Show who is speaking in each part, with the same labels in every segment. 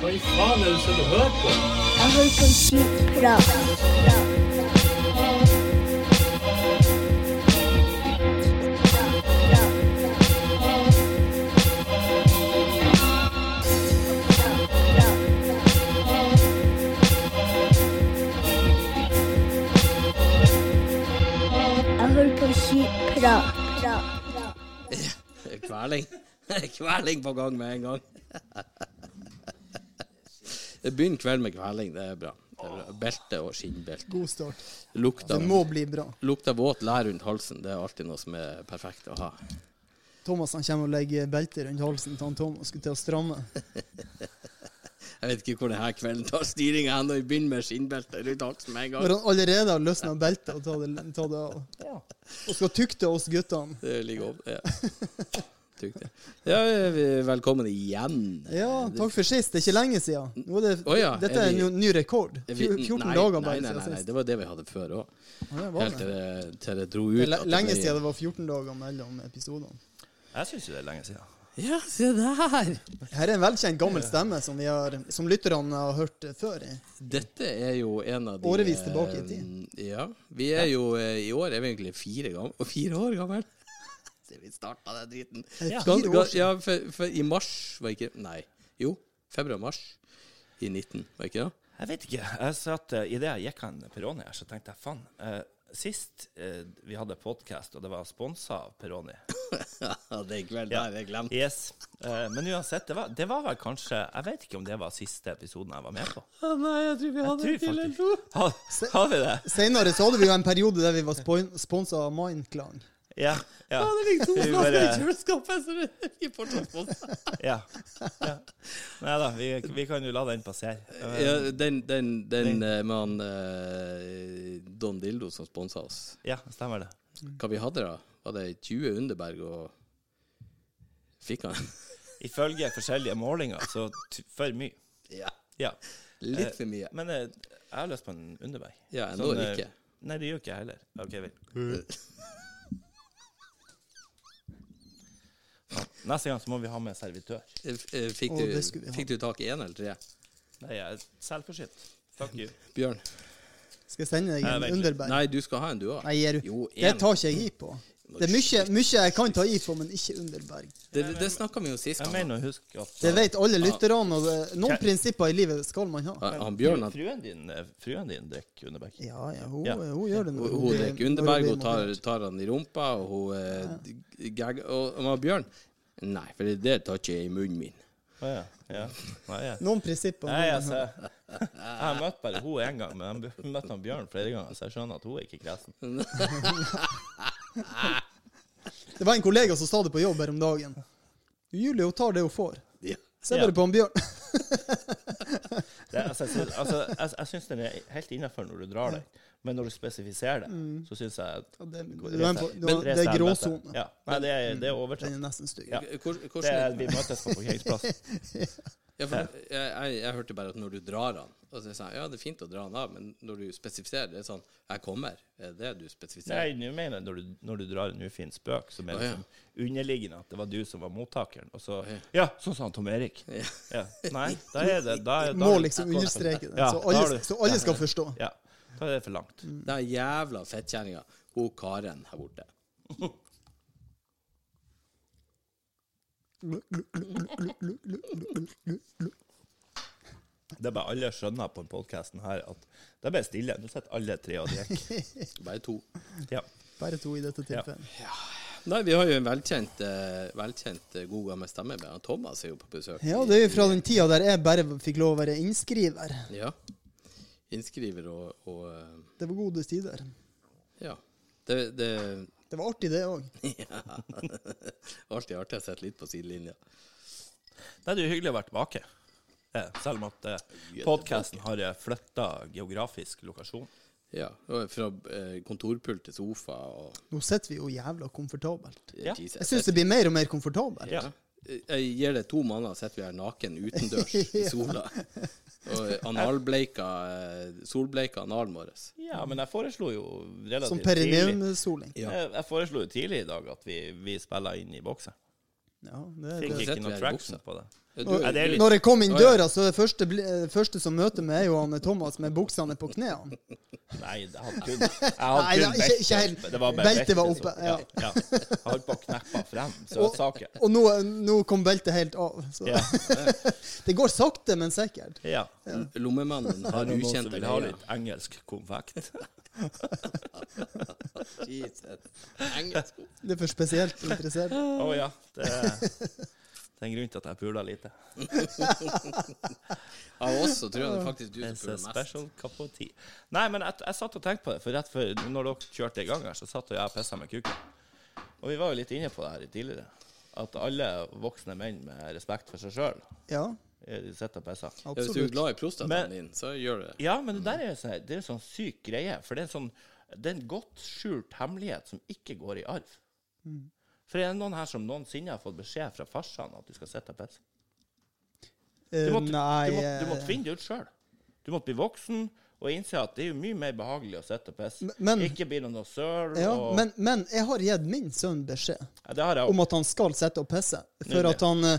Speaker 1: Hva i faen er det du sitter og hører på?
Speaker 2: Jeg hører på skitprat. Jeg hører på skitprat.
Speaker 3: Kveling. Kveling på gang med en gang. Det begynner kveld med kveling, det er bra. Det er bra. Belte og skinnbelte.
Speaker 4: God start.
Speaker 3: Lukta,
Speaker 4: Det må bli bra.
Speaker 3: lukta våt lær rundt halsen, det er alltid noe som er perfekt å ha.
Speaker 4: Thomas han kommer og legger belte rundt halsen til han Thomas skulle til å stramme.
Speaker 3: Jeg vet ikke hvor denne kvelden tar styringa hen, vi begynner med skinnbelte rundt halsen med en
Speaker 4: Når
Speaker 3: gang.
Speaker 4: han allerede har løsna beltet og tatt det, ta det av. Og skal tukte oss guttene.
Speaker 3: Det ligger opp, Ja. Det. Ja, er velkommen igjen.
Speaker 4: Ja, takk for sist. Det er ikke lenge siden. Nå er det,
Speaker 3: oh, ja,
Speaker 4: dette
Speaker 3: er
Speaker 4: er
Speaker 3: vi-
Speaker 4: en ny rekord.
Speaker 3: Er
Speaker 4: 14
Speaker 3: nei,
Speaker 4: dager bare siden
Speaker 3: nei, nei,
Speaker 4: sist.
Speaker 3: det var det vi hadde før òg.
Speaker 4: Ja,
Speaker 3: Helt til
Speaker 4: det.
Speaker 3: det, til det dro
Speaker 4: Det er lenge siden det var 14 dager mellom episodene.
Speaker 5: Jeg syns jo det er lenge siden.
Speaker 3: Ja, se der!
Speaker 4: Her er en velkjent gammel stemme som, vi har, som lytterne har hørt før.
Speaker 3: Dette er jo en av de
Speaker 4: Årevis tilbake i tid.
Speaker 3: eh, Ja. Vi er jo eh, I år er vi egentlig fire, gammel fire år gammel. Så vi starta den driten.
Speaker 4: Ja, fire år siden.
Speaker 3: Ja, for, for i mars var ikke Nei. Jo, februar-mars i 19, var ikke det?
Speaker 5: Jeg vet ikke. Jeg satt, uh, Idet jeg gikk en Peroni her, så tenkte jeg faen. eh, sist eh, vi hadde podkast, og det var sponsa av Peroni
Speaker 3: Ja, det er kveld
Speaker 5: Ja.
Speaker 3: der jeg glemte.
Speaker 5: Yes. Eh, men uansett, det var, det var vel kanskje Jeg vet ikke om det var siste episoden jeg var med på.
Speaker 3: Ah, nei, jeg tror vi hadde
Speaker 5: tror
Speaker 3: det til eller to.
Speaker 5: Har, har vi det?
Speaker 4: Senere så hadde vi jo en periode der vi var sponsa av Mindklang.
Speaker 5: Ja. ja.
Speaker 3: Ja, det ligger to
Speaker 5: Vi
Speaker 3: flasker i kjøleskapet, så det er fortsatt på.
Speaker 5: ja. ja. Nei da, vi, vi kan jo la den passere. Eh,
Speaker 3: Ja, den, den, den eh, med han uh, Don Dildo som sponsa oss.
Speaker 5: ja, stemmer det.
Speaker 3: Hva vi hadde da? Var det 20 Underberg og Fikk han?
Speaker 5: Ifølge forskjellige målinger, så t for mye.
Speaker 3: Ja.
Speaker 5: Ja.
Speaker 3: Litt for mye.
Speaker 5: Men eh, jeg har lyst på en Underberg.
Speaker 3: Ja, ennå
Speaker 5: Sånn, eh,
Speaker 3: ikke.
Speaker 5: Nei, det gjør ikke jeg heller. OK, vel. Ja, Neste gang så må vi ha med servitør.
Speaker 3: Eh, eh, Fikk, du,
Speaker 4: ha.
Speaker 3: fikk du tak i én eller tre?
Speaker 5: Nei, jeg er selvforsynt. Fuck you.
Speaker 3: Bjørn?
Speaker 4: Skal jeg sende deg en. Underberg?
Speaker 3: Nei, du skal ha en, du òg.
Speaker 4: Nei, Det tar ikke jeg i på. Det er mye, mye jeg kan ta i på, men ikke Underberg.
Speaker 3: Det, det, det snakka vi jo sist
Speaker 5: Jeg mener å huske at
Speaker 4: Det vet alle lytterne. og Noen prinsipper i livet skal man ha.
Speaker 3: Han, han Bjørn han,
Speaker 5: fruen din, eh, fruen din drikker Underberg.
Speaker 4: Ja, ja, hun,
Speaker 5: Ja.
Speaker 4: hun gjør det.
Speaker 3: hun, hun drikker Underberg, hun tar, tar han i rumpa, og hun ja. gagger Og, og han Bjørn Nei, for det tar ikke jeg i munnen min.
Speaker 5: Oh, ja. ja. Nei, ja.
Speaker 4: Noen prinsipper.
Speaker 5: nei, altså, jeg har møtt bare hun én gang, men jeg møtte han Bjørn flere ganger, så jeg skjønner at hun er ikke kresen.
Speaker 4: Det var en kollega som sa det på jobb her om dagen. Julie hun tar det hun får. Se bare på han Bjørn.
Speaker 5: Det, altså, jeg, altså, jeg, jeg syns den er helt innafor når du drar den, men når du spesifiserer det, så syns jeg at
Speaker 4: Ja, Det, er det, er- det gråsone.
Speaker 5: Ja. Nei, det er, det er
Speaker 4: Den er nesten stygg.
Speaker 5: Ja. Det er, vi møtes på parkeringsplassen.
Speaker 3: ja, for jeg, jeg, jeg hørte bare at når du drar han og så sa, det Ja, det er fint å dra han av, men når du spesifiserer, det er sånn 'Jeg kommer'. Er det det du spesifiserer?
Speaker 5: Nei, nå mener jeg når du, når du drar en ufin spøk, som er
Speaker 3: ah, ja.
Speaker 5: liksom underliggende at det var du som var mottakeren, og så
Speaker 3: ja.
Speaker 5: Ja, sånn sa han Tom Erik. Ja. Nei, da er det da da
Speaker 4: Må liksom understreke det,
Speaker 5: Ja,
Speaker 4: så, alle,
Speaker 5: du-
Speaker 4: så alle skal forstå.
Speaker 5: Ja, da er det for langt.
Speaker 3: Den jævla fettkjerringa. Hun Karen her borte.
Speaker 5: Det er bare alle skjønner på podkasten her at det er bare stille. Nå sitter alle tre og drikker.
Speaker 3: Bare to.
Speaker 5: Ja.
Speaker 4: Bare to i dette tilfellet.
Speaker 3: Nei, vi har jo en velkjent, eh, velkjent eh, god gammel stemme. Thomas er jo på besøk.
Speaker 4: Ja, det er jo fra den tida der jeg bare fikk lov å være innskriver.
Speaker 3: Ja. Innskriver og, og eh,
Speaker 4: Det var gode tider.
Speaker 3: Ja. Det, det
Speaker 4: Det var artig, det òg.
Speaker 3: ja. Alltid artig å sette litt på sidelinja.
Speaker 5: Det er jo hyggelig å være tilbake. Eh, Selv om at eh, podkasten har flytta geografisk lokasjon.
Speaker 3: Ja. Fra eh, kontorpult til sofa og
Speaker 4: Nå sitter vi jo jævla komfortabelt.
Speaker 5: Ja.
Speaker 4: Jeg syns det blir mer og mer komfortabelt.
Speaker 5: Ja.
Speaker 3: Jeg gir det to måneder, sitter vi her naken utendørs i sola. Og analbleika eh, Solbleika analen vår.
Speaker 5: ja, men jeg foreslo jo relativt
Speaker 4: Som
Speaker 5: tidlig
Speaker 4: perineumsoling.
Speaker 3: Ja.
Speaker 5: jeg, jeg foreslo jo tidlig i dag at vi, vi spiller inn i boksen.
Speaker 4: Ja, det,
Speaker 5: Fikk
Speaker 4: det,
Speaker 5: ikke noe traction på det.
Speaker 3: Du,
Speaker 5: Ja, det er litt-
Speaker 4: Når jeg kom inn døra, så er det første, eh, første som møter meg, er jo han Thomas med buksene på knærne.
Speaker 5: Nei, det hadde kun, jeg hadde
Speaker 4: Nei,
Speaker 5: kun
Speaker 4: da, ikke- ikke.
Speaker 5: Det var bare
Speaker 4: Beltet var oppe,
Speaker 5: Ja, ja. Jeg holdt på å kneppe frem så
Speaker 4: Og nå, nå kom beltet helt av. Så.
Speaker 5: Ja.
Speaker 4: Det går sakte, men sikkert.
Speaker 5: ja.
Speaker 3: Lommemannen
Speaker 5: Har ukjent
Speaker 3: ukjente
Speaker 5: vil ha litt engelsk konfekt?
Speaker 3: Jesus. Engelsk.
Speaker 4: Det er for spesielt interessert.
Speaker 5: Å ja. Det, det er en grunn til at jeg puler lite.
Speaker 3: Av oss så tror jeg det faktisk du som puler mest.
Speaker 5: special cup of tea. Nei, men jeg, jeg satt og tenkte på det, for rett før når dere kjørte i gang her, så satt jeg og pissa med kuken. Og vi var jo litt inne på det her tidligere. At alle voksne menn med respekt for seg sjøl
Speaker 4: Ja,
Speaker 5: sitter og pisser.
Speaker 3: Ja, Hvis du er glad i prostataen din, så gjør du det.
Speaker 5: Ja, men det der er, sånn, det er en sånn syk greie. For det er sånn det er en godt skjult hemmelighet som ikke går i arv. For er det noen her som noensinne har fått beskjed fra farsan at du skal sitte og pisse?
Speaker 4: Eh,
Speaker 5: Du måtte,
Speaker 4: Nei
Speaker 5: du, måtte, du måtte
Speaker 4: eh,
Speaker 5: finne det ut sjøl. Du måtte bli voksen og innse at det er jo mye mer behagelig å sitte og pisse.
Speaker 4: Men-
Speaker 5: ikke bli noe søl.
Speaker 4: ja,
Speaker 5: og,
Speaker 4: men, men jeg har gitt min sønn beskjed
Speaker 5: ja, det har jeg
Speaker 4: om at han skal sitte og pisse. For
Speaker 5: Nydelig.
Speaker 4: at han eh,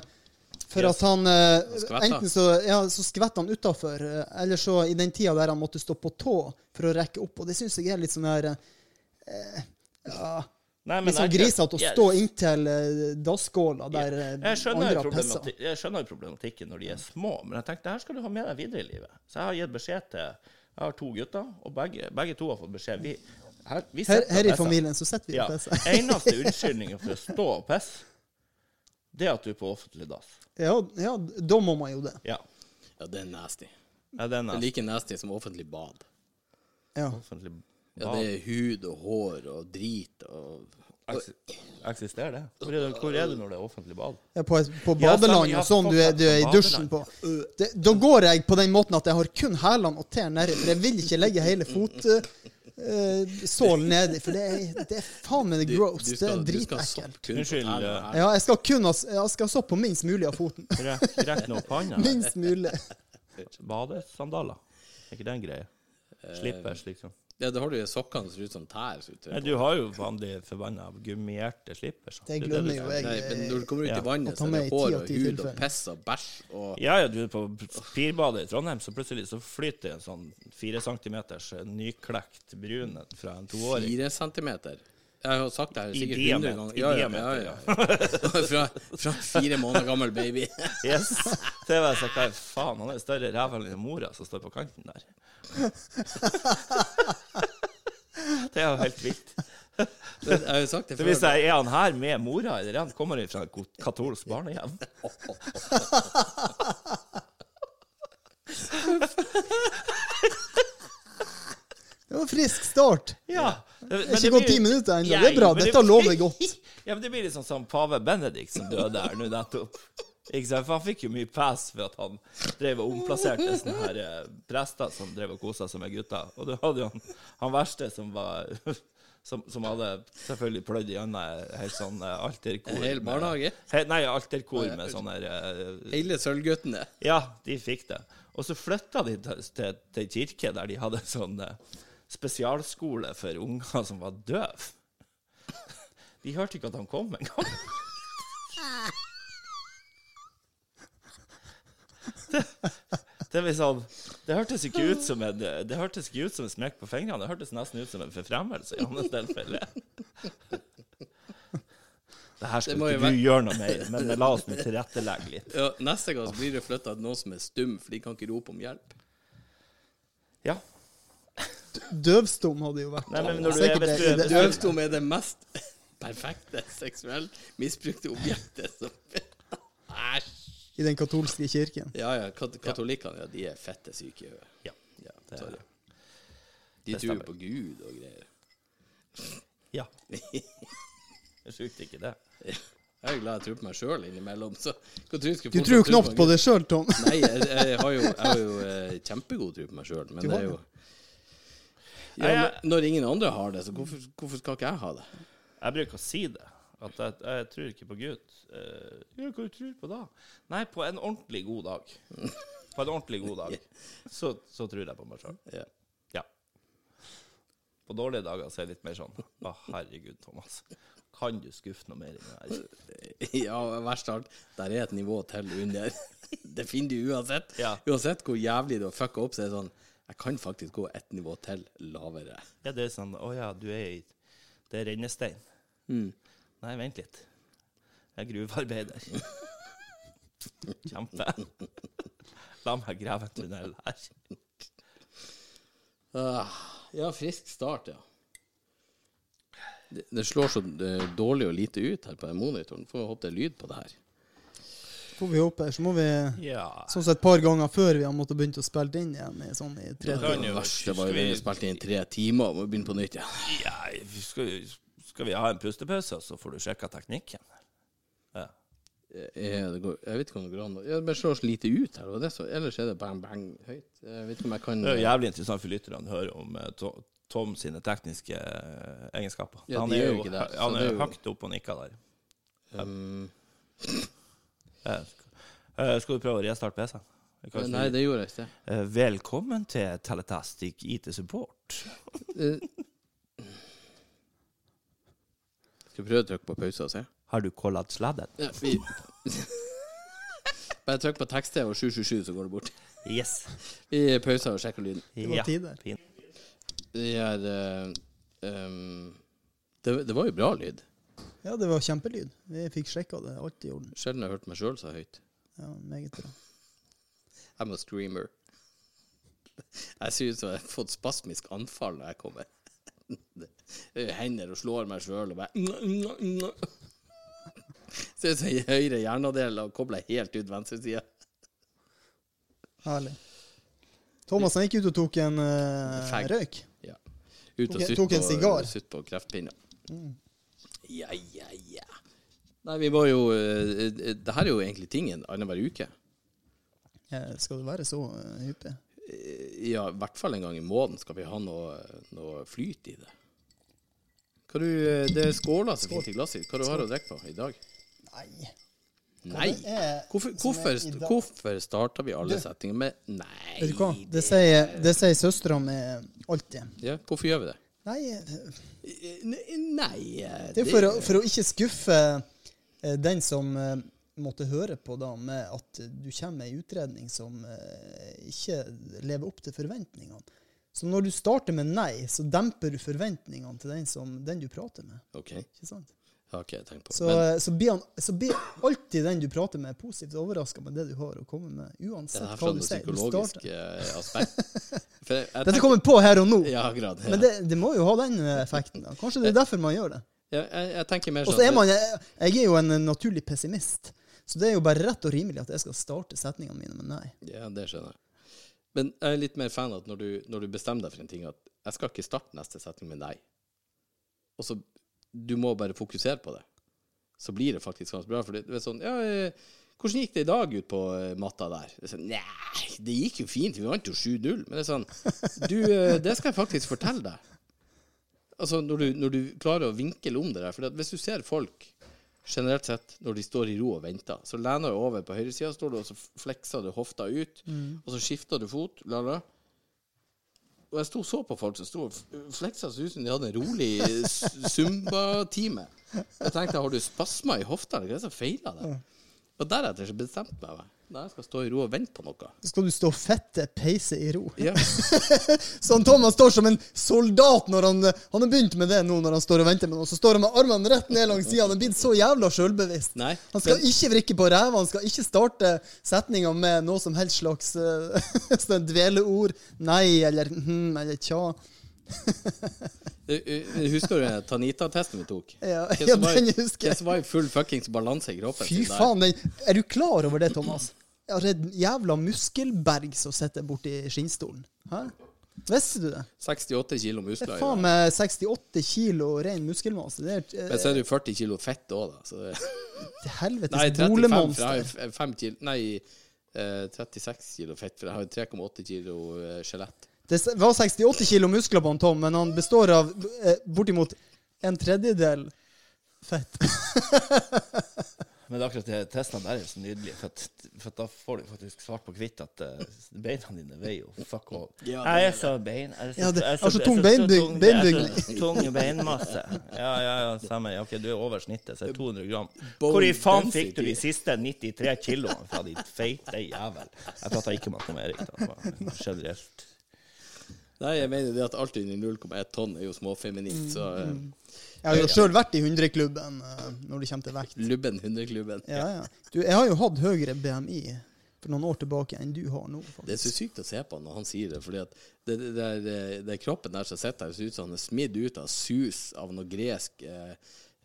Speaker 4: For
Speaker 5: Yes.
Speaker 4: at han
Speaker 3: han.
Speaker 4: Enten så, ja, så skvetter han utafor, eller så i den tida der han måtte stå på tå for å rekke opp. Og det syns jeg er litt sånn her eh, ja,
Speaker 5: Nei, men liksom
Speaker 4: grisete å stå inntil eh, dasskåla der eh,
Speaker 5: jeg skjønner,
Speaker 4: andre har pissa.
Speaker 5: jeg skjønner jo problematikken når de er små, men jeg tenkte det her skal du ha med deg videre i livet. Så jeg har gitt beskjed til Jeg har to gutter, og begge, begge to har fått beskjed. Vi, her, vi
Speaker 4: Her, her i familien så sitter vi
Speaker 5: Ja.
Speaker 4: og pisser.
Speaker 5: Eneste unnskyldningen for å stå og pisse, det er at du er på offentlig dass.
Speaker 4: Ja, ja, da må man jo det.
Speaker 5: Ja.
Speaker 3: Ja, det er nasty.
Speaker 5: ja
Speaker 3: Det er
Speaker 5: nasty.
Speaker 3: like nasty som offentlig bad.
Speaker 4: Ja.
Speaker 5: offentlig
Speaker 3: Ja, det er hud og hår og drit og
Speaker 5: Eksisterer det? Hvor er, det? hvor er du når det er offentlig bad?
Speaker 4: Ja, på, på
Speaker 5: Ja,
Speaker 4: badeland
Speaker 5: ja,
Speaker 4: og sånn, du er, du er i dusjen på. Det, da går jeg på den måten at jeg har kun hælene og tærne nedi, for jeg vil ikke legge hele fotsålen nedi, for det er, det er faen meg gross.
Speaker 3: du
Speaker 4: Det
Speaker 3: skal-
Speaker 4: er
Speaker 3: du skal
Speaker 4: dritekkelt.
Speaker 3: soppe kun på
Speaker 5: Unnskyld, eh.
Speaker 4: Ja, jeg skal kun ha, jeg skal soppe på minst mulig av foten.
Speaker 5: Rekk nå opp hånda.
Speaker 4: Minst mulig.
Speaker 5: Badesandaler. Er ikke det en greie? Slippers, liksom.
Speaker 3: Ja, da har du jo sokkene som ser ut som tær. så
Speaker 5: Nei, du har jo vanlig forbanna gummierte slippers.
Speaker 4: Det
Speaker 5: er
Speaker 4: glemmer jo jeg.
Speaker 3: Nei, men når du kommer ut
Speaker 5: Ja.
Speaker 3: i vannet, så er det hår og hud og piss og bæsj og
Speaker 5: Ja, ja, du er på Pirbadet i Trondheim, så plutselig så flyter en sånn fire centimeters nyklekt brun fra en toåring.
Speaker 3: fire centimeter. Jeg har sagt det her sikkert hundre ganger. Ja, ja, ja, fra, fra fire måneder gammel baby.
Speaker 5: Yes. Det var så hva faen, han er større ræv enn mora som står på kanten der. Det er jo helt vilt.
Speaker 3: Det- Jeg har jo sagt det
Speaker 5: Så hvis jeg er han her med mora, eller han kommer fra et katolsk barnehjem
Speaker 4: Det var en frisk start.
Speaker 5: Ja.
Speaker 4: Det er ikke gått ti minutter ennå. Det er bra. dette lover godt.
Speaker 5: Ja, men det blir litt sånn som pave Benedikt som døde her nå nettopp. Ikke sant? For han fikk jo mye pass for at han drev og omplasserte sånne her eh, prester som drev og kosa seg med gutter. Og du hadde jo han, han verste som var som, som hadde selvfølgelig pløyd gjennom helt sånn eh, alterkor.
Speaker 3: En hel
Speaker 5: med-
Speaker 3: barnehage?
Speaker 5: He, nei, alterkor med sånne her, eh,
Speaker 3: Hele Sølvguttene.
Speaker 5: Ja, de fikk det. Og så flytta de til, til, kirke der de hadde sånn eh, spesialskole for unger som var døve. De hørte ikke at han kom engang. Det, det, sånn, det hørtes ikke ut som en Det hørtes ikke ut som en smekk på fingrene. Det hørtes nesten ut som en forfremmelse i hans tilfelle. Det her skal ikke du gjøre noe mer, men la oss tilrettelegge litt.
Speaker 3: Ja, neste gang blir det flytta noen som er stum, for de kan ikke rope om hjelp.
Speaker 5: Ja.
Speaker 4: Døvstum hadde jo vært
Speaker 5: Nei, men når du er, hvis du er,
Speaker 3: Døvstum er det mest perfekte seksuelt misbrukte objektet som Æsj!
Speaker 4: i den katolske kirken.
Speaker 3: Ja, ja. Kat katolikkene, ja, de er fette syke i hodet.
Speaker 5: Ja.
Speaker 3: Ja,
Speaker 5: Det-
Speaker 3: De
Speaker 5: det
Speaker 3: tror på Gud og greier.
Speaker 5: Ja. Det er sjukt ikke det.
Speaker 3: Jeg er glad jeg tror på meg sjøl innimellom. Så hva tror
Speaker 4: Du tror jo knapt på
Speaker 3: på
Speaker 4: det sjøl, Tom.
Speaker 3: Nei, jeg, jeg har jo, jeg har jo eh, kjempegod tro på meg sjøl, men det er jo ja,
Speaker 5: jeg-
Speaker 3: når- ingen andre har det, så hvorfor, hvorfor skal ikke jeg ha det?
Speaker 5: Jeg bruker å si det. At jeg, jeg tror ikke på Gud. Uh, ja, hva tror du på da? Nei, på en ordentlig god dag. På en ordentlig god dag, så, så tror jeg på meg sjøl.
Speaker 3: Ja.
Speaker 5: Ja. På dårlige dager så er jeg litt mer sånn Å, herregud, Thomas. Kan du skuffe noe mer enn det her?
Speaker 3: Ja, verst av alt, der er et nivå til under. Det finner du uansett.
Speaker 5: Ja.
Speaker 3: Uansett hvor jævlig du har fucka opp, så er det sånn Jeg kan faktisk gå et nivå til lavere.
Speaker 5: Ja, det er sånn Å ja, du er i Det er rennestein.
Speaker 3: Mm.
Speaker 5: Nei, vent litt. Jeg er gruvearbeider. Kjempe. La meg grave en tunnel her.
Speaker 3: Ah, ja, frisk start, ja. Det, det slår så dårlig og lite ut her på monitoren. Får håpe det er lyd på det her.
Speaker 4: Får vi håpe. Så må vi
Speaker 5: Ja.
Speaker 4: Sånn som et par ganger før vi har måttet begynt å spille inn igjen. i Sånn i tre
Speaker 5: timer.
Speaker 3: Det verste var jo
Speaker 5: vi-
Speaker 3: spilte inn tre timer og må begynne på nytt igjen.
Speaker 5: ja skal, skal vi ha en pustepause, så får du sjekka teknikken? Ja.
Speaker 3: Eh, går, jeg vet ikke om det går an å Det bare slår så lite ut her. Og det så, ellers er det bang, bang høyt. Jeg vet ikke om jeg kan
Speaker 5: Det er jævlig interessant for lytterne å høre om eh, To- Tom sine tekniske eh, egenskaper.
Speaker 3: Ja,
Speaker 5: han
Speaker 3: de
Speaker 5: er
Speaker 3: er jo
Speaker 5: jo
Speaker 3: ikke der,
Speaker 5: han er
Speaker 3: er
Speaker 5: jo høyt oppe og nikker der.
Speaker 3: um,
Speaker 5: Eh, skal- eh, du prøve å restarte PC-en?
Speaker 3: Nei, det gjorde jeg ikke.
Speaker 5: eh, Velkommen til Teletastic IT Support.
Speaker 3: Eh, Skal vi prøve å trykke på pause og se?
Speaker 5: Har du kollat sladden?
Speaker 3: Ja, vi Bare trykk på tekst-TV og 777, så går det bort.
Speaker 5: Yes.
Speaker 3: Vi pauser og sjekker lyden.
Speaker 4: var
Speaker 5: Ja,
Speaker 4: tider.
Speaker 3: Det er eh, um, det, det var jo bra lyd.
Speaker 4: Ja, det var kjempelyd. Vi fikk sjekka det. Alt i orden.
Speaker 3: Sjelden jeg har hørt meg sjøl så høyt.
Speaker 4: Ja, meget bra.
Speaker 3: I'm a screamer. Jeg som jeg har fått spasmisk anfall når jeg kommer. Jeg er Hender og slår meg sjøl og bare Ser ut som ei høyre hjernedel og kobler helt ut venstresida.
Speaker 4: Herlig. Thomas han gikk ut og tok en uh, røyk.
Speaker 3: Ja. Ut og
Speaker 4: Tok
Speaker 3: sutt
Speaker 4: tok
Speaker 3: på, sutt på kreftpinner. Ja, ja, ja. Nei, vi var jo eh, eh, Det her er jo egentlig tingen annenhver uke.
Speaker 4: Ja, skal det være så uh, hyppig?
Speaker 3: Eh, Ja, i hvert fall en gang i måneden skal vi ha noe, noe flyt i det. Hva du, eh, det er skåla som fint i glasset. Hva du har å drikke på i dag?
Speaker 4: Nei.
Speaker 3: Nei!
Speaker 4: er-
Speaker 3: Hvorfor, hvorfor,
Speaker 4: dag-
Speaker 3: hvorfor starter vi alle
Speaker 4: Du-
Speaker 3: setninger med nei?
Speaker 4: Du? Det sier, det sier søstera mi alltid.
Speaker 3: Ja, hvorfor gjør vi det?
Speaker 4: Nei, eh,
Speaker 3: Eh, Nei eh,
Speaker 4: det er for å, for å ikke skuffe den som måtte høre på da, med at du kommer med ei utredning som ikke lever opp til forventningene. Så når du starter med nei, så demper du forventningene til den, som, den du prater med.
Speaker 3: Okay.
Speaker 4: Ikke sant?
Speaker 3: Har ikke jeg tenkt på.
Speaker 4: Så,
Speaker 3: Men
Speaker 4: så, blir han, så blir alltid den du prater med, positivt overraska med det du har å komme med.
Speaker 3: det
Speaker 4: Uansett
Speaker 3: er
Speaker 4: hva du sier. Du
Speaker 3: er
Speaker 4: starter.
Speaker 3: eh, aspekt. For jeg, jeg
Speaker 4: Dette
Speaker 3: tenker-
Speaker 4: kommer på her og nå.
Speaker 3: Ja, grad, Ja.
Speaker 4: Men det, det må jo ha den effekten. da. Kanskje det er derfor man gjør det.
Speaker 3: Ja, jeg, jeg tenker mer
Speaker 4: Og
Speaker 3: sånn
Speaker 4: så er man Jeg jeg er jo en naturlig pessimist. Så det er jo bare rett og rimelig at jeg skal starte setningene mine med nei.
Speaker 3: Ja, det skjønner jeg. Men jeg er litt mer fan av at når du, når du bestemmer deg for en ting, at jeg skal ikke starte neste setning med nei. Og så Du må bare fokusere på det. Så blir det faktisk ganske bra. For det, det er sånn Ja, eh, hvordan gikk det i dag ut på eh, matta der? Det sånn, Nei, det gikk jo fint. Vi vant jo 7-0. Men det er sånn Du, eh, det skal jeg faktisk fortelle deg. Altså, når du, når du klarer å vinkle om det der. For hvis du ser folk generelt sett, når de står i ro og venter, så lener du over på høyresida, står du og så flekser du hofta ut, og så skifter du fot. La, la. Og jeg sto og så på folk som sto og fleksa seg ut som de hadde en rolig zumba-time. Jeg tenkte, har du spasmer i hofta, eller hva er det som feiler deg? Og deretter så bestemte jeg meg. Nei, jeg skal stå i ro og vente på noe.
Speaker 4: Skal du stå fette peise i ro.
Speaker 3: Ja.
Speaker 4: Så han Thomas står som en soldat når han Han har begynt med det nå når han står og venter med noe. Så står han med armene rett ned langs sida. Han er blitt så jævla sjølbevisst. Han skal ikke vrikke på ræva, han skal ikke starte setninga med noe som helst slags uh, sånn dveleord. Nei eller hm eller tja.
Speaker 3: Eh, eh, Husker du Tanita-testen vi tok?
Speaker 4: Ja, ja, den husker jeg.
Speaker 3: Hvem som var i full fuckings balanse i kroppen
Speaker 4: Fy faen, er du klar over det, Thomas? Jeg har et jævla muskelberg som sitter borti skinnstolen. Hæ? Visste du det?
Speaker 3: 68 kilo muskler.
Speaker 4: Det
Speaker 3: er
Speaker 4: faen meg 68 kilo ren muskelmasse. Det er
Speaker 3: Men
Speaker 4: eh,
Speaker 3: så er det jo 40 kilo fett òg, da. Så det,
Speaker 4: til helvetes
Speaker 3: nei, 35,
Speaker 4: bolemonster.
Speaker 3: jo f- fem kilo Nei, eh, 36 kilo fett, for jeg har jo 3,8 kilo eh, skjelett.
Speaker 4: Det var 68 kilo muskler på han Tom, men han består av eh, bortimot en tredjedel fett.
Speaker 5: Men akkurat det testene der er så nydelig, for, at, for at da får du faktisk svart på hvitt at uh, beina dine veier jo fuck all.
Speaker 3: Ja,
Speaker 5: jeg er så bein... Jeg er så,
Speaker 4: Ja, det-
Speaker 5: jeg er
Speaker 4: har så
Speaker 5: er
Speaker 4: tung beinbygning.
Speaker 5: Tung beinmasse. Ja, ja, ja, samme. Ja, ok, du er over snittet, så er 200 gram. Hvor i faen fikk du de siste 93 kiloene fra ditt feite jævel? Jeg prata ikke med Erik, da. bare Generelt.
Speaker 3: Nei, jeg mener det at alt under 0,1 tonn er jo småfeminint, så eh,
Speaker 4: Jeg har jo sjøl vært i 100-klubben eh, når det kommer til vekt.
Speaker 3: Lubben 100-klubben.
Speaker 4: Ja, ja. Du, jeg har jo hatt høyere BMI for noen år tilbake enn du har nå.
Speaker 3: Det er så sykt å se på når han sier det, fordi at det, det, det, er, det kroppen der som sitter her, ser ut som han er smidd ut av sus av noe gresk eh,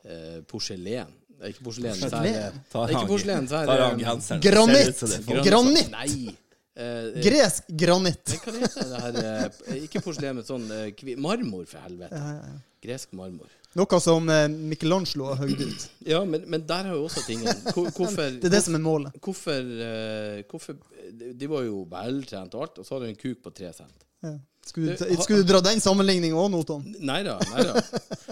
Speaker 3: eh, porselen. Det er ikke porselen, er det, er ikke porselen,
Speaker 5: tar han genseren,
Speaker 4: Granitt! Granitt!
Speaker 3: Nei! Eh, eh,
Speaker 4: Gresk granitt.
Speaker 3: Hva heter det her eh, Ikke porselen, men sånn eh, kvi- marmor, for helvete.
Speaker 4: Ja, ja, ja.
Speaker 3: Gresk marmor.
Speaker 4: Noe som eh, Michelangelo har høyd ut.
Speaker 3: Ja, men, men der har jo også tingen Hvor- Hvorfor
Speaker 4: Det er det som er målet.
Speaker 3: Hvorfor, eh, hvorfor De de var jo veltrent og alt, og så har du en kuk på tre cent.
Speaker 4: Ja. Skulle, du, skulle du dra den sammenligninga òg nå, Tom?
Speaker 3: Nei da, nei da.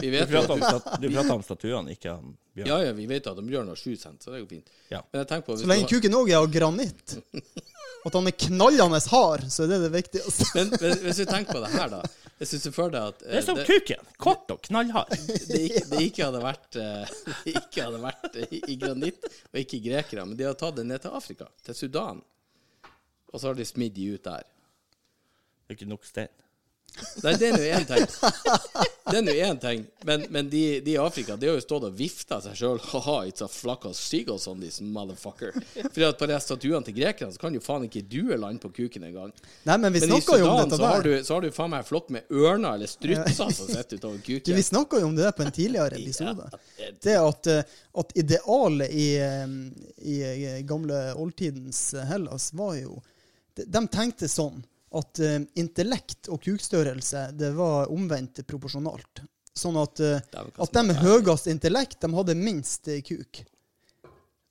Speaker 3: Vi vet du
Speaker 5: prater om,
Speaker 3: at
Speaker 5: stat du prater om statuene, ikke om Bjørn.
Speaker 3: ja, ja, vi vet at om Bjørn har sju cent, så det er jo fint.
Speaker 5: Ja.
Speaker 3: Men jeg på
Speaker 4: Så lenge kuken òg er av granitt, at han er knallende hard, så er det det viktigste.
Speaker 3: men, men hvis du tenker på det her, da. Hvis du føler at eh,
Speaker 5: Det er som
Speaker 3: det,
Speaker 5: kuken. Kort og knallhard.
Speaker 3: det, ikke, det ikke hadde vært eh, Det ikke hadde vært eh, i, i granitt og ikke i grekere, men de har tatt det ned til Afrika, til Sudan. Og så har de smidd de ut der.
Speaker 5: Det er ikke nok stein.
Speaker 3: Nei, det er nå én ting. Det er nå én ting. Men, men de, de i Afrika de har jo stått og vifta seg sjøl. Ha-ha, it's a flock of seagulls on this motherfucker. For at på de statuene til grekerne så kan jo faen ikke du lande på kuken engang.
Speaker 4: Men vi
Speaker 3: Men i Sudan så har, du, så har du faen meg flokk med ørner eller strutser som sitter utover
Speaker 4: Du, vi snakka jo om det der på en tidligere episode. Det at, eh, at idealet i, i eh, gamle oldtidens Hellas var jo De, de tenkte sånn at uh, intellekt og kukstørrelse det var omvendt proporsjonalt. Sånn at,
Speaker 3: uh,
Speaker 4: at de med høyest intellekt, de hadde minst eh, kuk.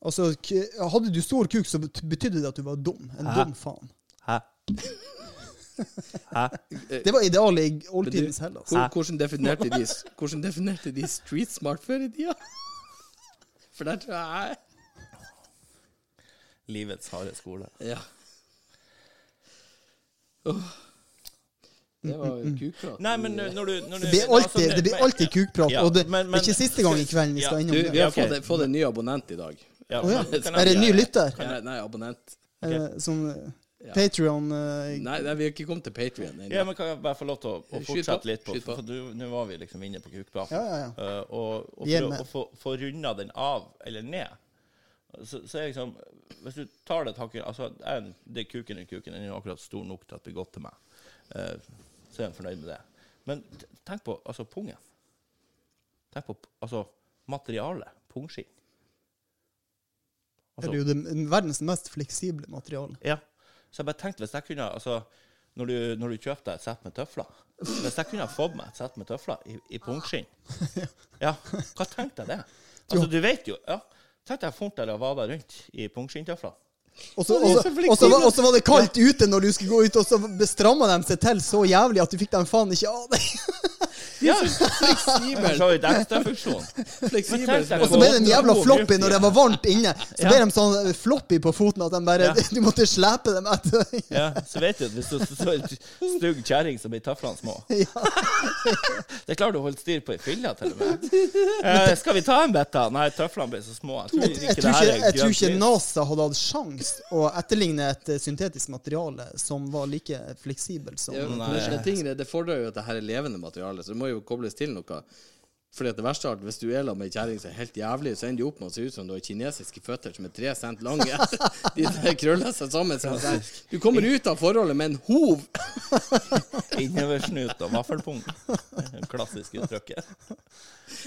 Speaker 4: Altså, k hadde du stor kuk, så betydde det at du var dum. En
Speaker 5: Hæ?
Speaker 4: dum faen.
Speaker 5: Hæ? Hæ?
Speaker 4: Det var idealet i oldtidens Hellas.
Speaker 3: Hvor, hvordan, definerte de, hvordan definerte de street smart før i tida? For der tror jeg
Speaker 5: Livets harde skole.
Speaker 3: Ja. Det var kukprat.
Speaker 5: Nei, men når du, når du
Speaker 4: Det blir alltid, det blir alltid kukprat,
Speaker 5: Ja,
Speaker 4: og det,
Speaker 5: men-
Speaker 4: det er ikke siste gang i kvelden vi skal innom
Speaker 3: Du,
Speaker 4: det.
Speaker 3: vi har fått, fått en ny abonnent i dag.
Speaker 5: Ja,
Speaker 4: oh, ja. Er det en ny lytter?
Speaker 3: Nei, nei abonnent.
Speaker 4: Okay. Sånn eh,
Speaker 3: Ja.
Speaker 4: Patrion uh,
Speaker 3: Nei, nei, vi har ikke kommet til Patrion ennå.
Speaker 5: Ja, men kan jeg bare få lov til å, å fortsette litt på,
Speaker 3: på.
Speaker 5: for nå var vi liksom inne på kukpraten.
Speaker 4: Ja, ja, ja.
Speaker 5: Uh, og, og for å, få runda den av eller ned, så, så jeg liksom Hvis du tar det takket Altså, jeg, det kuken i kuken den er jo akkurat stor nok til at det blir godt til meg. Uh, så er jeg fornøyd med det. Men tenk på altså pungen. Tenk på altså materialet. Pungskinn.
Speaker 4: er det jo det verdens mest fleksible materiale.
Speaker 5: Ja. Så jeg bare tenkte hvis jeg kunne altså, når, du, når du kjøper deg et sett med tøfler Hvis jeg kunne fått meg et sett med tøfler i, i pungskinn Ja, hva tenkte jeg det? Altså, du vet jo ja, Tenk deg fort der og vada rundt i
Speaker 4: var- og så var det kaldt ute når du skulle gå ut, og så stramma de seg til så jævlig at du fikk dem faen ikke av deg.
Speaker 5: Ja,
Speaker 3: Fleksibel.
Speaker 5: så vidt ekstrafunksjon.
Speaker 3: Fleksibel.
Speaker 4: Og så ble det en jævla floppy når det var varmt inne. Så
Speaker 5: Ja.
Speaker 4: ble de sånn floppy på foten at de bare
Speaker 5: Ja.
Speaker 4: Du måtte slepe dem etter.
Speaker 5: Ja, så vet du at hvis du så en stygg kjerring, så blir taflene små. Det klarer du å holde styr på i fylla, til og med. Eh, skal vi ta en bit, da? Nei, tøflene blir så små. Jeg tror ikke
Speaker 4: jeg,
Speaker 5: det
Speaker 4: tror ikke, jeg tror ikke. NASA hadde hatt sjans å etterligne et eh, syntetisk materiale som var like fleksibelt som
Speaker 3: Ja,
Speaker 5: Nei.
Speaker 3: det, tingen er, det fordrer jo at det her er levende materiale, så du må jo kobles til noe. Fordi at det verste er Hvis du er sammen med ei kjerring som er helt jævlig, så ender du opp med å se ut som du har kinesiske føtter som er tre cent lange. De der krøller seg sammen. Sånn du kommer ut av forholdet med en hov.
Speaker 5: Innoversnut og vaffelpung. Det Klassiske uttrykket.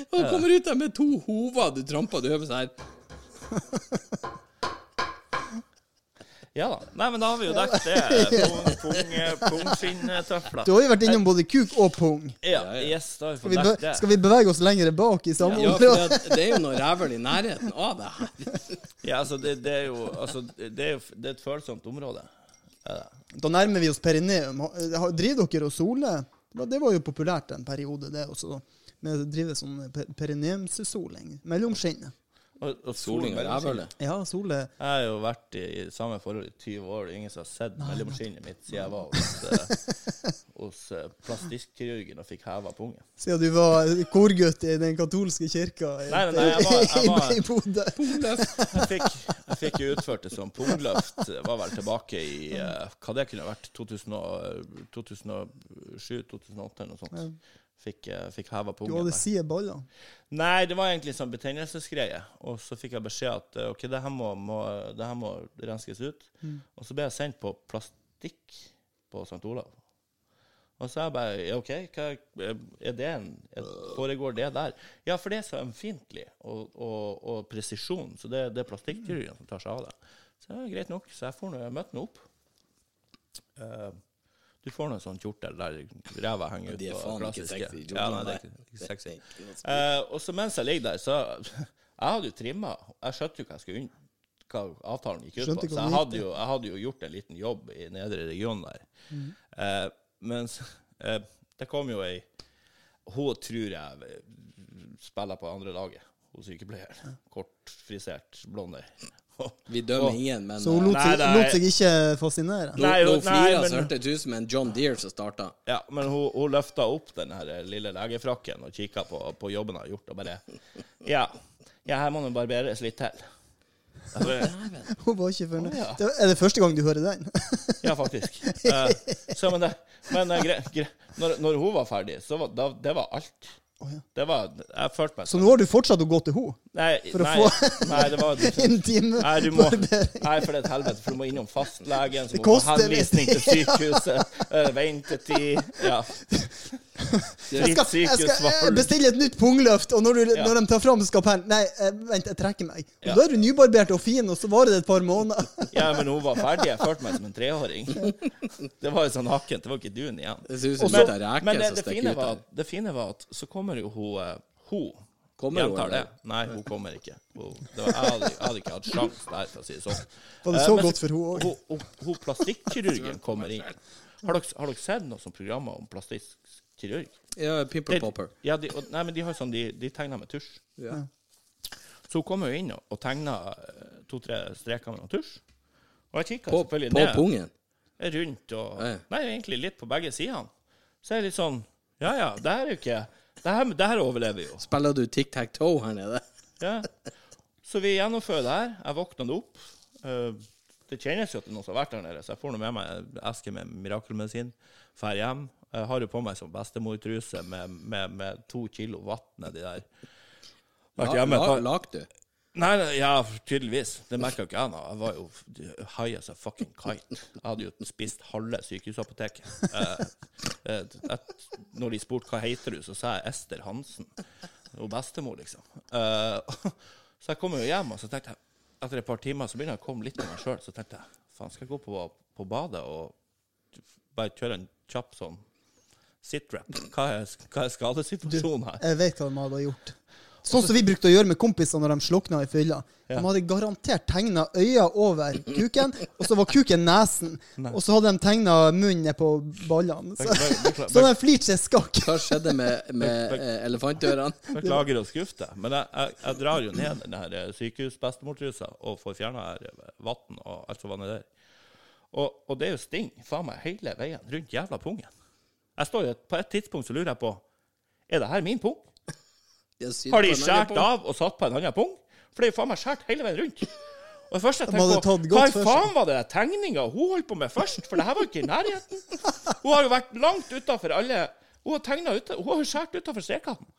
Speaker 3: Og du kommer ut der med to hover du tramper du øver sånn her.
Speaker 5: Ja da. Nei, men da har vi jo dekket det. Pung, pung, Pungskinntøfler.
Speaker 4: Du har jo vært innom både kuk og pung.
Speaker 5: Ja, yes, da har vi fått dekket det.
Speaker 4: skal vi bevege oss lenger bak i samme
Speaker 3: Ja,
Speaker 4: område?
Speaker 3: for det, det er jo noe rævel i nærheten av det her.
Speaker 5: Ja, altså, det, det er jo altså, det er jo det er et følsomt område. Ja.
Speaker 4: Da nærmer vi oss perineum. Ha- Driver dere og soler? Det var jo populært en periode, det også. Med å drive sånn pe- perineumssoling mellom skinnet.
Speaker 5: Og, og
Speaker 3: Soling og rævhølet.
Speaker 4: Ja, Sole
Speaker 5: Jeg har jo vært i, i samme forhold i 20 år. Ingen som har sett mellomskinnet mitt siden jeg var hos, eh, hos eh, plastikkirurgen og fikk heva pungen.
Speaker 4: Siden du var korgutt i den katolske kirka i,
Speaker 5: Nei, nei, nei, jeg var- jeg var-
Speaker 4: i Bodø.
Speaker 5: Jeg fikk, jeg fikk jo utført det som pungløft. Var vel tilbake i eh, hva det kunne vært 2007-2008 eller noe sånt. Fikk, eh, fikk heva
Speaker 4: Du hadde side baller.
Speaker 5: Nei, det var egentlig sånn betennelsesgreie. Og så fikk jeg beskjed at eh, ok, det her må, må, det her må renskes ut. Og så ble jeg sendt på plastikk på St. Olav. Og så jeg bare ja, OK, hva, er det en, foregår det der? Ja, for det er så ømfintlig og, og, og presisjon, så det, det er plastikkkirurgen som tar seg av det. Så det er greit nok. Så jeg får jeg møtte nå opp. Eh, du får noe sånn kjortel der ræva henger ut.
Speaker 3: De er
Speaker 5: på
Speaker 3: faen ikke sexy.
Speaker 5: Ja, nei, det er ikke, ikke sexy. Eh, og så mens jeg ligger der, så Jeg hadde jo trimma. Jeg skjønte jo hva jeg skulle unn- hva avtalen gikk ut på. Så jeg hadde, jo, jeg hadde jo gjort en liten jobb i nedre region der. Eh, mens eh, det kom jo ei Hun tror jeg spiller på andre laget, hun sykepleieren. Kortfrisert, blond ei.
Speaker 3: Vi dømmer
Speaker 5: oh.
Speaker 3: ingen, men
Speaker 4: Så hun lot
Speaker 5: Nei,
Speaker 4: seg,
Speaker 5: nei.
Speaker 4: lot seg ikke fascinere.
Speaker 5: Nei,
Speaker 3: hun
Speaker 5: flira
Speaker 3: så hørtes det ut som en John Deere som starta.
Speaker 5: Ja, men hun, hun løfta opp den her lille legefrakken og kikka på, på jobben hun har gjort, og bare Ja, ja her må det barberes litt til.
Speaker 4: Hun var ikke fornøyd.
Speaker 5: ja.
Speaker 4: Det er det første gang du hører den?
Speaker 5: Ja, faktisk. Uh, så, men det, men uh, gre, gre, når, når hun var ferdig, så var da, det var alt. Det var Jeg følte meg
Speaker 4: Så nå har du fortsatt å gå til henne?
Speaker 5: Nei,
Speaker 4: for å få-
Speaker 5: nei, det var
Speaker 4: En time
Speaker 5: Nei, du må, nei, for det er et helvete. For du må innom fastlegen, så må du få henvisning til sykehuset, eh, ventetid Ja.
Speaker 4: Jeg skal, jeg skal bestille et nytt pungløft, og når, du,
Speaker 5: Ja.
Speaker 4: når de tar fram skapellen Nei, eh, vent, jeg trekker meg. Og
Speaker 5: Ja.
Speaker 4: Da er du nybarbert og fin, og så varer det et par måneder.
Speaker 5: Ja, men hun var ferdig. Jeg følte meg som en treåring. Det var jo sånn nakkent. Det var ikke duen igjen.
Speaker 3: Det ser ut som
Speaker 5: Men,
Speaker 3: litt reker
Speaker 5: men det, det, fine var, det fine var at så kommer jo hun eh, Hun
Speaker 3: Kommer hun,
Speaker 5: det. Nei, hun kommer ikke. Hun, det var, jeg, hadde, jeg hadde ikke hatt sjans der, for å si det sånn.
Speaker 4: Var det
Speaker 5: Eh,
Speaker 4: så
Speaker 5: men
Speaker 4: godt for hun òg?
Speaker 5: Hun, hun, hun plastikkirurgen kommer inn. Har dere, har dere sett noen som programmer om plastisk kirurg?
Speaker 3: Ja, Pimple Popper.
Speaker 5: Ja, de, og, nei, men de har sånn, de, de tegner med tusj.
Speaker 3: Ja.
Speaker 5: Så hun kommer jo inn og, og tegner eh, to-tre streker med noe tusj. Og jeg kikker
Speaker 3: På,
Speaker 5: selvfølgelig
Speaker 3: på
Speaker 5: ned
Speaker 3: pungen.
Speaker 5: rundt og
Speaker 3: Nei,
Speaker 5: Nei, egentlig litt på begge sidene. Så er jeg litt sånn Ja ja, det her er jo ikke Det her, det her overlever jo.
Speaker 3: Spiller du tic-tac-toe her nede?
Speaker 5: Ja. Så vi gjennomfører det her. Jeg våkna opp. Eh, det kjennes jo at det er noen som har vært der nede, så jeg får nå med meg en eske med mirakelmedisin. Drar hjem. Jeg har jo på meg som bestemortruse med, med, med to kilo vann nedi der. Vært hjemme La,
Speaker 3: la,
Speaker 5: par-
Speaker 3: du?
Speaker 5: Nei, nei, ja, tydeligvis. Det merka ikke jeg nå. Jeg var jo high as a fucking kite. Jeg hadde jo spist halve sykehusapoteket. Eh, eh, et, når de spurte hva heter du, så sa jeg Ester Hansen. Og bestemor, liksom. Eh, så jeg kom jo hjem, og så tenkte jeg etter et par timer så begynner jeg å komme litt til meg sjøl. Så tenkte jeg faen, skal jeg gå på, på badet og bare kjøre en kjapp sånn sit-rap? Hva, er- hva er skadesituasjonen her?
Speaker 4: Jeg vet hva de hadde gjort. Sånn som vi brukte å gjøre med kompiser når de slukna i fylla. De hadde garantert tegna øya over kuken, og så var kuken nesen. Og så hadde de tegna munnen på ballene. Så, så de flirte seg skakk.
Speaker 3: Hva skjedde med, med eh, elefantørene?
Speaker 5: Beklager å skuffe deg, men jeg, jeg, jeg drar jo ned den her eh, sykehusbestemortrusa og får fjerna vann og alt som var nedi der. Og, og det er jo sting faen meg hele veien rundt jævla pungen. Jeg står jo, På et tidspunkt så lurer jeg på Er det her min pung? Har de skåret av og satt på en annen pung? For det er jo faen meg skåret hele veien rundt. Og det første jeg
Speaker 4: tatt
Speaker 5: på, Hva i faen var det tegninga hun holdt på med først? For det her var jo ikke i nærheten. Hun har jo vært langt utafor alle Hun har tegna hun har skåret utafor strekene.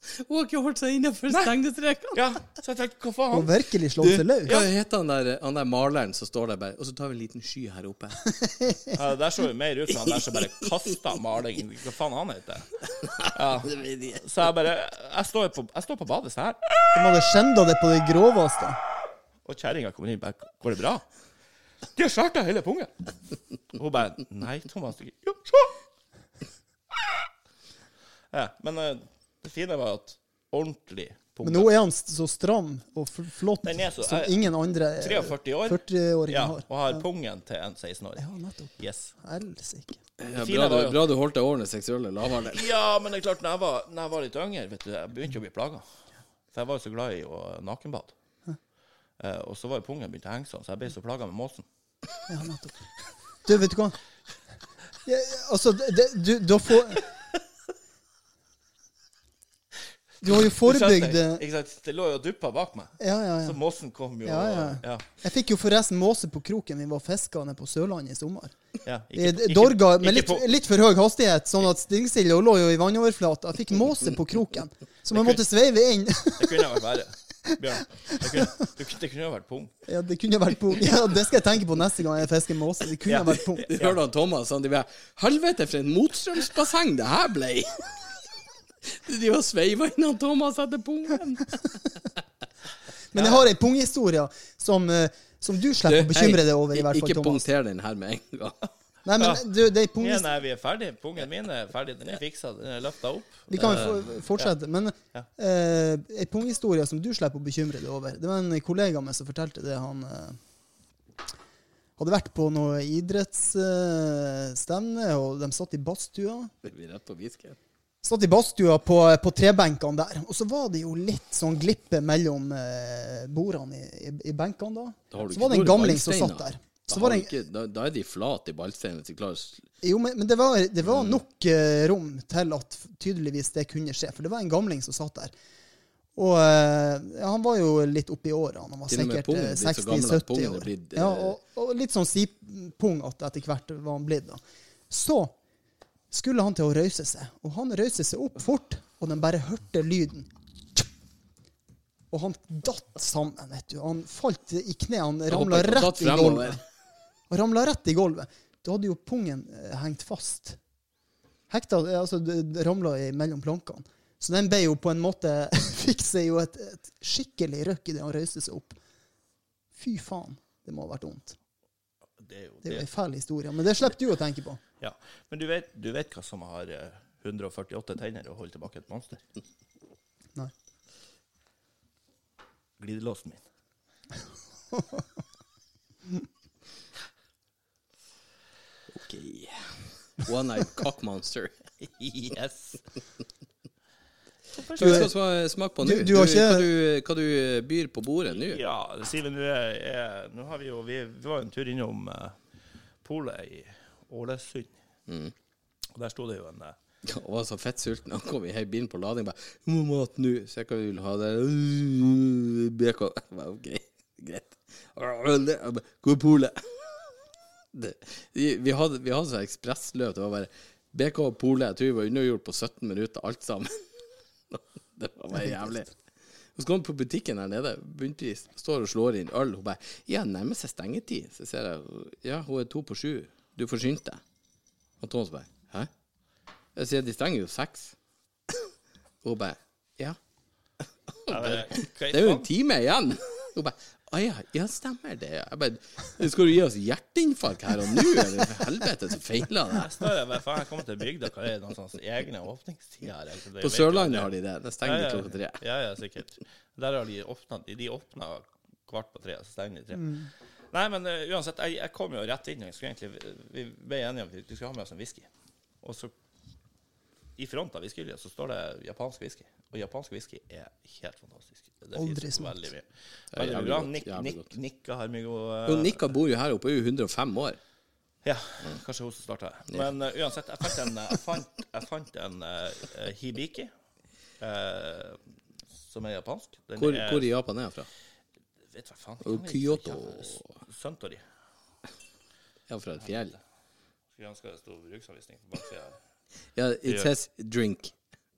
Speaker 3: Hun har ikke holdt seg innenfor stegnestrekene.
Speaker 5: Ja, så jeg tenkte, hva
Speaker 4: Og
Speaker 5: Hun
Speaker 4: virkelig slått seg løs.
Speaker 3: Hva heter han der, han der maleren som står der bare Og så tar vi en liten sky her oppe.
Speaker 5: Ja, det der så jo mer ut som han der som bare kasta maling. Hva faen han heter? Ja. Så jeg bare Jeg står på, jeg står på badet sånn her,
Speaker 4: De hadde skjenda det på det groveste.
Speaker 5: og kjerringa kommer inn bare Går det bra? De har skjært av hele pungen. Og hun bare Nei, Thomas. Jo, se! Ja, men eh, det fine var at ordentlig pung.
Speaker 4: Men nå er han så stram og flott
Speaker 5: Den er så-
Speaker 4: som ingen andre
Speaker 5: 43 år.
Speaker 4: 40-åringer
Speaker 5: Ja,
Speaker 4: har.
Speaker 5: og har pungen til en 16-åring.
Speaker 4: Ja, nettopp.
Speaker 5: Yes.
Speaker 4: Helsike.
Speaker 3: Ja,
Speaker 5: fine
Speaker 3: bra,
Speaker 5: var
Speaker 3: du, bra du holdt deg over den seksuelle lavalderen.
Speaker 5: Ja, men det er klart, når jeg var, når jeg var litt yngre, vet du, jeg begynte å bli plaga. For jeg var jo så glad i å nakenbade. Eh, og så var jo pungen begynt å henge sånn, så jeg ble så plaga med måsen.
Speaker 4: Ja, nettopp. Du, vet du hva? Jeg, altså, det, du, da får Du har jo forebygd
Speaker 5: Ikke sant? Det lå jo og duppa bak meg,
Speaker 4: Ja, ja,
Speaker 5: så måsen kom jo
Speaker 4: Ja, ja.
Speaker 5: ja,
Speaker 4: Jeg fikk jo forresten måse på kroken vi var fiska nede på Sørlandet i sommer.
Speaker 5: ja. Ikke- ikke-
Speaker 4: Dorga med
Speaker 5: ikke
Speaker 4: litt,
Speaker 5: på-
Speaker 4: litt for høy hastighet, sånn at stingsilda lå jo i vannoverflata. Jeg fikk måse på kroken, så man måtte sveive inn.
Speaker 5: Det kunne ha vært verre. Bjørn, det kunne, det kunne- vært pung.
Speaker 4: Ja, det kunne vært pung. Ja, det skal jeg tenke på neste gang jeg fisker måse. Det kunne
Speaker 5: Ja.
Speaker 4: vært pung.
Speaker 3: Du hørte han Thomas han driver Helvete, for et motstrømsbasseng det her ble! Du driver og sveiver Thomas etter pungen.
Speaker 4: Men jeg har ei punghistorie som, eh, som du slipper å bekymre deg over, i hvert fall,
Speaker 3: Ikke punkter den her med en gang.
Speaker 4: Nei, men du, det er ei
Speaker 5: Ja,
Speaker 4: punghistorie
Speaker 5: nei, vi er ferdig. Pungen min er ferdig. Den er fiksa. Den er løfta opp.
Speaker 4: Vi kan
Speaker 5: Eh,
Speaker 4: jo fortsette. Men
Speaker 5: Ja.
Speaker 4: eh, ei punghistorie som du slipper å bekymre deg over. Det var en kollega av meg som fortalte det. Han eh, hadde vært på noe idrettsstevne, og de satt i badstua.
Speaker 3: Vi er rett på whisky.
Speaker 4: Satt i badstua på, på trebenkene der. Og så var det jo litt sånn glippe mellom eh, bordene i, i, i benkene da.
Speaker 3: Da
Speaker 4: Så var det en gamling som satt der.
Speaker 3: Da,
Speaker 4: en,
Speaker 3: ikke, da, da er de flate i ballsteinen. til å
Speaker 4: jo, men, men det var, det
Speaker 3: Mm.
Speaker 4: var nok eh, rom til at tydeligvis det kunne skje. For det var en gamling som satt der. Og eh, han var jo litt oppi årene. Han var sikkert
Speaker 3: pungen
Speaker 4: eh,
Speaker 3: blir så gammel at
Speaker 4: 60-70
Speaker 3: er
Speaker 4: år.
Speaker 3: blitt, eh,
Speaker 4: Ja, og, og litt sånn sipung at etter hvert var han blitt. da. Så skulle han til å røyse seg, og han røyste seg opp fort, og den bare hørte lyden. Og han datt sammen, vet du. Han falt i kne, han ramla rett i gulvet. Han ramla rett i gulvet. Da hadde jo pungen eh, hengt fast. Hekta, eh, altså ramla mellom plankene. Så den ble jo på en måte Fikk seg jo et, et skikkelig røkk idet han røyste seg opp. Fy faen. Det må ha vært vondt.
Speaker 5: Det er jo
Speaker 4: Det er jo en fæl historie. Men det slipper du å tenke på.
Speaker 5: Ja. Men du vet, du vet hva som har eh, 148 tenner og holder tilbake et monster?
Speaker 4: Nei.
Speaker 5: Glidelåsen min.
Speaker 3: Ok. One Night Cock Monster.
Speaker 5: Yes!
Speaker 3: Hva vi skal sma- smake på nå?
Speaker 4: Du- du har ikke-
Speaker 3: hva, du, hva du byr på bordet nå?
Speaker 5: Ja, det sier vi nå er, er Nå har vi jo Vi, vi var jo en tur innom uh, polet i Ålesund.
Speaker 3: Mm.
Speaker 5: Og der sto det jo en uh,
Speaker 3: ja, og var så fett sulten. Han kom i hei bilen på lading bare må mat nå.' Se hva vi vil ha der. «Øh, Bacon. Jeg bare, OK, greit. Gå i polet. Vi, vi hadde, vi hadde sånn ekspressløp. Det var bare BK og Pole. Jeg tror vi var undergjort på 17 minutter, alt sammen. Det var bare jævlig. Og så kom hun på butikken her nede. Bunnpris. Står og slår inn øl. Hun bare 'Ja, nærmer seg stengetid.' Så ser jeg Ja, hun er to på sju. Du får skynde deg. Og Thomas bare 'Hæ?' Jeg sier de stenger jo seks. Og hun bare Ja.
Speaker 5: ja, det,
Speaker 3: Det er jo en time igjen. Hun bare Å ja, ja, stemmer det. Jeg bare Skal du gi oss hjerteinfarkt her og nå, eller for helvete, så feiler det?
Speaker 5: Jeg står der, faen, jeg kommer til bygda, hva er det noen sånne egne åpningstider?
Speaker 3: På Sørlandet har de det. Det stenger de klokka tre.
Speaker 5: Ja, ja, sikkert. Der har de åpna De åpna kvart på tre, så stenger de tre.
Speaker 3: Mm.
Speaker 5: Nei, men uh, uansett, jeg, jeg kom jo rett inn. Jeg skulle egentlig, vi ble enige om at vi skulle ha med oss en whisky. Og så i front av whiskyhylla så står det japansk whisky. Og japansk whisky er helt fantastisk. Det
Speaker 4: Aldri smakt.
Speaker 5: veldig mye. Veldig bra. Nick, Nick. Nikka har mye god
Speaker 3: Jo, Nikka bor jo her oppe, er jo 105 år.
Speaker 5: Ja, kanskje hun som starta. Men uh, uansett, jeg fant en, jeg fant, jeg fant en uh, hibiki, som er japansk. Den
Speaker 3: Hvor,
Speaker 5: er,
Speaker 3: hvor i Japan er jeg fra?
Speaker 5: Vet hva faen?
Speaker 3: Kyoto.
Speaker 5: Suntory.
Speaker 3: Jeg er fra et fjell.
Speaker 5: Skulle ønske det sto bruksanvisning på baksida.
Speaker 3: Ja, it says drink.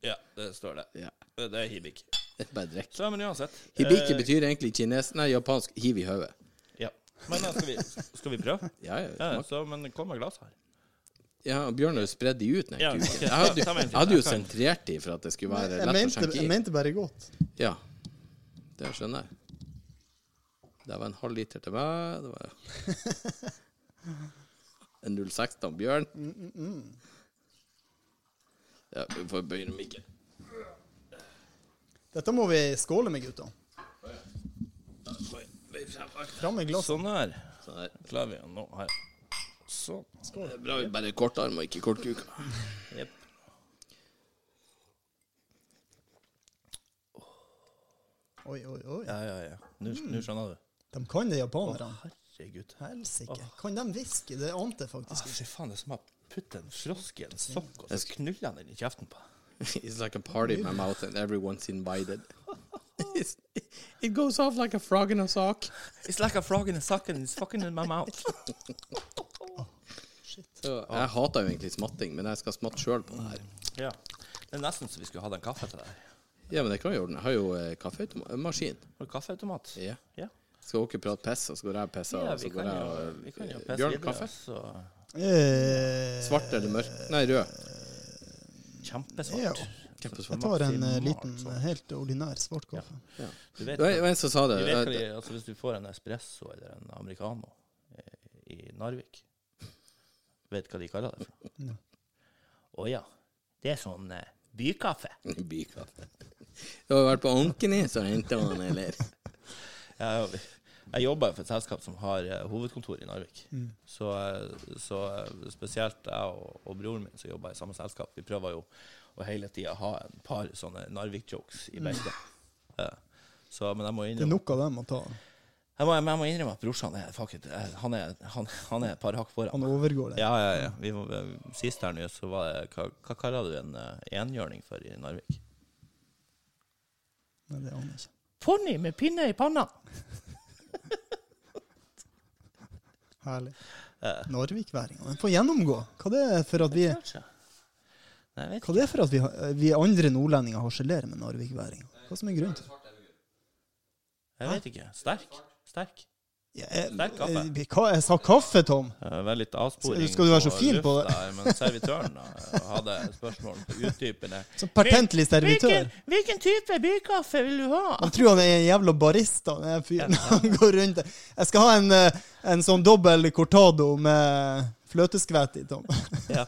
Speaker 5: Ja, det står det.
Speaker 3: Ja.
Speaker 5: Det er hibiki. Så, men uansett.
Speaker 3: Hibiki
Speaker 5: eh,
Speaker 3: betyr egentlig kines... Nei, japansk hiv i hodet.
Speaker 5: Ja. Men skal vi, skal vi prøve?
Speaker 3: Ja, ja,
Speaker 5: Ja, så, men kom med glass her.
Speaker 3: ja, Bjørn har jo spredd de ut. Nei,
Speaker 5: Ja, okay.
Speaker 3: jeg, hadde, jeg hadde jo sentrert de for at det skulle være lett å skjenke i.
Speaker 4: jeg mente bare godt.
Speaker 3: Ja, det skjønner jeg. Det var en halv liter til meg. Det var en 016 Bjørn. Ja, vi får bøye mikken.
Speaker 4: Dette må vi skåle med, gutta. Fram med glasset.
Speaker 5: Sånn her.
Speaker 3: Sånn her.
Speaker 5: Klarer vi nå her. Sånn.
Speaker 3: Det er bra vi bare kort kortarm og ikke kortkuka.
Speaker 5: Jepp.
Speaker 4: Oi, oi, oi.
Speaker 5: Ja, ja, ja. Nå mm. skjønner du.
Speaker 4: De kan det, japanerne.
Speaker 5: Herregud.
Speaker 4: Helsike. Kan de hviske? Det ante jeg
Speaker 5: Ah,
Speaker 4: faktisk ikke.
Speaker 5: fy faen, det er som å putte en frosk i en sokk, og så knuller han den i kjeften på.
Speaker 3: It's like a party in my mouth and everyone's invited. It's, it goes off like a frog in a sock.
Speaker 5: It's like a frog in a sock and it's fucking in my mouth.
Speaker 3: Så jeg hater jo egentlig smatting, men jeg skal smatte sjøl på det her.
Speaker 5: Ja. Det er nesten så vi skulle hatt en kaffe til deg.
Speaker 3: Ja, men det kan vi ordne. Jeg har jo eh, kaffemaskin.
Speaker 5: Har du kaffeautomat?
Speaker 3: Ja.
Speaker 5: Ja.
Speaker 3: Skal dere prate piss, og så går jeg og pisser,
Speaker 5: Ja,
Speaker 3: og så
Speaker 5: vi
Speaker 3: går
Speaker 5: kan
Speaker 3: jeg
Speaker 5: jo,
Speaker 3: og
Speaker 5: vi kan jo
Speaker 3: eh,
Speaker 5: pisse
Speaker 3: Bjørn,
Speaker 5: videre,
Speaker 3: kaffe?
Speaker 5: Så
Speaker 3: Svart eller mørk? Nei, rød.
Speaker 5: kjempesvart.
Speaker 4: Ja.
Speaker 3: Kjempesvart.
Speaker 4: Jeg tar en eh, liten, eh, helt ordinær svart kaffe.
Speaker 5: Du vet,
Speaker 3: Det var en som sa det.
Speaker 5: du vet hva
Speaker 3: eh,
Speaker 5: de, altså Hvis du får en espresso eller en americano eh, i Narvik, vet hva de kaller det for?
Speaker 4: Ja.
Speaker 5: Å ja. Det er sånn eh, bykaffe.
Speaker 3: Bykaffe. Du har vært på Ankenes og henta han, eller?
Speaker 5: Jeg, jeg jobber for et selskap som har eh, hovedkontor i Narvik.
Speaker 4: Mm.
Speaker 5: Så, eh, så eh, spesielt jeg og, og broren min som jobber i samme selskap, vi prøver jo å hele tida ha en par sånne Narvik-jokes i beltet. Så, men jeg må
Speaker 4: Det er nok av dem å ta.
Speaker 5: Jeg må, jeg må innrømme at brorsan er fuck it, Han er, han, han er et par hakk foran.
Speaker 4: Han overgår det.
Speaker 5: Ja, ja, ja. Vi, sist her nå, så var det Hva, hva kaller du en enhjørning for i Narvik?
Speaker 4: Nei, det aner jeg ikke.
Speaker 5: Ponni med pinne i panna!
Speaker 4: Herlig. Narvikværinger. Den får gjennomgå. Hva det er for at vi,
Speaker 5: Nei,
Speaker 4: hva det er for at vi, vi andre nordlendinger harselerer med narvikværinger? Hva som er grunnen til det?
Speaker 5: Jeg vet ikke. Sterk. Sterk.
Speaker 4: Ja, jeg,
Speaker 5: Sterk kaffe.
Speaker 4: jeg, jeg sa kaffe, Tom.
Speaker 5: Uh, Vel litt avsporing
Speaker 4: Skal- du være så fin på det?
Speaker 5: men servitøren hadde spørsmål på utdypende.
Speaker 4: Som pertentlig servitør.
Speaker 5: hvilken type bykaffe vil du ha?
Speaker 4: Han tror han er en jævla barista, den fyren. Han går rundt. Jeg skal ha en, eh, en sånn dobbel cortado med fløteskvett i, Tom.
Speaker 5: Ja.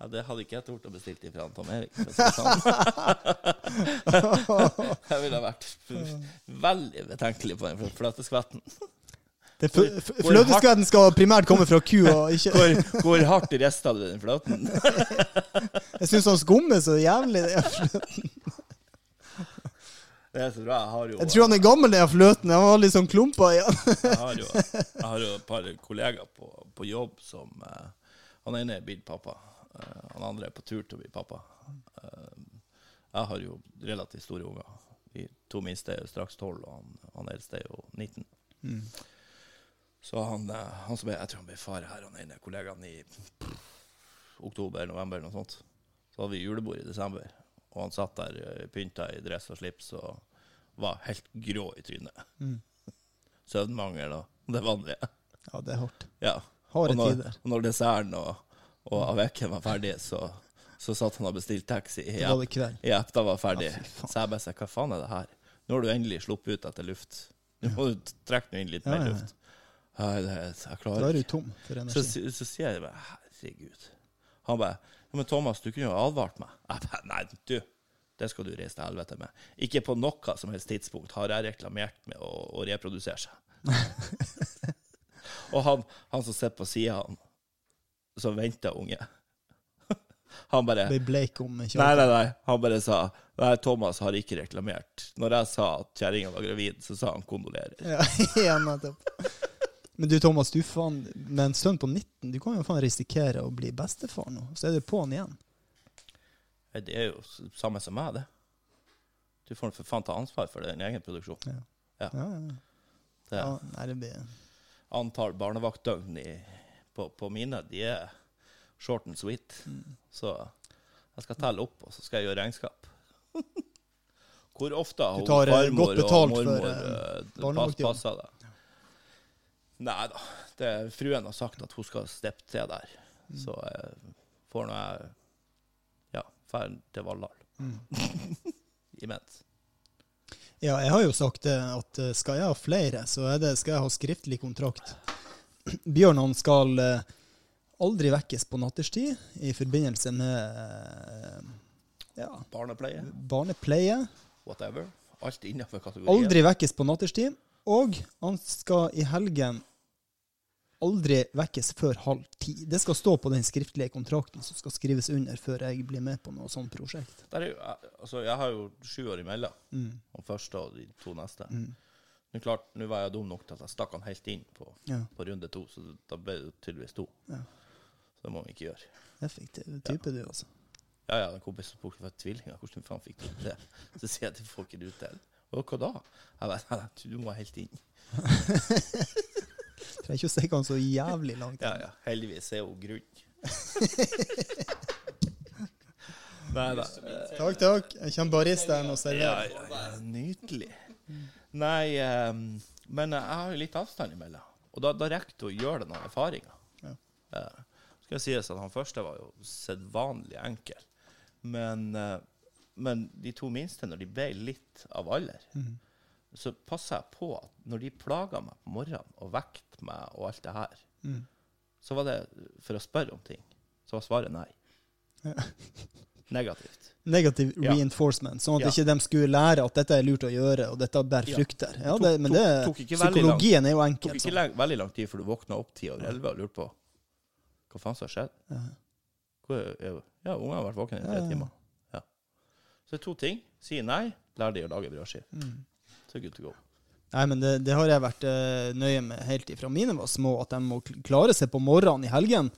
Speaker 5: ja, det hadde ikke jeg tort å bestille fra Tom Erik. sånn. Jeg ville vært veldig betenkelig på den fløteskvetten.
Speaker 4: Det f- f- Fløteskvetten skal primært komme fra ku, og ikke
Speaker 5: Går, går hardt rista du den fløten?
Speaker 4: Jeg syns han skummer så jævlig. Det er fløten.
Speaker 5: Det er så bra. Jeg har jo,
Speaker 4: Jeg tror han er gammel, den fløten. Han har litt sånn klumpa i den.
Speaker 5: jeg jeg har jo et par kollegaer på, på jobb som uh, Han ene er blitt pappa. Uh, han andre er på tur til å bli pappa. Uh, jeg har jo relativt store unger. De to minste er jo straks tolv, og han, han eldste er jo 19. Så han, eh, han som ble, jeg tror han ble far her, han ene kollegaen i oktober, november, eller noe sånt. Så hadde vi julebord i desember, og han satt der eh, pynta i dress og slips og var helt grå i trynet. Søvnmangel og det vanlige.
Speaker 4: Ja, det er hardt.
Speaker 5: Ja.
Speaker 4: Harde
Speaker 5: og når,
Speaker 4: tider.
Speaker 5: og når desserten og, og avekken var ferdig, så, så satt han og bestilte taxi i i app, da var ferdig.
Speaker 4: Ja,
Speaker 5: så jeg bare sa, hva faen er det her? Nå har du endelig sluppet ut etter luft. Nå må du trekke inn litt
Speaker 4: Ja,
Speaker 5: mer
Speaker 4: ja, ja.
Speaker 5: luft. Nei, det, jeg klarer Da
Speaker 4: er du tom for energi.
Speaker 5: Så, så sier jeg bare, herregud. Han bare, ja, men Thomas, du kunne jo advart meg. Jeg bare, nei, du, det skal du reise til helvete med. Ikke på noe som helst tidspunkt har jeg reklamert med å, å reprodusere seg. Og han, han som sitter på sida, som venter unge, han bare
Speaker 4: Ble bleik om
Speaker 5: Nei, nei, nei. Han bare sa Nei, Thomas har ikke reklamert. Når jeg sa at kjerringa var gravid, så sa han kondolerer.
Speaker 4: Ja, ja, nettopp. Men du Thomas, du faen, med en sønn på 19, du kan jo faen risikere å bli bestefar nå. Så er det på'n igjen.
Speaker 5: Det er jo samme som meg, det. Du får for faen ta ansvar for din egen produksjon.
Speaker 4: Ja, ja.
Speaker 5: Det
Speaker 4: ja nei, det blir
Speaker 5: Antall barnevaktdøgn på, på mine, de er short and sweet.
Speaker 4: Mm.
Speaker 5: Så jeg skal telle opp, og så skal jeg gjøre regnskap. Hvor ofte har
Speaker 4: eh,
Speaker 5: farmor og
Speaker 4: for,
Speaker 5: mormor
Speaker 4: eh,
Speaker 5: eh, pass, passa det? Nei da. Det, fruen har sagt at hun skal steppe til der.
Speaker 4: Mm.
Speaker 5: Så jeg får nå jeg ja, drar til Valhall.
Speaker 4: Mm.
Speaker 5: Imens.
Speaker 4: Ja, jeg har jo sagt at eh, skal jeg ha flere, så er det, skal jeg ha skriftlig kontrakt. Bjørn han skal eh, aldri vekkes på natterstid i forbindelse med eh, ja,
Speaker 5: Barnepleie,
Speaker 4: barnepleie.
Speaker 5: whatever. Alt innenfor kategorien.
Speaker 4: Aldri vekkes på natterstid. Og han skal i helgen aldri vekkes før halv ti. Det skal stå på den skriftlige kontrakten som skal skrives under før jeg blir med på noe sånt prosjekt.
Speaker 5: Der jo, altså, jeg har jo sju år imellom.
Speaker 4: Mm.
Speaker 5: Den første og de to neste.
Speaker 4: Mm.
Speaker 5: Men klart, nå var jeg dum nok til at jeg stakk han helt inn på,
Speaker 4: Ja.
Speaker 5: på runde to, så da ble det tydeligvis to.
Speaker 4: Ja.
Speaker 5: Så det må vi ikke gjøre.
Speaker 4: Effektiv type, du, altså.
Speaker 5: Ja, ja, en kompis som for tvillinger, hvordan faen fikk du det? Så sier jeg til folk du til. Og hva da? Jeg vet, du må helt inn.
Speaker 4: Trenger ikke å stikke han så jævlig langt.
Speaker 5: Ja, ja, heldigvis er hun grunn. nei da.
Speaker 4: Takk, takk. Jeg kommer barista og
Speaker 5: Ja,
Speaker 4: serverer.
Speaker 5: ja, ja, nydelig. Nei, um, men jeg har jo litt avstand imellom. Og da, da rekker du å gjøre deg noen erfaringer.
Speaker 4: Ja.
Speaker 5: Uh, skal jeg sies at han første var jo sedvanlig enkel. Men, uh, men de to minste, når de ble litt av alder, så passa jeg på at når de plaga meg på morgenen og vekte meg og alt det her, så var det for å spørre om ting. Så var svaret nei. Negativt.
Speaker 4: Negativ
Speaker 5: Ja.
Speaker 4: reinforcement, sånn at
Speaker 5: Ja.
Speaker 4: ikke de skulle lære at dette er lurt å gjøre, og dette bærer
Speaker 5: Ja.
Speaker 4: frukter. Ja, det, men det,
Speaker 5: tok tok psykologien
Speaker 4: psykologien er jo
Speaker 5: Det tok ikke
Speaker 4: Sånn.
Speaker 5: veldig lang tid før du våkna opp ti over elleve og lurte på hva faen som har skjedd. Ja, ungene har vært våkne i tre
Speaker 4: Ja, ja.
Speaker 5: timer. Ja. Så det er to ting. Si nei, lær de å lage brødskive.
Speaker 4: Mm.
Speaker 5: Det good to go.
Speaker 4: Nei, men det, det har jeg vært eh, nøye med helt ifra mine var små, at de må klare seg på morgenen i helgen.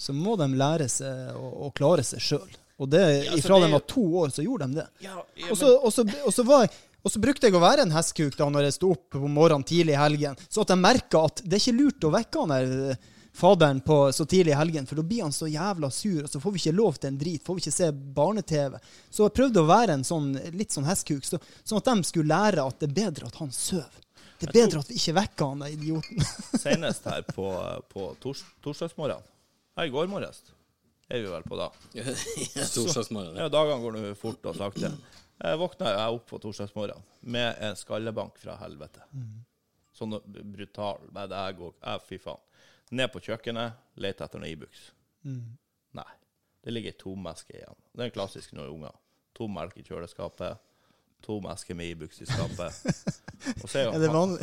Speaker 4: Så må de lære seg å, å klare seg sjøl. Og det,
Speaker 5: Ja, altså,
Speaker 4: ifra
Speaker 5: det
Speaker 4: de var to år, så gjorde de det.
Speaker 5: Ja,
Speaker 4: Og så, og, så, og, så var jeg, og så brukte jeg å være en hestkuk da når jeg sto opp på morgenen tidlig i helgen, så at jeg merka at det er ikke lurt å vekke han der eh, faderen på så tidlig i helgen, for da blir han så jævla sur, og så får vi ikke lov til en drit, får vi ikke se barne-TV. Så jeg prøvde å være en sånn, litt sånn hestkuk, så, sånn at de skulle lære at det er bedre at han sover. Det er bedre at vi ikke vekker han, den idioten.
Speaker 5: senest her på, på tors, torsdagsmorgen. Her i går morges er vi vel på da.
Speaker 3: Torsdagsmorgen.
Speaker 5: Ja, dagene går nå fort og sakte. Jeg våkna jeg opp på torsdagsmorgen med en skallebank fra helvete. Sånn brutal. Jeg går Jeg, fy faen. Ned på kjøkkenet, lete etter noe Ibux. Nei. Det ligger ei tomeske igjen. Det er klassisk når unger. To melk i kjøleskapet. To mesker med Ibux i skapet. Og så er jo han-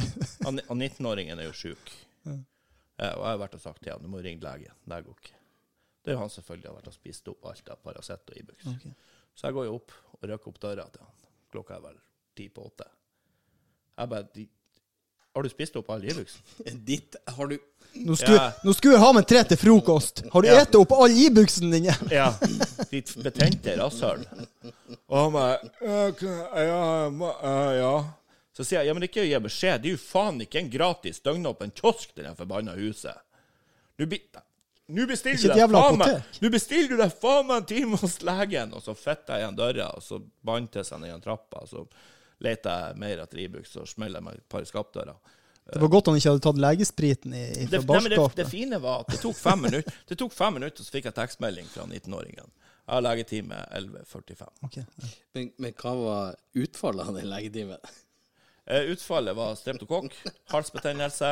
Speaker 5: han, han 19-åringen er jo sjuk. Eh, og jeg har vært og sagt til ham du må ringe legen. Det går ikke. Det er jo han selvfølgelig har vært og spist opp alt av Paracet og Ibux.
Speaker 4: okay.
Speaker 5: Så jeg går jo opp og røkker opp døra til han. Klokka er vel ti på åtte. Jeg bare Har du spist opp all Ibuksen?
Speaker 3: Ditt Har du
Speaker 4: Nå skulle,
Speaker 5: Ja.
Speaker 4: nå skulle jeg ha med tre til frokost. Har du
Speaker 5: Ja.
Speaker 4: ete opp all Ibux-en din?
Speaker 5: Ja. Ditt betente rasshøl. Og han bare «Ja, ja, ja. Så sier jeg ja, men ikke gi beskjed. Det er jo faen ikke en gratis døgnåpen kiosk til det forbanna huset. Nå bi- nå bestiller bestiller du deg faen meg en time hos legen, og så fitter jeg igjen døra, og så bandt jeg seg ned en trappa, og så leter jeg mer etter Ibux, og smeller jeg meg et par skapdører.
Speaker 4: Det var godt han ikke hadde tatt legespriten i, i
Speaker 5: Det,
Speaker 4: fra
Speaker 5: nei, det, det fine var at det tok fem minutter, det tok fem minutter, så fikk jeg tekstmelding fra 19-åringen. Jeg har legetime 11.45.
Speaker 4: Ok.
Speaker 3: Men, men hva var utfallet av den legetimen?
Speaker 5: Eh, Utfallet var streptokokk, halsbetennelse.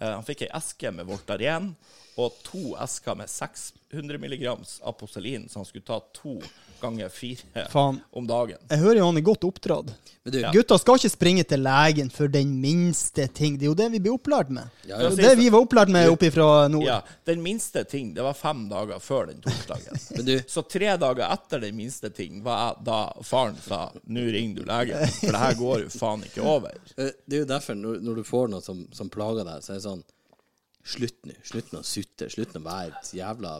Speaker 5: Eh, Han fikk ei eske med Voltaren og to esker med 600 mg Aposelin, så han skulle ta to ganger fire
Speaker 4: Faen.
Speaker 5: om dagen.
Speaker 4: Jeg hører jo han er godt oppdratt.
Speaker 3: Men du,
Speaker 4: Gutta skal ikke springe til legen for den minste ting. Det er jo det vi blir opplært med.
Speaker 3: Ja,
Speaker 4: Det
Speaker 3: ja.
Speaker 4: Det, det vi var opplært med oppe fra nord.
Speaker 5: Ja, Den minste ting, det var fem dager før den torsdagen.
Speaker 3: men du
Speaker 5: Så tre dager etter den minste ting var jeg da faren sa 'nå ringer du legen', for det her går jo faen ikke over.
Speaker 3: Eh, Det er jo derfor, når, når du får noe som, som plager deg, så er det sånn Slutt nå. Slutt med å sutte. Slutt med å være et jævla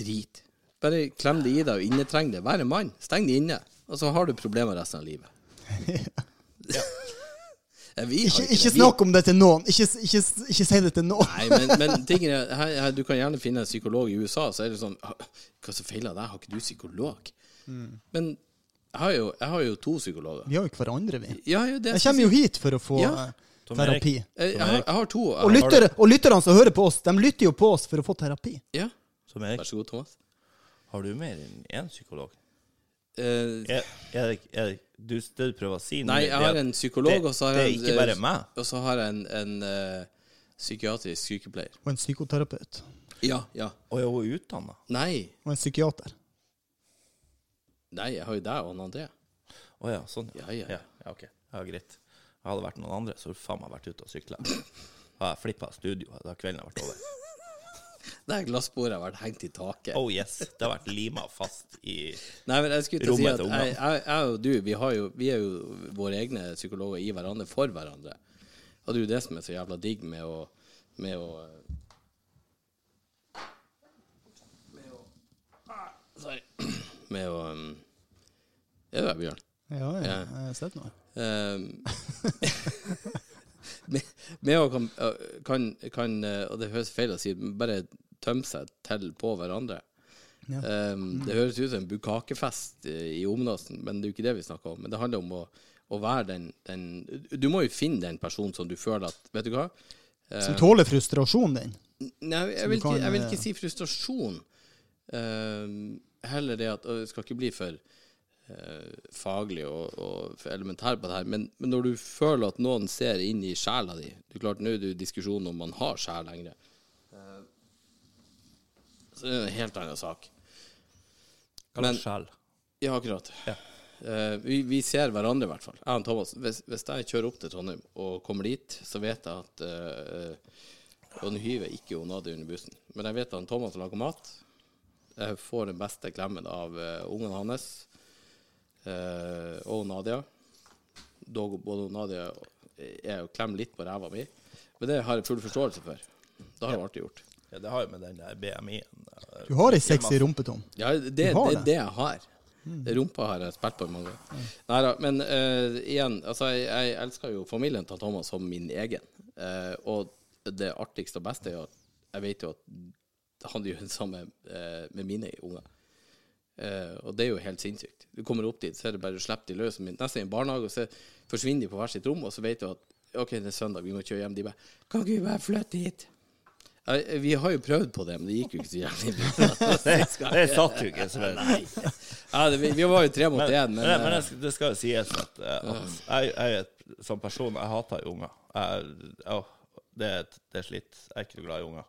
Speaker 3: drit. Bare klem det i deg og innetreng det. Vær en mann. Steng det inne. Og så har du problemer resten av livet. Ja,
Speaker 4: Ikke, ikke snakk om det til noen. Ikke, ikke, ikke si det til noen.
Speaker 3: Nei, men, men tingen er, her, her, du kan gjerne finne en psykolog i USA, så er det sånn «Hva som feiler deg? Har ikke du psykolog? Men jeg har, jo, jeg har jo to psykologer.
Speaker 4: Vi har jo hverandre, vi.
Speaker 3: Ja, jo, det
Speaker 4: Jeg kommer jo hit for å få
Speaker 3: Ja.
Speaker 4: Eh,
Speaker 5: Tom
Speaker 4: terapi.
Speaker 5: Erik.
Speaker 3: Jeg, jeg, har, jeg har to.
Speaker 4: Og, lyttere, og lytterne som hører på oss, de lytter jo på oss for å få terapi.
Speaker 3: Ja,
Speaker 5: Som Erik,
Speaker 3: vær så god, Thomas.
Speaker 5: har du mer enn én psykolog?
Speaker 3: Eh,
Speaker 5: Er, Erik, Erik du, det du prøver å si
Speaker 3: nei, jeg har en psykolog, og så har jeg en, eh. Og har jeg en, en eh, psykiatrisk sykepleier.
Speaker 4: Og en psykoterapeut.
Speaker 3: Ja, ja.
Speaker 5: Og er hun utdanna.
Speaker 3: Nei,
Speaker 4: Og en psykiater.
Speaker 3: nei, jeg har jo deg og han André.
Speaker 5: Å ja, sånn.
Speaker 3: Ja, ja, ja.
Speaker 5: ja, ok. Ja, greit. Hadde vært noen andre, så hadde faen meg vært ute og sykla. Hadde jeg flippa studio. Da hadde kvelden vært over.
Speaker 3: Det her glassbordet har vært hengt i taket.
Speaker 5: Oh yes. Det har vært lima fast i
Speaker 3: Nei, men jeg skulle til å si at jeg, jeg, jeg og du, vi, har jo, vi er jo våre egne psykologer i hverandre for hverandre. Og det er jo det som er så jævla digg med å Med å Med å Sorry. Med å Er du det Bjørn?
Speaker 4: Ja, ja,
Speaker 3: Ja.
Speaker 4: jeg har sett noe.
Speaker 3: Um, med, å kan, kan, kan, og det høres feil å si, bare tømme seg til på hverandre.
Speaker 4: Ja.
Speaker 3: Um, det høres ut som en bukakefest i Omnåsen, men det er jo ikke det vi snakker om. Men det handler om å, å være den, den Du må jo finne den personen som du føler at Vet du hva?
Speaker 4: Som tåler frustrasjonen din.
Speaker 3: Nei, jeg vil, ikke, jeg vil ikke si frustrasjon. Um, heller det at Det skal ikke bli for faglig og, og elementær på det her, men, men når du føler at noen ser inn i sjela di det er klart Nå er det jo diskusjon om man har sjel lenger. Eh, så det er en helt annen sak.
Speaker 5: Hva slags sjel?
Speaker 3: Ja, akkurat.
Speaker 5: Ja.
Speaker 3: Eh, vi, vi ser hverandre, i hvert fall. Jeg og Thomas. Hvis, hvis jeg kjører opp til Trondheim og kommer dit, så vet jeg at uh, Og nå hyver jeg ikke Nadi under bussen, men jeg vet at Thomas lager mat. Jeg får den beste klemmen av uh, ungene hans eh, og Nadia. Dog både Nadia er jo klemme litt på ræva mi, men det har jeg full forståelse for. Det har jeg alltid gjort.
Speaker 5: Ja, det har jo med den der BMI-en eh,
Speaker 4: Du har ei sexy rumpe, Tom.
Speaker 3: Ja, det, det
Speaker 4: har
Speaker 3: er
Speaker 4: det.
Speaker 3: det jeg har. Rumpa har jeg spilt på mange ganger. Neida, men uh, igjen, altså, jeg, jeg elsker jo familien til Thomas som min egen. Uh, og det artigste og beste er jo at jeg vet jo at han gjør det samme med mine unger. Eh, og det er jo helt sinnssykt. Du kommer opp dit, så er det bare å slippe de løs, nesten i en barnehage, og så forsvinner de på hvert sitt rom, og så vet du at OK, det er søndag, vi må kjøre hjem. De bare Kan ikke vi bare flytte hit? Vi har jo prøvd på det, men det gikk jo ikke så jævlig bra.
Speaker 5: Det, satt jo ikke
Speaker 3: Ja, det, vi, vi var jo tre mot
Speaker 5: Men,
Speaker 3: én,
Speaker 5: men,
Speaker 3: men,
Speaker 5: men,
Speaker 3: eh,
Speaker 5: det skal- jo sies at, at jeg, jeg som person Jeg hater unger. Jeg, å, det, det er slitt. Jeg er ikke glad i unger.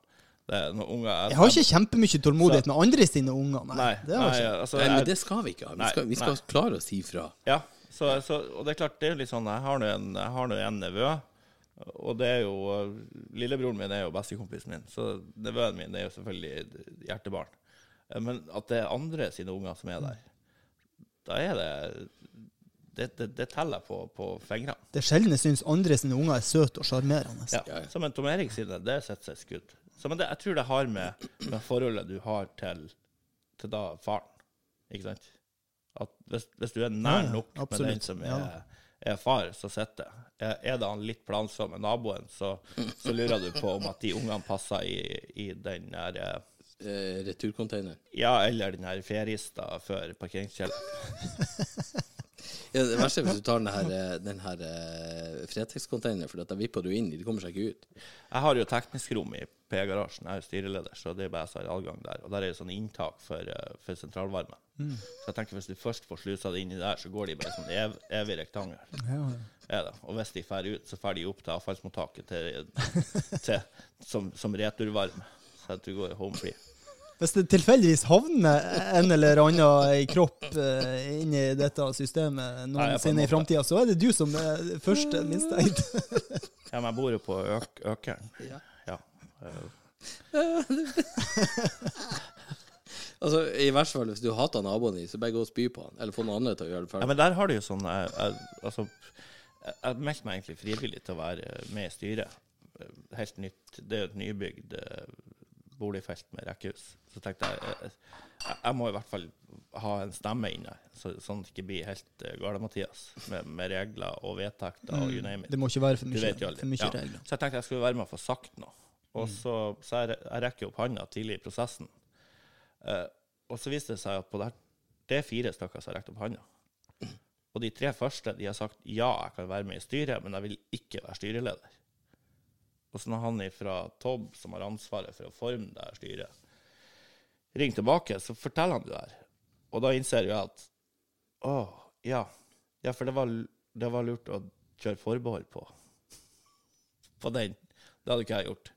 Speaker 5: Det er noen unger
Speaker 4: Jeg har ikke kjempemye tålmodighet med andre sine unger. Nei,
Speaker 5: Nei,
Speaker 4: det har
Speaker 5: nei,
Speaker 4: jeg
Speaker 5: altså,
Speaker 3: nei, men det skal vi ikke ha. Vi skal, vi skal klare å si fra.
Speaker 5: Ja, så, så, og det er klart, det er litt sånn Jeg har nå en, har en nevø, og det er jo Lillebroren min er jo bestekompisen min, så nevøen min er jo selvfølgelig hjertebarn. Men at det er andre sine unger som er der, da er det Det, det, det teller på, på fingrene.
Speaker 4: Det er sjelden jeg syns andre sine unger er søte og sjarmerende.
Speaker 5: Ja.
Speaker 3: Ja, ja.
Speaker 5: Som en Tom Erik sine, det setter seg skudd. Så, men det, jeg tror det har med, med forholdet du har til, til da faren, ikke sant? At hvis, hvis du er nær
Speaker 4: nok ja,
Speaker 5: med den som
Speaker 4: Ja
Speaker 5: er, er far, så sitter det. Er det han litt plansom med naboen, så, så lurer du på om at de ungene passer i, i den der eh,
Speaker 3: Eh.
Speaker 5: Ja, eller den her ferista før parkeringskjelleren.
Speaker 3: Ja, det verste er hvis du tar den her, eh, den her eh, Fretex-containeren, for da vipper du inn i, de kommer seg ikke ut.
Speaker 5: Jeg har jo teknisk rom i P-garasjen, jeg er jo styreleder, så det er bare jeg som har adgang der. Og der er jo sånn inntak for, eh, for sentralvarme. Så jeg tenker hvis du først får slusa det inni der, så går de bare sånn ev evig rektangel.
Speaker 4: Ja, ja.
Speaker 5: Og hvis de drar ut, så drar de opp til avfallsmottaket til, til, som, som returvarme. Så jeg tror du går home free.
Speaker 4: Hvis det tilfeldigvis havner en eller annen i kropp eh, inn i dette systemet
Speaker 5: Nei,
Speaker 4: noensinne i framtida, så er det du som er først mistenkt.
Speaker 5: Ja, men jeg bor jo på øk Økeren.
Speaker 3: Ja.
Speaker 5: Ja.
Speaker 3: Altså, I hvert fall hvis du hater naboen din, så bare gå og spy på han, eller få noen andre til å gjøre det
Speaker 5: Ja, men der har du jo sånn Jeg, jeg, altså, jeg, jeg meldte meg egentlig frivillig til å være med i styret. Helt nytt. Det er jo et nybygd eh, boligfelt med rekkehus. Så tenkte jeg, jeg jeg må i hvert fall ha en stemme inne, så, sånn at det ikke blir helt uh, gale-Mathias med, med regler og vedtekter og you name it.
Speaker 4: Det må ikke være for mye, for mye
Speaker 5: Ja.
Speaker 4: regler.
Speaker 5: Så jeg tenkte jeg skulle være med og få sagt noe. Og så, så jeg, jeg rekker opp hånda tidlig i prosessen. Uh, og så viste det seg at på det, her, det er fire stykker som har rekt opp hånda. Og de tre første de har sagt ja, jeg kan være med i styret, men jeg vil ikke være styreleder. Og så når han fra Tobb, som har ansvaret for å forme det her styret, ringer tilbake, så forteller han det der. Og da innser jeg at å, ja. Ja, for det var, det var lurt å kjøre forbehold på. På den. Det hadde ikke jeg gjort.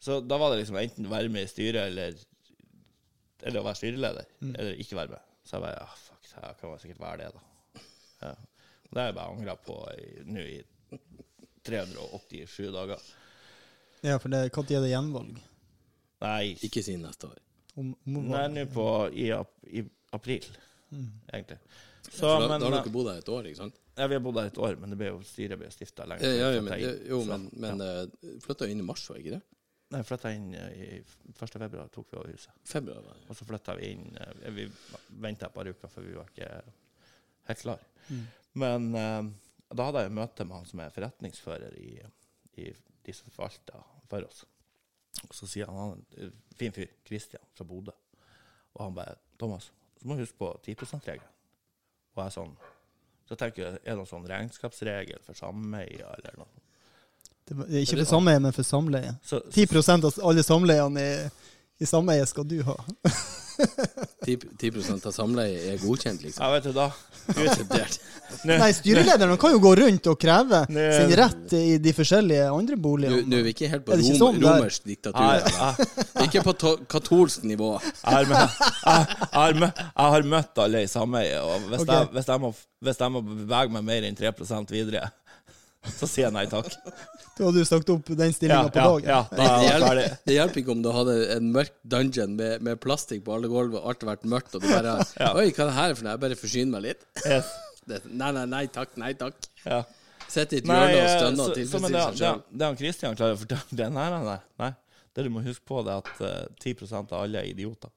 Speaker 5: Så da var det liksom enten være med i styret eller, eller å være styreleder, eller ikke være med. Så jeg bare ja, fuck, jeg kan sikkert være det, da. Ja. Det har jeg bare angra på nå i 387 dager.
Speaker 4: Ja, for det, når er det gjenvalg?
Speaker 5: Nei,
Speaker 3: Ikke siden neste år.
Speaker 4: Om, om,
Speaker 5: Nei, nå på i, ap- i april, egentlig. Så,
Speaker 3: For da,
Speaker 5: men,
Speaker 3: da har
Speaker 5: eh,
Speaker 3: dere bodd her et år, ikke sant?
Speaker 5: ja, vi har bodd her et år, men det ble jo styret ble stifta lenge
Speaker 3: Ja, ja, ja, men,
Speaker 5: jeg
Speaker 3: jo,
Speaker 5: Så,
Speaker 3: men, men
Speaker 5: ja.
Speaker 3: uh, flytta inn i mars, var ikke det?
Speaker 5: Nei, flytta inn eh, i 1. februar, tok vi over huset.
Speaker 3: Februar, ja.
Speaker 5: Og så flytta vi inn eh, Vi venta et par uker, for vi var ikke helt klar. Men eh, da hadde jeg møte med han som er forretningsfører i, i de som forvalter for oss. Og så sier han han fin fyr, Christian fra Bodø. Og han bare 'Thomas, så må du huske på 10 %-regelen'. Og jeg sånn Så tenker jeg, er det noen sånn regnskapsregel for sameie eller noe?
Speaker 4: det er ikke for sameie, men for samleie.
Speaker 5: Så,
Speaker 4: 10% av alle samleiene i, i sameie skal du ha.
Speaker 3: 10, 10 av samleiet er godkjent, liksom.
Speaker 5: Ja, vet du da
Speaker 4: Nei, styrelederen kan jo gå rundt og kreve sin rett i de forskjellige andre boligene.
Speaker 3: nå er vi ikke helt på
Speaker 4: ikke
Speaker 3: rom,
Speaker 4: sånn der?
Speaker 3: romersk diktatur. Ikke på to katolsk nivå.
Speaker 5: Jeg har, møtt, jeg, jeg, har møtt, jeg har møtt alle i sameiet, og hvis,
Speaker 4: okay.
Speaker 5: jeg, hvis, jeg må, hvis jeg må bevege meg mer enn 3 videre, så sier jeg nei takk.
Speaker 4: Da hadde du sagt opp den
Speaker 5: Ja,
Speaker 4: på
Speaker 5: ja,
Speaker 4: dagen.
Speaker 5: ja, da
Speaker 3: Det
Speaker 5: er
Speaker 3: hjelper, det hjelper ikke om du hadde en mørk dungeon med, med plastikk på alle gulv, og alt har vært mørkt, og du bare
Speaker 5: Ja.
Speaker 3: Oi, hva er det her for noe? Jeg bare forsyner meg litt.
Speaker 5: Yes.
Speaker 3: Det, nei, nei, nei takk, nei takk.
Speaker 5: Ja.
Speaker 3: Sitter i et hjørne og
Speaker 5: stønner
Speaker 3: stønne og tilfredsstiller
Speaker 5: det,
Speaker 3: seg sjøl.
Speaker 5: det han Kristian klarer å fortelle det, nei, nei, nei, nei. Det du må huske på, det er at eh, 10% av alle er idioter.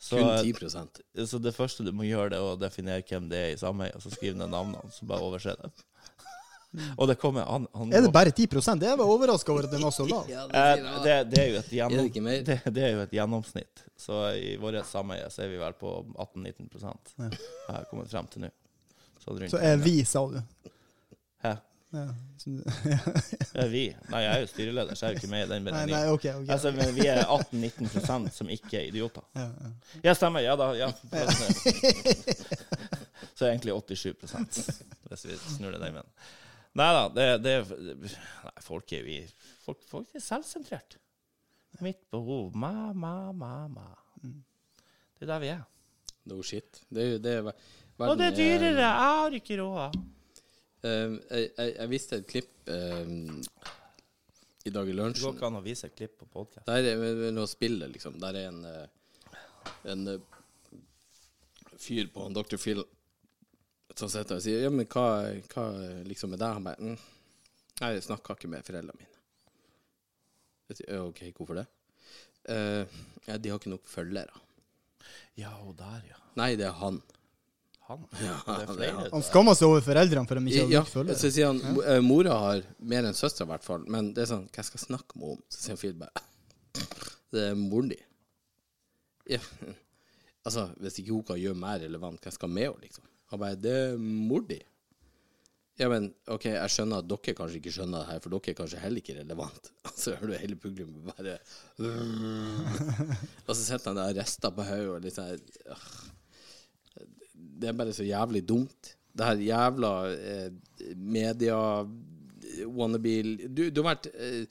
Speaker 5: Så,
Speaker 3: Kun
Speaker 5: eh,
Speaker 3: 10%
Speaker 5: så det første du må gjøre, det er å definere hvem det er i sameiet, og så skrive ned navnene, så bare overse det. Og det kommer han, han
Speaker 4: Er det bare 10 Jeg var overraska over at den var så lav.
Speaker 3: Ja,
Speaker 5: Eh,
Speaker 3: det,
Speaker 5: er jo et
Speaker 3: Er
Speaker 5: gjennom,
Speaker 3: det
Speaker 5: det, det er jo et gjennomsnitt. Så i vårt sameie så er vi vel på 18-19 Jeg har kommet frem til nå. Så,
Speaker 4: Så er vi, sa du.
Speaker 5: Hæ?
Speaker 4: Ja.
Speaker 5: Er vi? Nei, jeg er jo styreleder, så jeg er jo ikke med i den
Speaker 4: nei, nei,
Speaker 5: beregningen.
Speaker 4: OK. ok.
Speaker 5: Altså, men vi er 18-19% som ikke er idioter.
Speaker 4: Ja, ja.
Speaker 5: Ja, stemmer. Ja da. Ja. Så egentlig 87 hvis vi snur det den veien. Nei da, det, det Nei, folk er jo Folk, folk er selvsentrert. Mitt behov Ma, ma, ma, ma. Det er der vi er.
Speaker 3: No shit. Det det er-
Speaker 5: Og det er dyrere! Jeg har ikke råd.
Speaker 3: Eh, jeg, jeg, jeg viste et klipp eh, i dag i lunsjen.
Speaker 5: Det går ikke an å vise et klipp på podkast.
Speaker 3: Der er noe spill, liksom. Der er en, eh, en eh, fyr på en Dr. Phil som sitter og sier Ja, men hva, hva liksom med deg? Han bare mm, jeg snakka ikke med foreldrene mine. Jeg sier, OK, hvorfor det? Uh, ja, de har ikke nok følgere.
Speaker 5: Ja, og der, ja.
Speaker 3: Nei, det er han.
Speaker 5: Han.
Speaker 3: Ja,
Speaker 5: det er
Speaker 3: er
Speaker 5: flere.
Speaker 4: Han skammer seg over foreldrene for at de ikke har
Speaker 3: Ja,
Speaker 4: nok følgere.
Speaker 3: så sier han mo- eh, mora har mer enn søstera, i hvert fall. Men det er sånn Hva skal jeg snakke med om? Så sier Phil bare Det er moren din. Ja. Altså, hvis ikke hun kan gjøre mer relevant, hva skal jeg med henne, liksom? Han bare Det er mor di. Ja, men OK, jeg skjønner at dere kanskje ikke skjønner det her, for dere er kanskje heller ikke relevant. Så hører du hele publikum bare Og så sitter han der og rister på hodet og litt sånn. Det er bare så jævlig dumt. Det her jævla eh, media wannabe du, du har vært eh,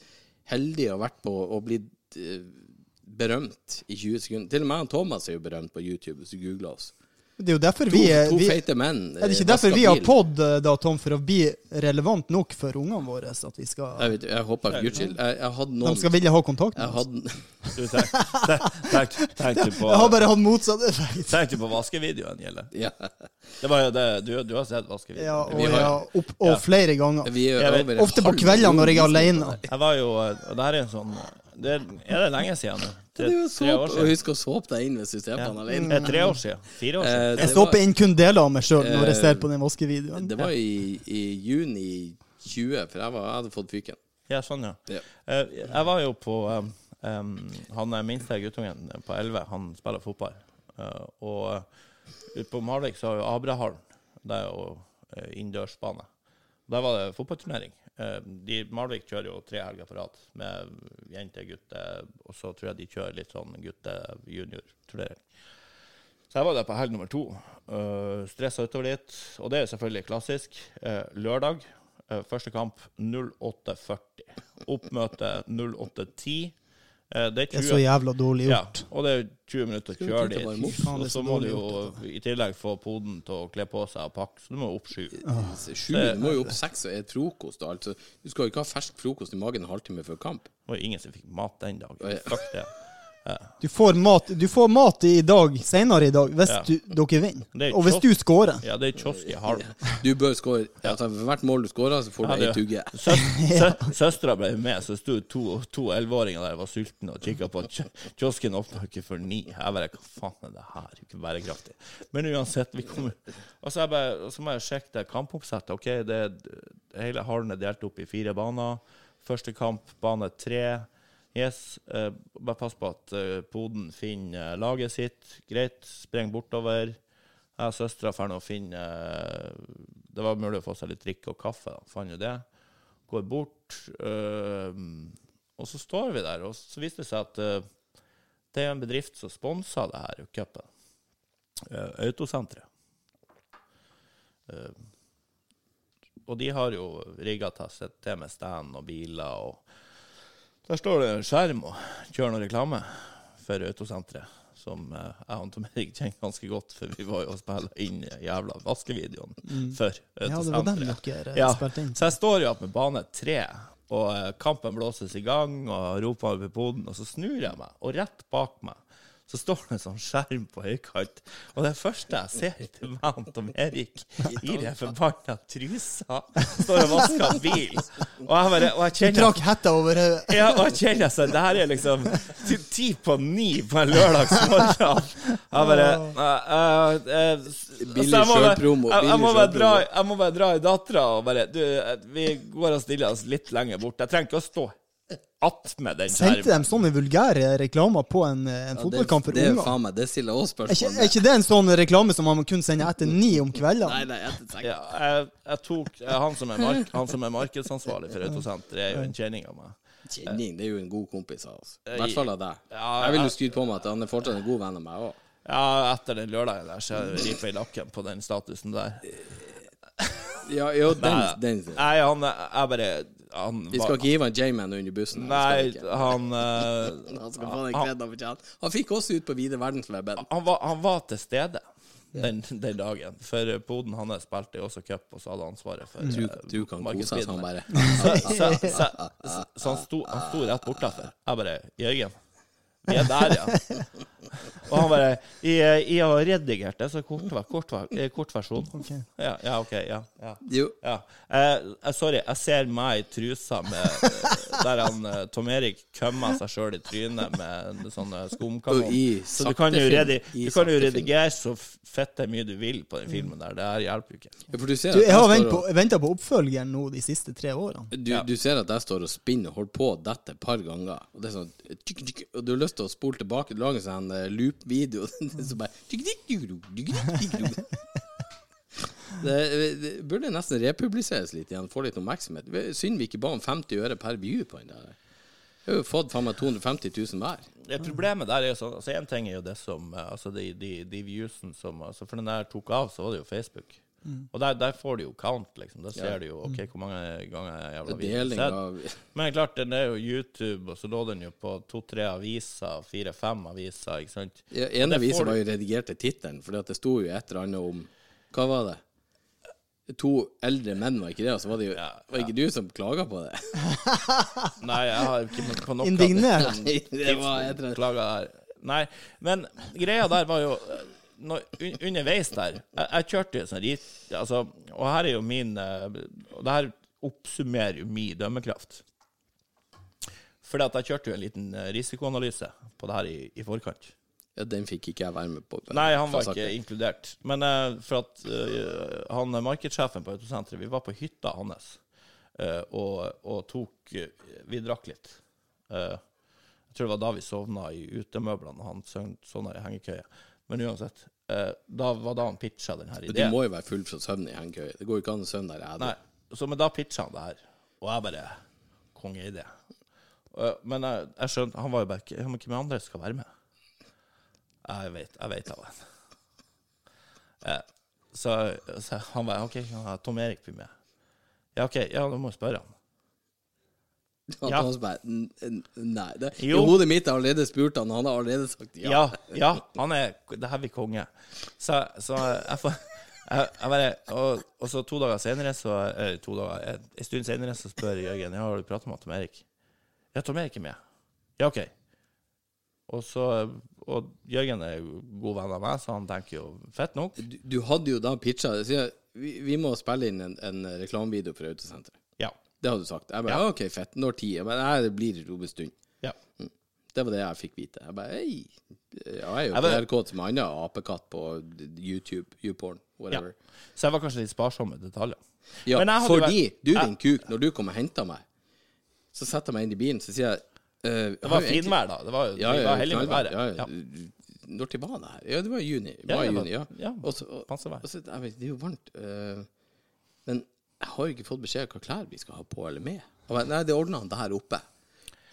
Speaker 3: heldig og vært på og blitt eh, berømt i 20 sekunder. Til og med Thomas er jo berømt på YouTube, hvis du googler oss.
Speaker 4: Det er jo derfor
Speaker 3: To,
Speaker 4: vi er
Speaker 3: to
Speaker 4: vi,
Speaker 3: feite menn.
Speaker 4: Er det ikke
Speaker 3: eh,
Speaker 4: derfor vi har pod, eh, da, Tom, for å bli relevant nok for ungene våre? Så at vi skal
Speaker 3: Jeg, vet, jeg håper for guds skyld. Jeg, jeg hadde noen
Speaker 4: De skal ville ha kontakt med oss.
Speaker 3: hadde,
Speaker 5: tenk, på,
Speaker 4: Jeg har bare hatt motsatt effekt.
Speaker 5: tenk du på vaskevideoen, Gjelle.
Speaker 3: ja,
Speaker 5: Det var jo det, du, du har sett vaskevideoen?
Speaker 4: Ja, og,
Speaker 3: Vi har-
Speaker 4: ja, opp, og
Speaker 5: Ja.
Speaker 4: flere ganger.
Speaker 3: vi er
Speaker 5: vet-
Speaker 4: Ofte på kveldene når jeg er alene.
Speaker 5: Jeg var jo Og det her er en sånn det er, er det lenge siden nå?
Speaker 3: Det
Speaker 5: Tre, tre år
Speaker 3: såp, og husk å såpe deg inn hvis du ser på han alene.
Speaker 5: Det er tre år siden? Fire år
Speaker 3: Eh,
Speaker 5: siden?
Speaker 3: det
Speaker 4: Jeg såper inn kun deler av meg sjøl når jeg
Speaker 3: Eh,
Speaker 4: ser på den vaskevideoen.
Speaker 3: Det var i, i juni 20, for jeg, var, jeg hadde fått fyken.
Speaker 5: Ja, sånn, ja.
Speaker 3: Ja.
Speaker 5: Eh, Jeg var jo på um, um, Han er minste guttungen på 11, han spiller fotball. Uh, og ute på Malvik så har jo Abrahallen. Det er jo uh, innendørsbane. Der var det fotballturnering. Eh, de, Malvik kjører jo tre helger på rad med jente, gutte, og så tror jeg de kjører litt sånn gutte-junior-turnering. Så jeg var der på helg nummer to. Uh, Stressa utover litt. Og det er selvfølgelig klassisk. Uh, lørdag, uh, første kamp 08.40. Oppmøte 08.10. Eh, det er
Speaker 4: Det er så jævla dårlig
Speaker 5: ja,
Speaker 4: gjort.
Speaker 5: og det er 20 minutter å kjøre dit. Og
Speaker 4: så
Speaker 5: må du
Speaker 4: jo
Speaker 5: jo i tillegg få poden til å kle på seg og pakke, så du må opp sju.
Speaker 3: Sju, du må jo opp seks og spise frokost. Altså. Du skal jo ikke ha fersk frokost i magen en halvtime før kamp.
Speaker 5: Det var ingen som fikk mat den dagen. Fuck det.
Speaker 4: Du får mat, du får mat i dag, senere i dag, hvis
Speaker 5: Ja.
Speaker 4: du, dere vinner.
Speaker 5: Er
Speaker 4: Og hvis du scorer.
Speaker 5: Ja, det er kiosk i halv.
Speaker 3: Du bør score altså, For hvert mål du scorer, så får du
Speaker 5: Ja,
Speaker 3: ei
Speaker 5: det-
Speaker 3: tugge.
Speaker 5: Sø- Søstera ble med, så sto to to elleve-åringer der og var sultne og kikka på kiosken åpna ikke før ni. Jeg bare Hva faen er det her? Ikke bærekraftig. Men uansett, vi kommer Og så, jeg bare, og så må jeg sjekke det kampoppsettet. OK, det, hele hallen er delt opp i fire baner. Første kamp, bane tre. Yes. eh, bare pass på at eh, poden finner eh, laget sitt. Greit. Spreng bortover. Jeg og søstera drar å finne eh, Det var mulig å få seg litt drikke og kaffe. Da. Fant jo det. Går bort. eh, og så står vi der, og så viste det seg at eh, det er en bedrift som sponser det her cupen. Uh, Autosenteret. Eh, og de har jo rigga til med stand og biler og Der står det skjerm og kjører noe reklame for Autosenteret. Som eh, jeg og Tom Erik kjenner ganske godt, for vi var jo og spilte inn jævla vaskevideoen for
Speaker 4: Ja, det var den dere eh,
Speaker 5: Ja,
Speaker 4: spilte inn.
Speaker 5: så jeg står jo opp med bane tre, og eh, kampen blåses i gang, og roper over poden, og så snur jeg meg, og rett bak meg så står det en sånn skjerm på høykant, og det første jeg ser til meg og Tom Erik i den forbanna trusa, står og vasker bil, og jeg bare og jeg
Speaker 4: Du
Speaker 5: kjenner
Speaker 4: trakk hetta over hodet.
Speaker 5: ja, og jeg kjenner sånn, det her er liksom ti, ti på ni på en lørdagsmorgen. Jeg bare eh, eh, eh,
Speaker 3: Billig
Speaker 5: bare- Jeg, må
Speaker 3: billig
Speaker 5: bare dra, jeg må bare dra i dattera og bare Du, vi går og stiller oss litt lenger bort. Jeg trenger ikke å stå attmed den
Speaker 4: Sendte de sånne vulgære reklamer på en, eh, en
Speaker 3: Ja,
Speaker 4: fotballkamp for
Speaker 3: unger? det er faen meg, det stiller jeg også
Speaker 4: Er ikke,
Speaker 3: spørsmål
Speaker 4: er ikke det en sånn reklame som man kun sender etter ni om kveldene?
Speaker 3: Nei, nei, etter seks.
Speaker 5: Ja, jeg, jeg tok eh, han som, er mark, han som er markedsansvarlig for Autosenteret, er jo en kjenning av meg.
Speaker 3: Kjenning, det er jo en god kompis av oss. I
Speaker 5: Eh,
Speaker 3: hvert fall av deg.
Speaker 5: ja,
Speaker 3: Jeg vil jo skryte på meg at han er fortsatt en god venn av meg òg.
Speaker 5: Ja, etter den lørdagen der, så jeg riper i lakken på den statusen der.
Speaker 3: Ja, jo, den,
Speaker 5: Nei,
Speaker 3: den.
Speaker 5: Nei, han er bare han
Speaker 3: Vi skal ikke hive en J-man under bussen.
Speaker 5: Nei, han uh,
Speaker 3: Han skal få den kreden han fortjener. Han fikk også ut på vide verdensweben.
Speaker 5: han, var, han var til stede den, den dagen. For poden hans spilte jo også cup, og så hadde han ansvaret for
Speaker 3: Du,
Speaker 5: eh,
Speaker 3: du kan kose deg sånn, bare.
Speaker 5: Så, så, så, så, så han, sto, han sto rett bortafor. Jeg bare Jørgen, vi er der, ja. Og han bare Jeg, jeg har redigert det, så kort, kort, eh, kort versjon. Ja, ja, OK. Ja. ja.
Speaker 3: Jo,
Speaker 5: Ja. Eh, sorry, jeg ser meg i trusa med, eh, der han eh, Tom Erik kømmer seg sjøl i trynet med sånn skumkanon. Så du kan redi du kan jo redigere så fette mye du vil på den filmen der. Det her hjelper jo ikke.
Speaker 3: Ja, du ser
Speaker 4: Du, jeg har venta på oppfølgeren nå de siste tre årene.
Speaker 3: Du, du ser at jeg står og spinner og holder på å dette et par ganger. Og det er sånn Og du har lyst til å spole tilbake og lage en sånn eh, loop-video. Så bare det, det burde nesten republiseres litt igjen, få litt oppmerksomhet. Synd vi ikke ba om 50 øre per view på den der. Vi har jo fått faen meg 250 000 hver.
Speaker 5: Det problemet der er jo sånn altså En ting er jo det som eh, Altså de, de, de viewsen som altså For den der tok av, så var det jo Facebook. Og der, der får du jo count, liksom. Da ser du jo OK, hvor mange ganger jeg jævla videoen
Speaker 3: Deling
Speaker 5: sett.
Speaker 3: av
Speaker 5: Men klart, den er jo YouTube, og så lå den jo på to-tre aviser, fire-fem aviser, ikke sant?
Speaker 3: ja, En avis var jo redigert til tittelen, for det sto jo et eller annet om Hva var det? To eldre menn, var ikke det? Og så var det jo
Speaker 5: Ja,
Speaker 3: Var ikke du som klaga på det?
Speaker 5: Nei, jeg har ikke på noe
Speaker 4: Indignert.
Speaker 3: Nei, det var et eller annet
Speaker 5: Klager her. Nei, men greia der var jo når, un, Underveis der Jeg, jeg kjørte jo sånn rit... Altså, og her er jo min eh, Og det her oppsummerer jo min dømmekraft. Fordi at jeg kjørte jo en liten eh, risikoanalyse på det her i, i forkant.
Speaker 3: Ja, den fikk ikke jeg være med på.
Speaker 5: Nei, han var ikke inkludert. Men uh, for at uh, han markedssjefen på Autosenteret Vi var på hytta hans uh, og, og tok Vi drakk litt. Jeg tror det var da vi sovna i utemøblene, og han sovna i hengekøye. Men uansett, eh, da var da han pitcha denne ideen.
Speaker 3: Men Du må jo være full fra søvn i hengekøye. Det går jo ikke an å søvne der jeg
Speaker 5: Nei, så, men da pitcha han det her, og jeg bare Kongeidé. Uh, men jeg, jeg skjønte Han var jo bare ikke hvem andre skal være med? Jeg vet, jeg vet av det. Eh, så, så han bare OK, Tom Erik blir med. Ja, OK, ja, du må spørre han.
Speaker 3: At
Speaker 5: Ja.
Speaker 3: han bare, "N- n- Nei. Det, I hodet mitt har allerede spurt han, han har allerede sagt ja.
Speaker 5: Ja, ja, han er Det heavy konge. Så, så jeg får jeg, jeg bare, og, og så to dager senere, så, eller to dager, en, en stund senere, så spør Jørgen ja, har du pratet med Tom Erik. Ja, Tom Erik er med. Ja, OK. og så Og Jørgen er jo god venn av meg, så han tenker jo fett nok.
Speaker 3: Du, du hadde jo da pitcha. Vi, vi må spille inn en, en reklamevideo for Autosenteret.
Speaker 5: Ja.
Speaker 3: Det hadde du sagt. Jeg bare,
Speaker 5: Ja.
Speaker 3: OK, fett. Når tid? Bare, Nei, det blir om en stund.
Speaker 5: ja.
Speaker 3: Det var det jeg fikk vite. Jeg bare Hei. Ja, jeg er jo PR-kåt som annen apekatt på YouTube, YouPorn,
Speaker 5: ja.
Speaker 3: whatever.
Speaker 5: Så jeg var kanskje litt sparsom med detaljer.
Speaker 3: Ja,
Speaker 5: Men
Speaker 3: fordi
Speaker 5: vært-
Speaker 3: du, din kuk, når du kom og henta meg, så setter jeg meg inn i bilen, så sier jeg uh,
Speaker 5: Det var finvær da. Det var,
Speaker 3: Ja, ja,
Speaker 5: var heldige med været.
Speaker 3: Ja,
Speaker 5: Ja.
Speaker 3: ja. Når til var det her? Ja, det var i juni.
Speaker 5: Ja,
Speaker 3: Mai,
Speaker 5: var-
Speaker 3: juni, ja.
Speaker 5: ja,
Speaker 3: Og så- og- og så- det er jo varmt. eh, men jeg har ikke fått beskjed om hva klær vi skal ha på eller med. Og jeg, nei, det ordna han der oppe.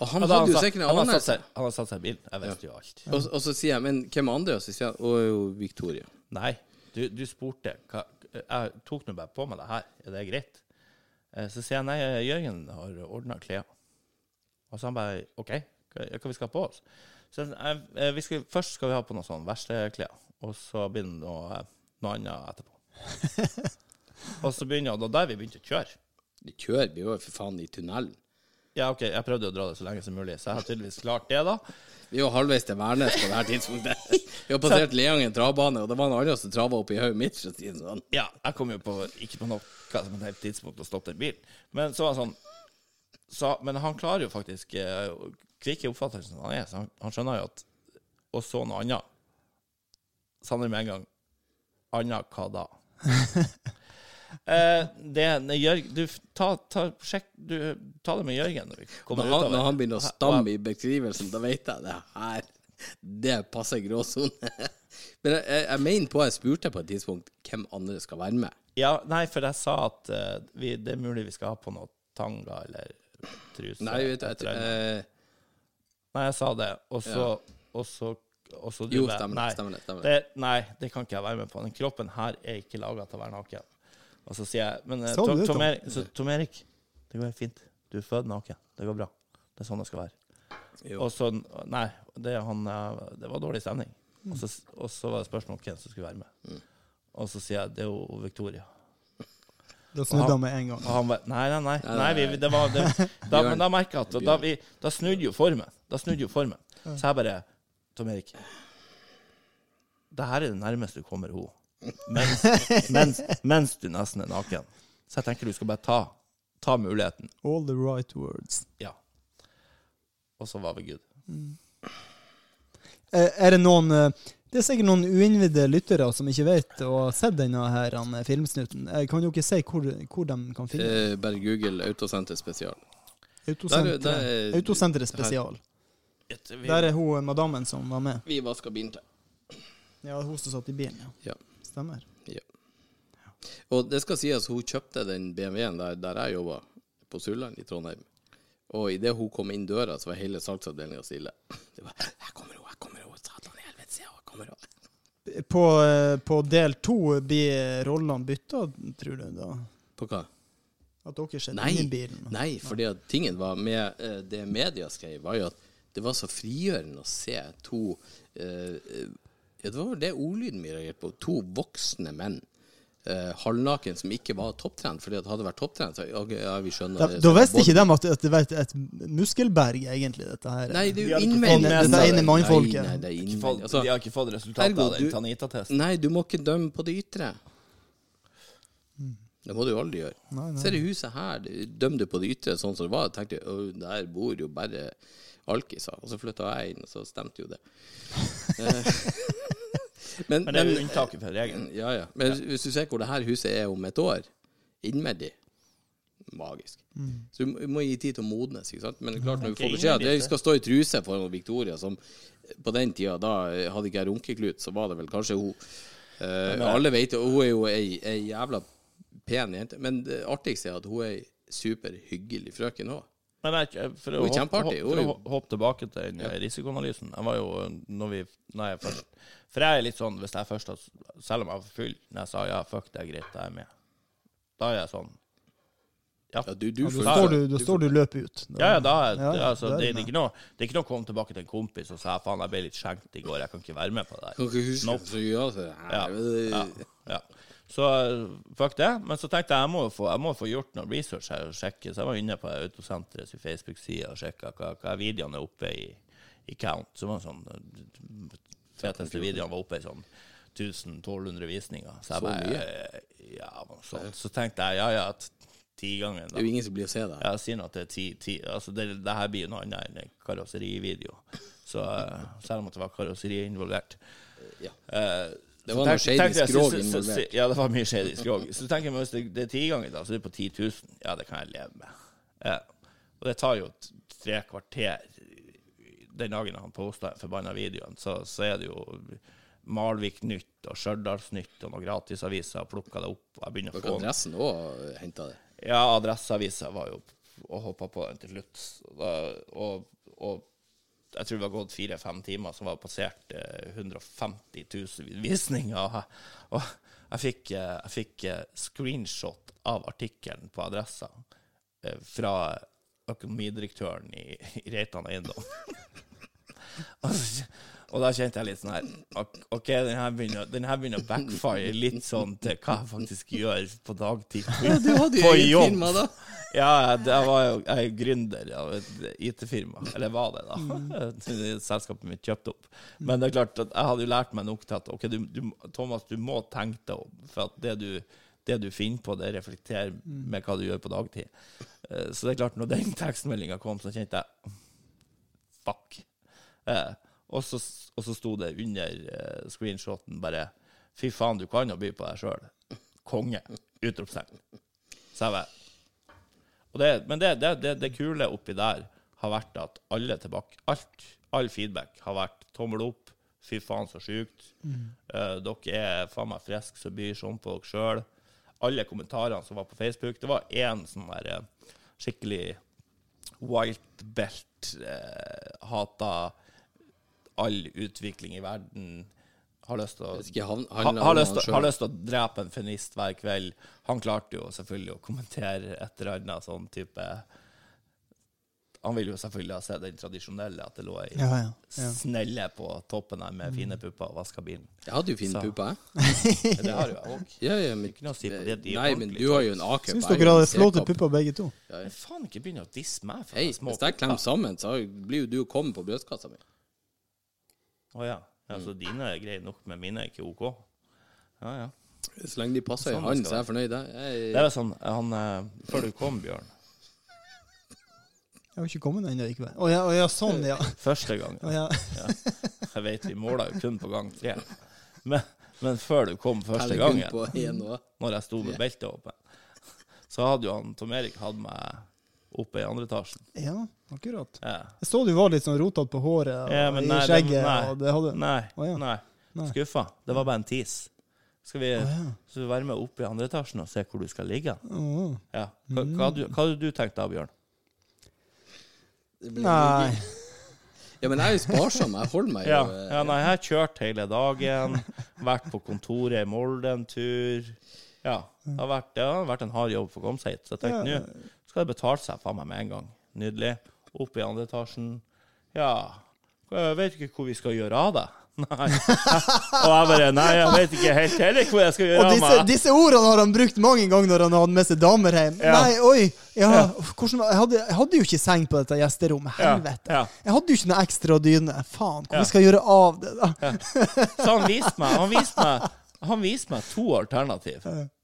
Speaker 3: Og han
Speaker 5: Ja,
Speaker 3: hadde jo sikkert en
Speaker 5: han
Speaker 3: anelse.
Speaker 5: seg- han har satt seg i bilen. Jeg visste jo alt.
Speaker 3: Og, og så sier jeg, men hvem andre? Og så sier han, å jo, Victoria.
Speaker 5: Nei, du, du spurte hva, Jeg tok nå bare på meg det her. Er det greit? Eh, Så sier jeg nei, Jørgen har ordna klær. Og så han bare OK, hva, hva vi skal ha på oss? Så jeg, eh, vi skal, først skal vi ha på noe sånn verkstedklær, og så blir det noe, noe annet etterpå. og så begynner og da er vi begynt å kjøre.
Speaker 3: Vi kjører, vi var jo for faen i tunnelen.
Speaker 5: Ja, OK, jeg prøvde å dra det så lenge som mulig, så jeg har tydeligvis klart det, da.
Speaker 3: Vi var halvveis til Værnes på det her tidspunktet. Vi har passert Leangen travbane, og det var en annen som trava opp i hodet mitt. for å si det sånn.
Speaker 5: Ja, jeg kom jo på, ikke på noe som et helt tidspunkt og stoppet en bil. Men så var han sånn så, Men han klarer jo faktisk Kvikk kvikke oppfattelsen som han er, så han, han skjønner jo at Og så noe annet. Sa han med en gang. Anna hva da? eh, det nei, Jørg, du, ta, ta, sjekk, du, ta det med Jørgen når vi
Speaker 3: Når han, når han begynner å stamme i beskrivelsen, da vet jeg det her Det passer gråsone. Men jeg, jeg, jeg mener på, jeg spurte på et tidspunkt hvem andre skal være med.
Speaker 5: Ja, nei, for jeg sa at uh, vi, det er mulig vi skal ha på noe tanga eller truse.
Speaker 3: Nei, vet du, jeg, eh,
Speaker 5: Nei, jeg sa det, og så Og så, og så du
Speaker 3: Jo, stemmer det, stemmer stemmer det.
Speaker 5: Nei, det kan ikke jeg være med på. Den kroppen her er ikke laga til å være naken. Og så sier jeg Men eh, Tom, Tom,
Speaker 4: Tom?
Speaker 5: Erik, så, Tom Erik, det går helt fint. Du er født naken. Det går bra. Det er sånn det skal være.
Speaker 3: Jo.
Speaker 5: Og så Nei, det, han, eh, det var dårlig stemning. Og så, og så var det spørsmål om hvem som skulle være med.
Speaker 3: Mm.
Speaker 5: Og så sier jeg det er jo Victoria.
Speaker 4: Da snudde han med en gang.
Speaker 5: Og han nei, nei. Nei,
Speaker 3: nei
Speaker 5: vi, det var, det, da, men da merka jeg at da, vi, da snudde jo formen. Da snudde jo formen. Så jeg bare Tom Erik, det her er det nærmeste du kommer henne. Mens, mens, mens du nesten er naken. Så jeg tenker du skal bare ta, ta muligheten.
Speaker 4: All the right words.
Speaker 5: Ja. Og så var vi good.
Speaker 4: Mm. Er det noen eh, Det er sikkert noen uinnvidde lyttere som ikke vet og har sett denne her han, eh, filmsnutten. Eh, Kan dere si hvor, hvor de kan finne den?
Speaker 3: Bare Google Autosenter spesial.
Speaker 4: Autosenteret
Speaker 3: der er-
Speaker 4: spesial. Der er hun madammen som var med.
Speaker 3: Vi vasker bilen til.
Speaker 4: Ja, hun som satt i bilen, ja.
Speaker 3: Ja.
Speaker 4: Stemmer.
Speaker 3: Og det skal sies, hun kjøpte den BMW-en der, der jeg jobba, på Surland i Trondheim. Og idet hun kom inn døra, så var hele salgsavdelinga stille. Det var 'Her kommer hun, her kommer hun, satan i helvete, se, her kommer hun'.
Speaker 4: På, eh, på del to blir rollene bytta, tror du da?
Speaker 3: På hva?
Speaker 4: At dere sitter
Speaker 3: Nei,
Speaker 4: inni bilen?
Speaker 3: nei, fordi at tingen var med eh, det media skrev, var jo at det var så frigjørende å se to eh, eh, Ja, det var vel det ordlyden min reagerte på. To voksne menn. Eh, halvnaken som ikke var topptrent. Fordi at hadde det vært topptrent, så ja, ja, vi skjønner
Speaker 4: Da,
Speaker 3: det,
Speaker 4: da visste ikke de at, at det var et, et muskelberg, egentlig, dette her.
Speaker 3: Nei, det er jo innvendig.
Speaker 4: Dette er inni mannfolket.
Speaker 3: Nei, nei, det er innvendig. Altså,
Speaker 5: de har ikke fått resultatet
Speaker 3: ergo,
Speaker 5: av den Tanita-testen.
Speaker 3: nei, du må ikke dømme på det ytre. Det må du jo aldri gjøre.
Speaker 4: Nei, nei.
Speaker 3: Ser du huset her, det- dømmer du på det ytre sånn som det var, tenkte «Å, der bor jo bare alkiser. Og så flytta jeg inn, og så stemte jo det. Eh, men,
Speaker 5: Men det er jo unntaket fra regelen.
Speaker 3: Ja, ja. Men hvis du ser hvor det her huset er om et år, innvendig Magisk. Så du må- gi tid til å modnes. ikke sant? Men det klart når vi får beskjed at
Speaker 5: jeg
Speaker 3: vi skal stå i truse foran Victoria, som på den tida, da eh, hadde ikke jeg runkeklut, så var det vel kanskje hun. Eh, alle vet jo, hun er jo ei, ei jævla pen jente. Men det artigste er at hun er ei superhyggelig frøken òg.
Speaker 5: Men nei, for å, hoppe, hoppe, for å hoppe tilbake til den ja. risikoanalysen Jeg var jo når vi, Nei, først, For jeg er litt sånn hvis jeg først har Selv om jeg var full når jeg sa ja, fuck, det er greit, jeg er med. Da er jeg sånn Ja,
Speaker 3: Ja, du, du
Speaker 4: Da
Speaker 3: får-
Speaker 4: står du, da står du løp ut. Da-
Speaker 5: ja, ja da er,
Speaker 4: Ja, ja,
Speaker 5: altså,
Speaker 4: da er
Speaker 5: det, det, er ikke noe, det er ikke noe å komme tilbake til en kompis og si faen, jeg ble litt skjenkt i går, jeg kan ikke være med på det der.
Speaker 3: Kan ikke huske
Speaker 5: Nope.
Speaker 3: så ja, det.
Speaker 5: Ja, ja, ja. Så eh, fuck det. Men så tenkte jeg jeg må få, jeg må få gjort noe research her og sjekke. Så jeg var inne på Autosenterets Facebook-side og sjekka hva, hva videoene er oppe i, i count. Så var sånn eh, Feteste videoene var oppe i sånn 1000-1200 visninger. Så jeg bare eh, Ja, så. Så tenkte jeg ja, ja, tigangen,
Speaker 3: Det er jo ingen som blir å se
Speaker 5: det. Sier nå at det er ti, ti Altså, det, det her blir jo noe annet enn en karosserivideo. Så eh, selv om det var karosseri involvert.
Speaker 3: Ja.
Speaker 5: Eh,
Speaker 3: Det var noe shady skrog involvert.
Speaker 5: Ja, det var mye shady skrog. Så tenker jeg hvis det, det er ti ganger, da, så er det på 10 000. Ja, det kan jeg leve med. Ja. Og det tar jo tre kvarter den dagen han posta den forbanna videoen, så, så er det jo Malvik Nytt og Stjørdalsnytt og noen gratisaviser og plukka det opp. Og jeg begynner å få
Speaker 3: adressen òg henta det.
Speaker 5: ja, Adresseavisa var jo og hoppa på den til slutt. Og, og, og jeg tror det var gått fire-fem timer, så var det passert eh, 150 000 visninger. Og, jeg fikk, eh, jeg fikk eh, screenshot av artikkelen på adressa eh, fra økonomidirektøren i, i Reitan Eiendom. og, så- og da kjente jeg litt sånn her ok- den her begynner, den her begynner å backfire litt sånn til hva jeg faktisk gjør på dagtid.
Speaker 3: Ja, Du hadde jo eget firma, da.
Speaker 5: Ja, jeg- var jo jeg er gründer av et IT-firma. Eller var det, da. Selskapet mitt kjøpte opp. Men det er klart at jeg hadde jo lært meg nok til at ok, du, du, Thomas, du må tenke deg om. For at det du, det du finner på, det reflekterer med hva du gjør på dagtid. Eh, Så det er klart, når den tekstmeldinga kom, så kjente jeg fuck. Og, så, og så sto det under uh, screenshoten bare Fy faen, du kan jo by på deg sjøl. Konge. Utropstegn. Så jeg det, Men det, det, det, kule oppi der har vært at alle tilbake Alt, all feedback har vært tommel opp. Fy faen, så sjukt. Eh, dere er faen meg friske som byr sånn på dere sjøl. Alle kommentarene som var på Facebook Det var én sånn der eh, skikkelig white belt-hata hata all utvikling i verden. Har lyst til å å drepe en feminist hver kveld. Han klarte jo selvfølgelig å kommentere et eller annet sånn type Han vil jo selvfølgelig ha sett den tradisjonelle, at det lå ei
Speaker 4: Ja, ja. ja.
Speaker 5: snelle på toppen her med fine pupper og vaska bilen.
Speaker 3: Jeg hadde jo fine
Speaker 5: Så.
Speaker 3: pupper, jeg.
Speaker 5: Det har jo jeg òg.
Speaker 3: Ja, ja, men,
Speaker 5: Ikke noe å si på det, de
Speaker 3: Nei, men du har jo en A-cup.
Speaker 4: Syns dere hadde flotte pupper, begge to?
Speaker 5: Men faen, ikke begynn å disse meg for
Speaker 3: Hei,
Speaker 5: små
Speaker 3: hvis jeg klemmer
Speaker 5: pupper.
Speaker 3: sammen, så blir jo du kommet på brystkassa mi.
Speaker 5: Å ja. ja. Så dine er greie nok, men mine er ikke OK. Ja, ja.
Speaker 3: Så lenge de passer
Speaker 5: Sånn
Speaker 3: i hånden, så er jeg fornøyd. Jeg,
Speaker 5: Det er sånn han, eh, Før du kom, Bjørn,
Speaker 4: Jeg har ikke kommet ennå likevel. Å ja, oh, ja, sånn, ja.
Speaker 5: første gang.
Speaker 4: Å, ja.
Speaker 5: Jeg vet vi måla jo kun på gang tre. Men, men før du kom første gangen, når jeg sto med beltet åpent, så hadde jo han Tom Erik hatt meg oppe i andre etasjen.
Speaker 4: ja, akkurat.
Speaker 5: Ja.
Speaker 4: Jeg så du var litt sånn rotete på håret og
Speaker 5: Ja, men
Speaker 4: i
Speaker 5: nei, det-
Speaker 4: skjegget.
Speaker 5: nei.
Speaker 4: og det hadde...
Speaker 5: Nei.
Speaker 4: oh, ja.
Speaker 5: nei.
Speaker 4: Nei.
Speaker 5: Skuffa. Det var bare en tis. Skal vi,
Speaker 4: oh, ja.
Speaker 5: skal vi være med opp i andre etasjen og se hvor du skal ligge?
Speaker 4: Oh.
Speaker 5: Ja. Hva, hva, hadde du- hva hadde du tenkt da, Bjørn?
Speaker 4: Nei.
Speaker 3: Ja, men jeg er jo sparsom. Jeg holder meg jo
Speaker 5: Ja,
Speaker 3: eh,
Speaker 5: ja nei, jeg har kjørt hele dagen, vært på kontoret i Molde en tur. Ja, det har vært, det har vært en hard jobb for å komme seg hit. Så jeg tenkte
Speaker 4: Ja.
Speaker 5: nå skal det betalte seg faen meg med en gang. Nydelig. Opp i andre etasjen. Ja, jeg vet ikke hvor vi skal gjøre av det. Nei. Og jeg bare Nei, jeg vet ikke helt heller hvor jeg skal gjøre av
Speaker 4: disse,
Speaker 5: meg.
Speaker 4: disse ordene har han brukt mange ganger når han har hatt med seg damer hjem.
Speaker 5: Ja.
Speaker 4: Nei, oi! Ja,
Speaker 5: Ja.
Speaker 4: hvordan, jeg, hadde, jeg hadde jo ikke seng på dette gjesterommet. Helvete. Jeg hadde jo ikke noe ekstra dyne. Faen, hvor
Speaker 5: Ja.
Speaker 4: jeg skal gjøre av det, da?
Speaker 5: Så han viste meg Han viste meg, han viste meg to alternativ.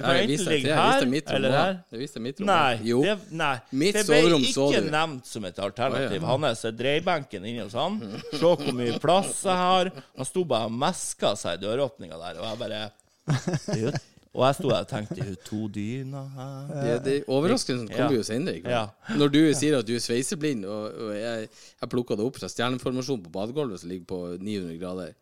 Speaker 5: Kan
Speaker 3: jeg
Speaker 5: enten ligge. Her eller her.
Speaker 3: Det viste mitt rom.
Speaker 5: Nei, det, nei.
Speaker 3: Mitt
Speaker 5: det ble
Speaker 3: så
Speaker 5: ikke nevnt som et alternativ. Han er dreiebenken inni hos han. Se hvor mye plass jeg har. Han sto bare og meska seg i døråpninga der, og jeg bare det Og jeg sto der og tenkte det to dyner her.
Speaker 3: Det, det, overraskelsen kommer
Speaker 5: Ja.
Speaker 3: jo senere.
Speaker 5: Ja.
Speaker 3: Når du sier at du er sveiseblind, og, og jeg, jeg plukka det opp fra stjerneformasjonen på badegulvet som ligger på 900 grader,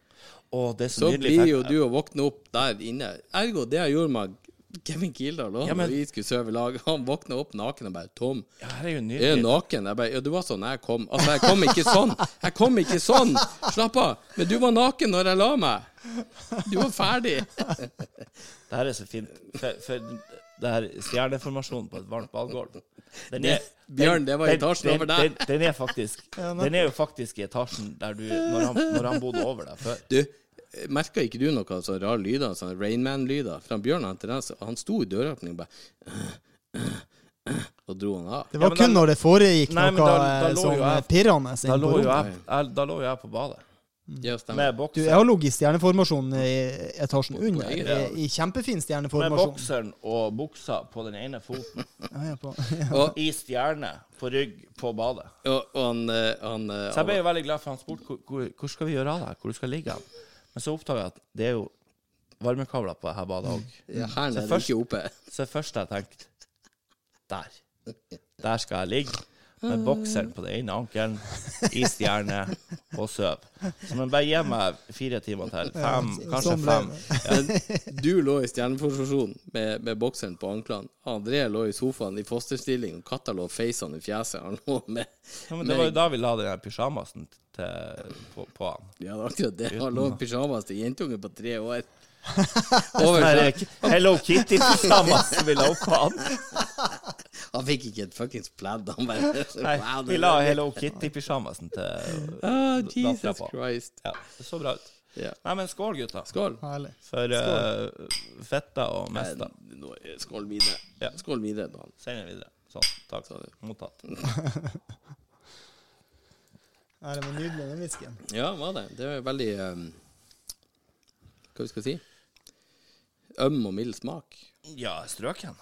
Speaker 5: Åh, det så,
Speaker 3: så blir jo du å våkne opp der inne. Ergo, det jeg gjorde med Kevin Kildahl da
Speaker 5: Ja, men-
Speaker 3: når vi skulle sove i lag, han våkna opp naken og bare 'Tom,
Speaker 5: Ja, er jo
Speaker 3: er
Speaker 5: du
Speaker 3: naken.' Jeg bare 'Ja, du var sånn jeg kom.' Altså, jeg kom ikke sånn. Jeg kom ikke sånn. Slapp av. Men du var naken når jeg la meg. Du var ferdig.
Speaker 5: Det her er så fint. For, for det her stjerneformasjonen på et varmt er,
Speaker 3: Bjørn, det var etasjen
Speaker 5: den-
Speaker 3: over der.
Speaker 5: Den, den, er faktisk, den er jo faktisk i etasjen der du Når han, når han bodde over deg før.
Speaker 3: Du, merka ikke du noe sånn rare lyder, sånne Rainman-lyder? Fra Bjørn han, den, han sto i døråpningen og bare og dro han av.
Speaker 4: Det var
Speaker 5: Ja,
Speaker 4: kun
Speaker 5: da-
Speaker 4: når det foregikk
Speaker 5: Nei,
Speaker 4: noe
Speaker 5: da- da
Speaker 4: eh,
Speaker 5: lå
Speaker 4: sånn
Speaker 5: jeg-
Speaker 4: pirrende
Speaker 5: Da lå, jo jeg, jeg, da lå jo jeg på badet.
Speaker 3: Ja, med
Speaker 5: Med
Speaker 4: Du, jeg har ligget i stjerneformasjon i etasjen under, i, i kjempefin
Speaker 5: Med
Speaker 4: stjerneformasjon.
Speaker 5: bokseren og buksa på den ene foten.
Speaker 4: Ja, ja,
Speaker 3: Og,
Speaker 5: I stjerne på rygg på badet.
Speaker 3: og, og han, eh, han, eh,
Speaker 5: Så jeg ble jo veldig glad, for han spurte hvor, hvor, hvor skal vi gjøre av deg, hvor du skal ligge hen. Men så oppdaga jeg at det er jo varmekabler på dette badet òg.
Speaker 3: ja, Hæren
Speaker 5: Så
Speaker 3: er
Speaker 5: først-
Speaker 3: ikke oppe.
Speaker 5: Så det jeg tenkte Der. Der skal jeg ligge. Med bokseren på den ene ankelen, i stjerne og søv. Så men bare gi meg fire timer til. Fem, kanskje
Speaker 4: sånn
Speaker 5: fem.
Speaker 3: Ja. du lå i stjerneposisjon med, med bokseren på anklene. André lå i sofaen i fosterstilling, og katta lå feisende i fjeset. Han lå med
Speaker 5: Ja, men det var jo da vi la den pyjamasen pysjamasen til, på, på han.
Speaker 3: Ja, det er akkurat det. Han lå i pyjamas til jentunge på tre år.
Speaker 5: Sånn
Speaker 3: Over
Speaker 5: her
Speaker 3: seg.
Speaker 5: Hello Kitty-pyjamas vi la på han.
Speaker 3: Han fikk ikke et fuckings pledd. Han bare
Speaker 5: Nei, vi la Hello Kitty-pyjamasen til oh,
Speaker 3: Jesus
Speaker 5: på.
Speaker 3: Christ.
Speaker 5: Ja, det så bra ut.
Speaker 3: Ja.
Speaker 5: Nei, men skål, gutta.
Speaker 3: Skål.
Speaker 4: herlig.
Speaker 5: For uh, fetta og mesta.
Speaker 3: Skål videre.
Speaker 5: Ja.
Speaker 3: Skål videre, Dan.
Speaker 5: Send den videre. Sånn. Takk.
Speaker 3: Så
Speaker 5: Mottatt.
Speaker 4: Nei, det var nydelig, den whiskyen.
Speaker 3: Ja, var det. Det er veldig um, Hva vi skal si? Øm og mild smak.
Speaker 5: Ja, strøken.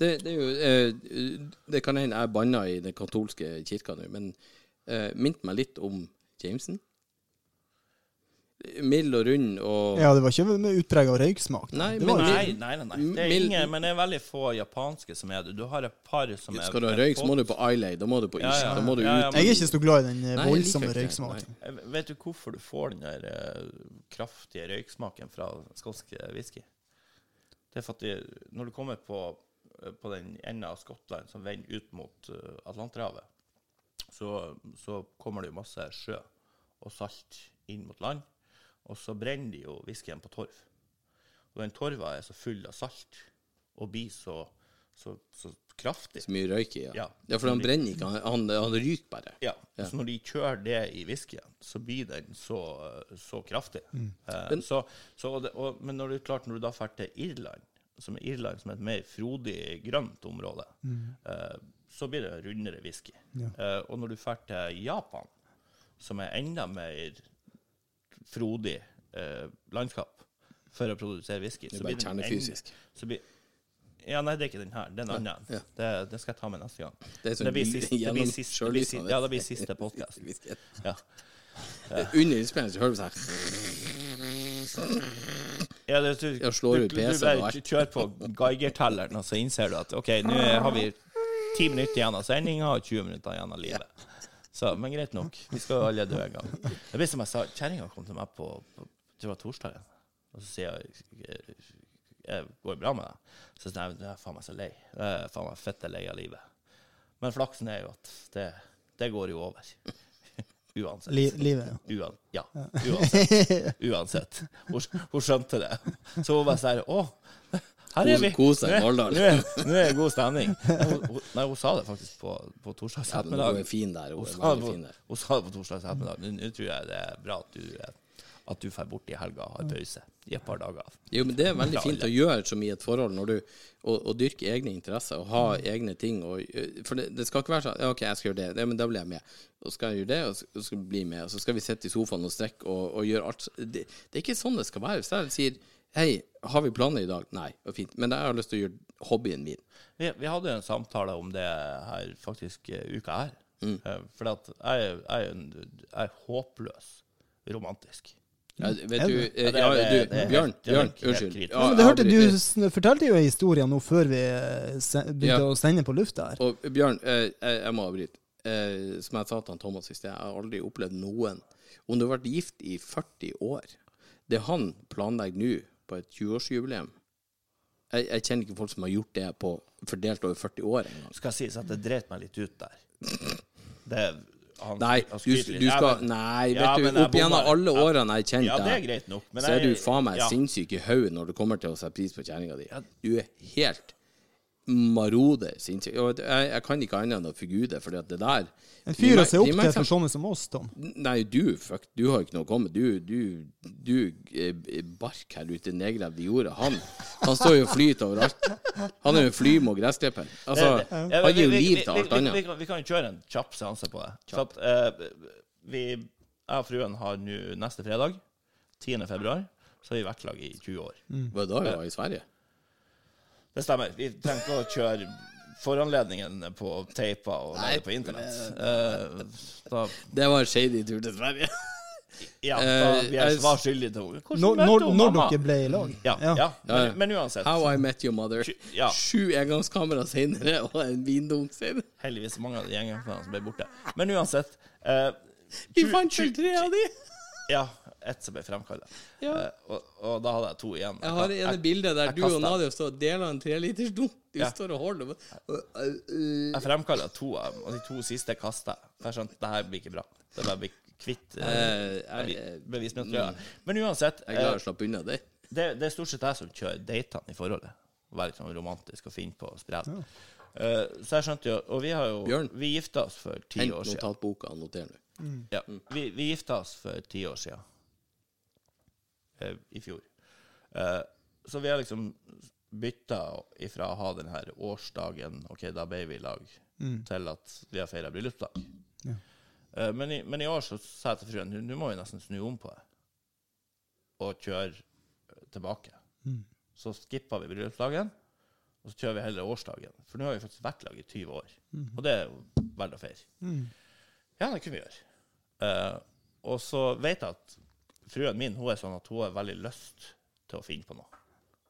Speaker 3: Det, det er jo eh, Det kan hende jeg banna i den katolske kirka nå, men uh, minte meg litt om Jameson. Mild og rund og
Speaker 4: Ja, det var ikke med utprega røyksmak.
Speaker 3: Nei,
Speaker 4: det
Speaker 3: men-
Speaker 4: var,
Speaker 5: Nei, nei, nei. nei. Det er
Speaker 3: Mild-
Speaker 5: ingen, men det er veldig få japanske som er det. Du har et par som er
Speaker 3: Skal du ha røyk, så må du på Islay. Da må du på
Speaker 5: Ja,
Speaker 3: Ish.
Speaker 5: ja.
Speaker 3: Da må du
Speaker 5: Ja, ja,
Speaker 3: ut.
Speaker 4: jeg er ikke så glad i den eh, voldsomme røyksmaken.
Speaker 5: Vet du hvorfor du får den der uh, kraftige røyksmaken fra skotsk whisky? Det er for at de, når du kommer på, på den enden av Skottland som vender ut mot eh, Atlanterhavet, så, så kommer det jo masse sjø og salt inn mot land, og så brenner de jo whiskyen på torv. Og den torva er så full av salt og blir så, så, så kraftig.
Speaker 3: Så mye røyk i, ja.
Speaker 5: Ja.
Speaker 3: ja. for han brenner ikke, han, han, han ryker bare.
Speaker 5: Ja, så når de kjører det i whiskyen, så blir den så, så kraftig. Eh, så, så, det, og, men når du, klart, når du da drar til Irland, som er Irland som er et mer frodig, grønt område, eh, så blir det rundere whisky. Eh, og når du drar til Japan, som er enda mer frodig eh, landskap for å produsere whisky
Speaker 3: Det
Speaker 5: så
Speaker 3: bare
Speaker 5: blir det
Speaker 3: kjernefysisk.
Speaker 5: enda- Så blir, ja, nei, det er ikke den her. Den andre.
Speaker 3: ja.
Speaker 5: Det, det skal jeg ta med neste gang.
Speaker 3: Det er sånn
Speaker 5: blir siste, det blir siste, det blir siste, ja, det blir siste podcast.
Speaker 3: Whisky.
Speaker 5: Ja.
Speaker 3: Under innspillingen så hører du sånn
Speaker 5: Ja, det, du,
Speaker 3: jeg slår
Speaker 5: du,
Speaker 3: ut PC-en og alt.
Speaker 5: kjører på Geiger-telleren, og så innser du at OK, nå har vi ti minutter igjen av sendinga og 20 minutter igjen av livet. Så, men greit nok. Vi skal jo alle dø en gang. Det blir som jeg sa, kjerringa kom til meg på, på Det var torsdagen, og så sier jeg jeg Går bra med deg? Så sier jeg jeg er faen meg så lei. Jeg er faen meg fette lei av livet. Men flaksen er jo at det, det går jo over. Uansett.
Speaker 4: Li, livet, ja.
Speaker 5: Uan, ja, uansett. uansett. Hun, hun skjønte det. Så hun bare sånn Å, her er vi.
Speaker 3: Kos deg i
Speaker 5: Nå er-
Speaker 3: Valldal.
Speaker 5: Nå nå det god stemning. Hun, nei, hun sa det faktisk på, på torsdags
Speaker 3: Ja, hun er fin der. Hun
Speaker 5: Hun
Speaker 3: er
Speaker 5: sa det på,
Speaker 3: fin der.
Speaker 5: hun sa det på torsdags ettermiddag. Nå tror jeg det er bra at du, eh, at du drar bort i helga og har pause i et par dager.
Speaker 3: Jo, men det er veldig fint å gjøre som i et forhold, når du å, å dyrke egne interesser og ha egne ting. Og, øh, for det, det skal ikke være sånn ja, OK, jeg skal gjøre det, ja, men da blir jeg med. Og skal jeg gjøre det, og så skal jeg bli med. Og så skal vi sitte i sofaen og strekke og, og gjøre alt. Det, det er ikke sånn det skal være. Hvis jeg sier Hei, har vi planer i dag? Nei, var fint. Men jeg har lyst til å gjøre hobbyen min.
Speaker 5: Vi, vi hadde en samtale om det her faktisk eh, uka her.
Speaker 3: Mm.
Speaker 5: Eh, For at jeg, jeg, er jeg er håpløs romantisk.
Speaker 3: Ja, vet
Speaker 4: Er
Speaker 3: du,
Speaker 5: Ja, det
Speaker 3: ja, du,
Speaker 5: det
Speaker 3: Bjørn, Bjørn, unnskyld. Ja,
Speaker 4: det hørte Du fortalte jo en historie nå før vi eh, begynte
Speaker 3: Ja.
Speaker 4: å sende på lufta her.
Speaker 3: Og Bjørn, eh, jeg, jeg må avbryte. Eh, som jeg sa til han Thomas i sted, jeg har aldri opplevd noen Om du har vært gift i 40 år Det han planlegger nå, på et 20-årsjubileum jeg, jeg kjenner ikke folk som har gjort det på fordelt over 40 år engang.
Speaker 5: Skal sies at det dreit meg litt ut der. Det han,
Speaker 3: Nei,
Speaker 5: han
Speaker 3: du, du skal Nei, vet
Speaker 5: Ja,
Speaker 3: du, opp gjennom alle årene jeg har kjent
Speaker 5: Ja, det er greit nok. Men
Speaker 3: så er du faen meg
Speaker 5: ja.
Speaker 3: sinnssyk i hodet når det kommer til å sette pris på kjerringa di. Du er helt marode sinnssykt. Jeg, jeg kan ikke annet enn å forgude, for det der
Speaker 4: En fyr å se opp til for sånne som oss, Tom.
Speaker 3: Nei, du, fuck, du har ikke noe å komme med. Du, du, du eh, bark her ute nedgravd i jorda. Han, han står jo og flyter overalt. Han er jo en flymo og gressklipper. Altså, han gir jo liv til alt
Speaker 5: vi-
Speaker 3: annet.
Speaker 5: Vi, kan- vi kan jo kjøre en kjapp seanse på det. For at, uh, vi, jeg og fruen har nå neste fredag, 10. februar, så har vi vært lag i 20 år.
Speaker 3: Var det da vi var i Sverige?
Speaker 5: Det stemmer. Vi trenger ikke å kjøre foranledningen på teipa og legge på internett. Uh, da,
Speaker 3: Det var en shady tur til Sverige.
Speaker 5: ja, da vi
Speaker 3: er
Speaker 5: svar skyldige til henne.
Speaker 4: Når, når, når dere ble i lag.
Speaker 5: Ja, ja.
Speaker 3: Ja,
Speaker 5: Men, men uansett.
Speaker 3: How I Met Your Mother.
Speaker 5: Ja.
Speaker 3: Sju engangskamera senere og en vindunk senere.
Speaker 5: Heldigvis mange av de gjengene som ble borte. Men uansett uh,
Speaker 3: Vi fant vel tre av de!
Speaker 5: Ja, ett som ble fremkalla.
Speaker 3: Ja.
Speaker 5: Uh, og, og da hadde jeg to igjen.
Speaker 3: Jeg har ene bildet der
Speaker 5: jeg
Speaker 3: du og Nadia står og deler en treliters dunk. Du
Speaker 5: Ja.
Speaker 3: står og holder og-
Speaker 5: Jeg fremkalla to av dem, og de to siste kasta jeg. For jeg skjønte det her blir ikke bra. Det blir bare å kvitt eh,
Speaker 3: Eh, jeg, jeg,
Speaker 5: bevismaterialet. Men uansett,
Speaker 3: jeg er glad jeg slapp unna det.
Speaker 5: det, det er stort sett jeg som kjører datene i forholdet. Å Være sånn romantisk og finne på sprell. Eh, så jeg skjønte jo Og vi har jo
Speaker 3: Bjørn.
Speaker 5: Vi gifta oss for ti år siden.
Speaker 3: notatboka og noter nå.
Speaker 5: Ja, vi, vi gifta oss for ti år siden. Eh, I fjor. Eh, så vi har liksom bytta ifra å ha den her årsdagen OK, da ble vi i lag, til at vi har feira bryllupsdag.
Speaker 4: Ja.
Speaker 5: Eh, men, i, men i år så sa jeg til fruen "Nå- må vi nesten snu om på det og kjøre tilbake. tilbake. Så skippa vi bryllupsdagen, og så kjører vi heller årsdagen. For nå har vi faktisk vært lag i 20 år, og det er jo verdt å feire. Ja, det kunne vi gjøre. Og så vet jeg at fruen min hun er sånn at hun har veldig lyst til å finne på noe,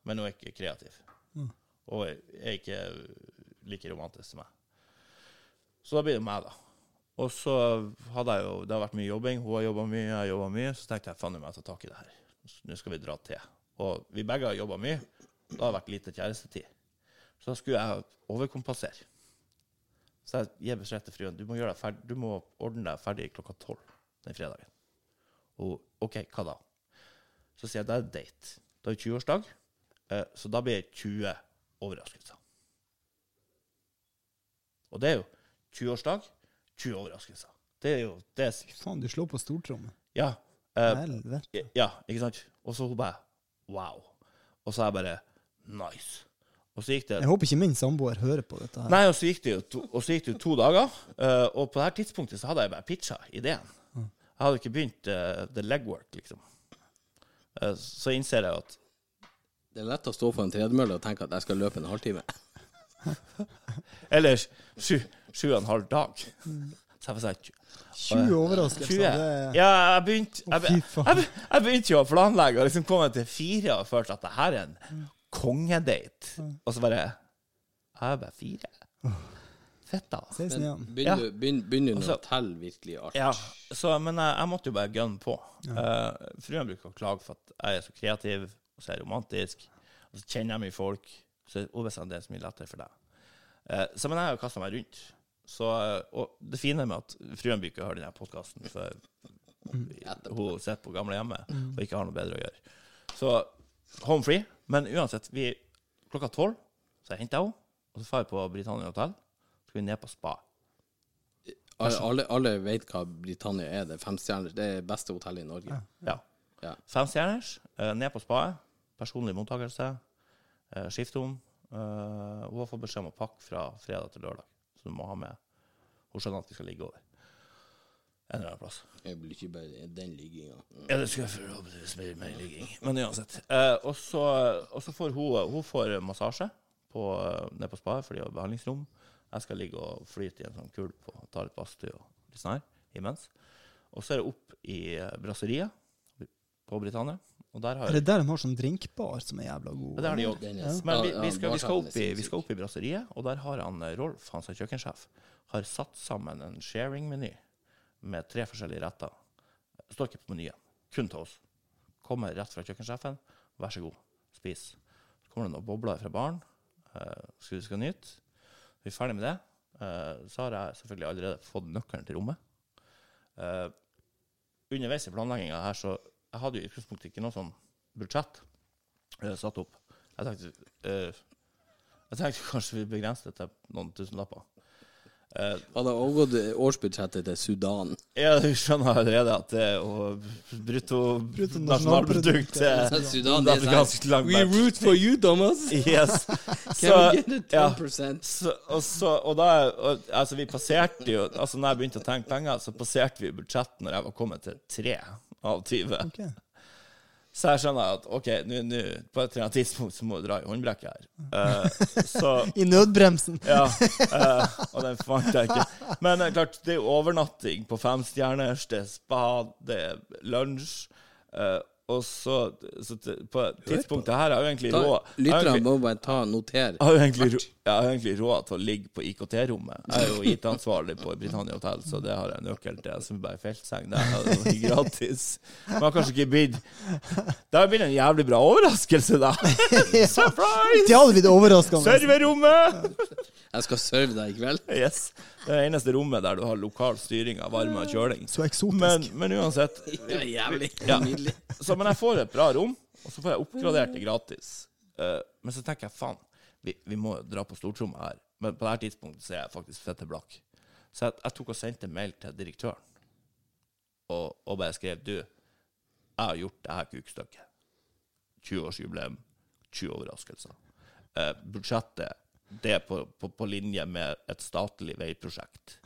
Speaker 5: men hun er ikke kreativ. Og er ikke like romantisk som meg. Så da blir det meg, da. Og så hadde jeg jo Det har vært mye jobbing. Hun har jobba mye, jeg har jobba mye. Så tenkte jeg faen, må ta tak i det her. Nå skal vi dra til. Og vi begge har jobba mye. Da har det vært lite kjærestetid. Så da skulle jeg overkompensere. Så jeg gir beskjed til fruen du må, deg ferdig, du må ordne deg ferdig klokka tolv den fredagen. Og OK, hva da? Så sier jeg det er date. Da er det 20-årsdag, eh, så da blir det 20 overraskelser. Og det er jo 20-årsdag, 20 overraskelser. Det er jo det er,
Speaker 4: Faen, du slår på stortrommet.
Speaker 5: Ja. eh, ja, ikke sant? Og så hun bare Wow. Og så er jeg bare Nice. Og så gikk det
Speaker 4: Jeg håper ikke min samboer hører på dette her.
Speaker 5: Nei, og så gikk det jo to, det to dager, eh, og på det her tidspunktet så hadde jeg bare pitcha ideen. Jeg hadde ikke begynt uh, the legwork, liksom. Uh, så innser jeg at
Speaker 3: Det er lett å stå på en tredemølle og tenke at jeg skal løpe en halvtime.
Speaker 5: Eller sju, sju og en halv dag. Så jeg får si
Speaker 4: 20 overraskelser.
Speaker 5: 20. Ja, jeg begynte jeg, jeg, jeg begynte jo å planlegge og liksom komme til fire og følte at det her er en kongedate. Og så bare Jeg er bare fire. Fett, da.
Speaker 4: 16
Speaker 5: Men-
Speaker 3: Begynner du begynner, begynner du
Speaker 5: Altså-
Speaker 3: å telle virkelig alt?
Speaker 5: Ja, så, men jeg, jeg måtte jo bare gunne på. Eh, fruen bruker å klage for at jeg er så kreativ og så er jeg romantisk. Og så kjenner jeg mye folk, så er det det er så mye lettere for deg. Uh, så men jeg har kasta meg rundt. Så, eh, og det fine med at fruen bruker å høre denne podkasten, for hun sitter på gamlehjemmet og ikke har noe bedre å gjøre. Så home free. Men uansett, vi, klokka tolv så henter jeg henne, og så drar vi på Britannia hotell. Skal vi ned på spa.
Speaker 3: Alle, alle, vet hva Britannia er. Det er femstjerners. Det er beste hotellet i Norge.
Speaker 5: Ja.
Speaker 3: Ja.
Speaker 5: Fem stjerners, eh, ned på spaet. Personlig mottakelse. Eh, skifte om. Eh, hun har fått beskjed om å pakke fra fredag til lørdag, så du må ha med Hun skjønner at vi skal ligge over. En eller annen plass.
Speaker 3: Jeg blir ikke bare den ligginga. Mm.
Speaker 5: Ja, det skal forhåpentligvis bli mer ligging. Men uansett. Og så får hun, hun får massasje på, ned på spaet, fordi de har behandlingsrom. Jeg skal ligge og flyte i en sånn kulp og ta litt badstue og litt sånn her imens. Og så er det opp i eh, brasseriet på Britannia. Og der har
Speaker 4: Er det der de har sånn drinkbar som er jævla god?
Speaker 5: Ja, det har de òg.
Speaker 3: Er-
Speaker 5: Men vi, vi, skal, vi, skal opp i,
Speaker 3: er
Speaker 5: vi skal opp i brasseriet, og der har han eh, Rolf, han som er kjøkkensjef, har satt sammen en sharing-meny med tre forskjellige retter. Står ikke på menyen. Kun til oss. Kommer rett fra kjøkkensjefen. Vær så god, spis. Så kommer det noen bobler fra baren. Uh, skal vi skal nyte. Vi er ferdig med det. Eh, så har jeg selvfølgelig allerede fått nøkkelen til rommet. Eh, underveis i planlegginga her, så jeg hadde jo i utgangspunktet ikke noe sånn budsjett eh, satt opp. Jeg tenkte, Jeg tenkte kanskje vi begrenset det til noen tusenlapper. Eh,
Speaker 3: Han har overgått årsbudsjettet til Sudan.
Speaker 5: ja, du skjønner allerede at det er brutto, brutto nasjonalprodukt til
Speaker 3: Sudan
Speaker 5: det ganske langt
Speaker 3: We root for you, Thomas.
Speaker 5: Yes.
Speaker 3: Can
Speaker 5: Så,
Speaker 3: we get it 10%?
Speaker 5: Så, og, så, og da og, Altså, vi passerte jo Altså, når jeg begynte å tenke penger, så passerte vi budsjettet når jeg var kommet til 3 av 20.
Speaker 4: Ok.
Speaker 5: Så jeg skjønner at OK, nå nå- på et eller annet tidspunkt så må du dra i håndbrekket her. Uh, så
Speaker 4: I nødbremsen.
Speaker 5: Ja. Uh, og den fant jeg ikke. Men er klart, det er overnatting på femstjerners, det er spa, det er lunsj. eh, og så, så på tidspunktet her har jeg jo egentlig råd
Speaker 3: lytterne må bare ta noter.
Speaker 5: jeg har egentlig, ro- jeg har egentlig råd til å ligge på IKT-rommet. Jeg er jo IT-ansvarlig på Britannia Hotel, så det har jeg nøkkel til. Som bare feltseng. Det er gratis. Men har kanskje ikke blitt Det har blitt en jævlig bra overraskelse, da. Surprise!
Speaker 4: Det hadde blitt overraskende.
Speaker 5: Serverommet!
Speaker 3: Jeg skal serve deg i kveld.
Speaker 5: Yes. Det er det eneste rommet der du har lokal styring av varme og kjøling.
Speaker 4: Så eksotisk.
Speaker 5: Men, men uansett
Speaker 3: Det er jævlig
Speaker 5: Ja.
Speaker 3: nydelig.
Speaker 5: Men jeg får et bra rom, og så får jeg oppgradert det gratis. Uh, men så tenker jeg faen, vi, vi må dra på stortrommet her. Men på dette tidspunktet så er jeg faktisk fette blakk. Så jeg, jeg tok og sendte mail til direktøren og, og bare skrev du, jeg har gjort det her kukstykket. 20-årsjubileum, 20 overraskelser. Uh, budsjettet det på, på, på linje med et statlig veiprosjekt.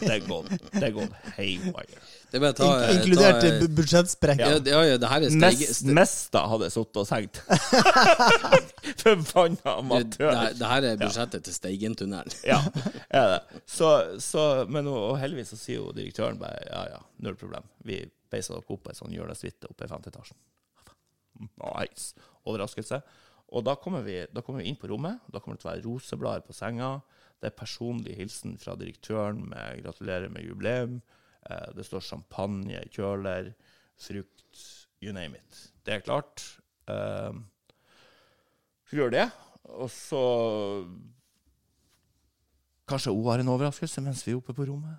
Speaker 5: Det går, det går haywire.
Speaker 3: Det bare ta,
Speaker 4: In inkludert
Speaker 3: ta,
Speaker 4: bu- budsjettsprekk.
Speaker 3: ja, ja, ja, det her er steg,
Speaker 5: Mest, Mesta hadde sittet og sengt. Forbanna
Speaker 3: Det,
Speaker 5: amatør.
Speaker 3: det, det her er budsjettet til Steigentunnelen.
Speaker 5: Ja, er det. Så, så, men og, og heldigvis så sier jo direktøren bare ja, ja, null problem. Vi beiser dere opp på ei sånn hjørnesuite oppe i femte etasjen. Nice. Overraskelse. Og da kommer, vi, da kommer vi inn på rommet. Da kommer det til å være roseblader på senga. Det er personlig hilsen fra direktøren med 'gratulerer med jubileum'. Eh, det står champagne i kjøler, frukt, you name it. Det er klart. Eh, så gjør det. Og så Kanskje hun har en overraskelse mens vi er oppe på rommet.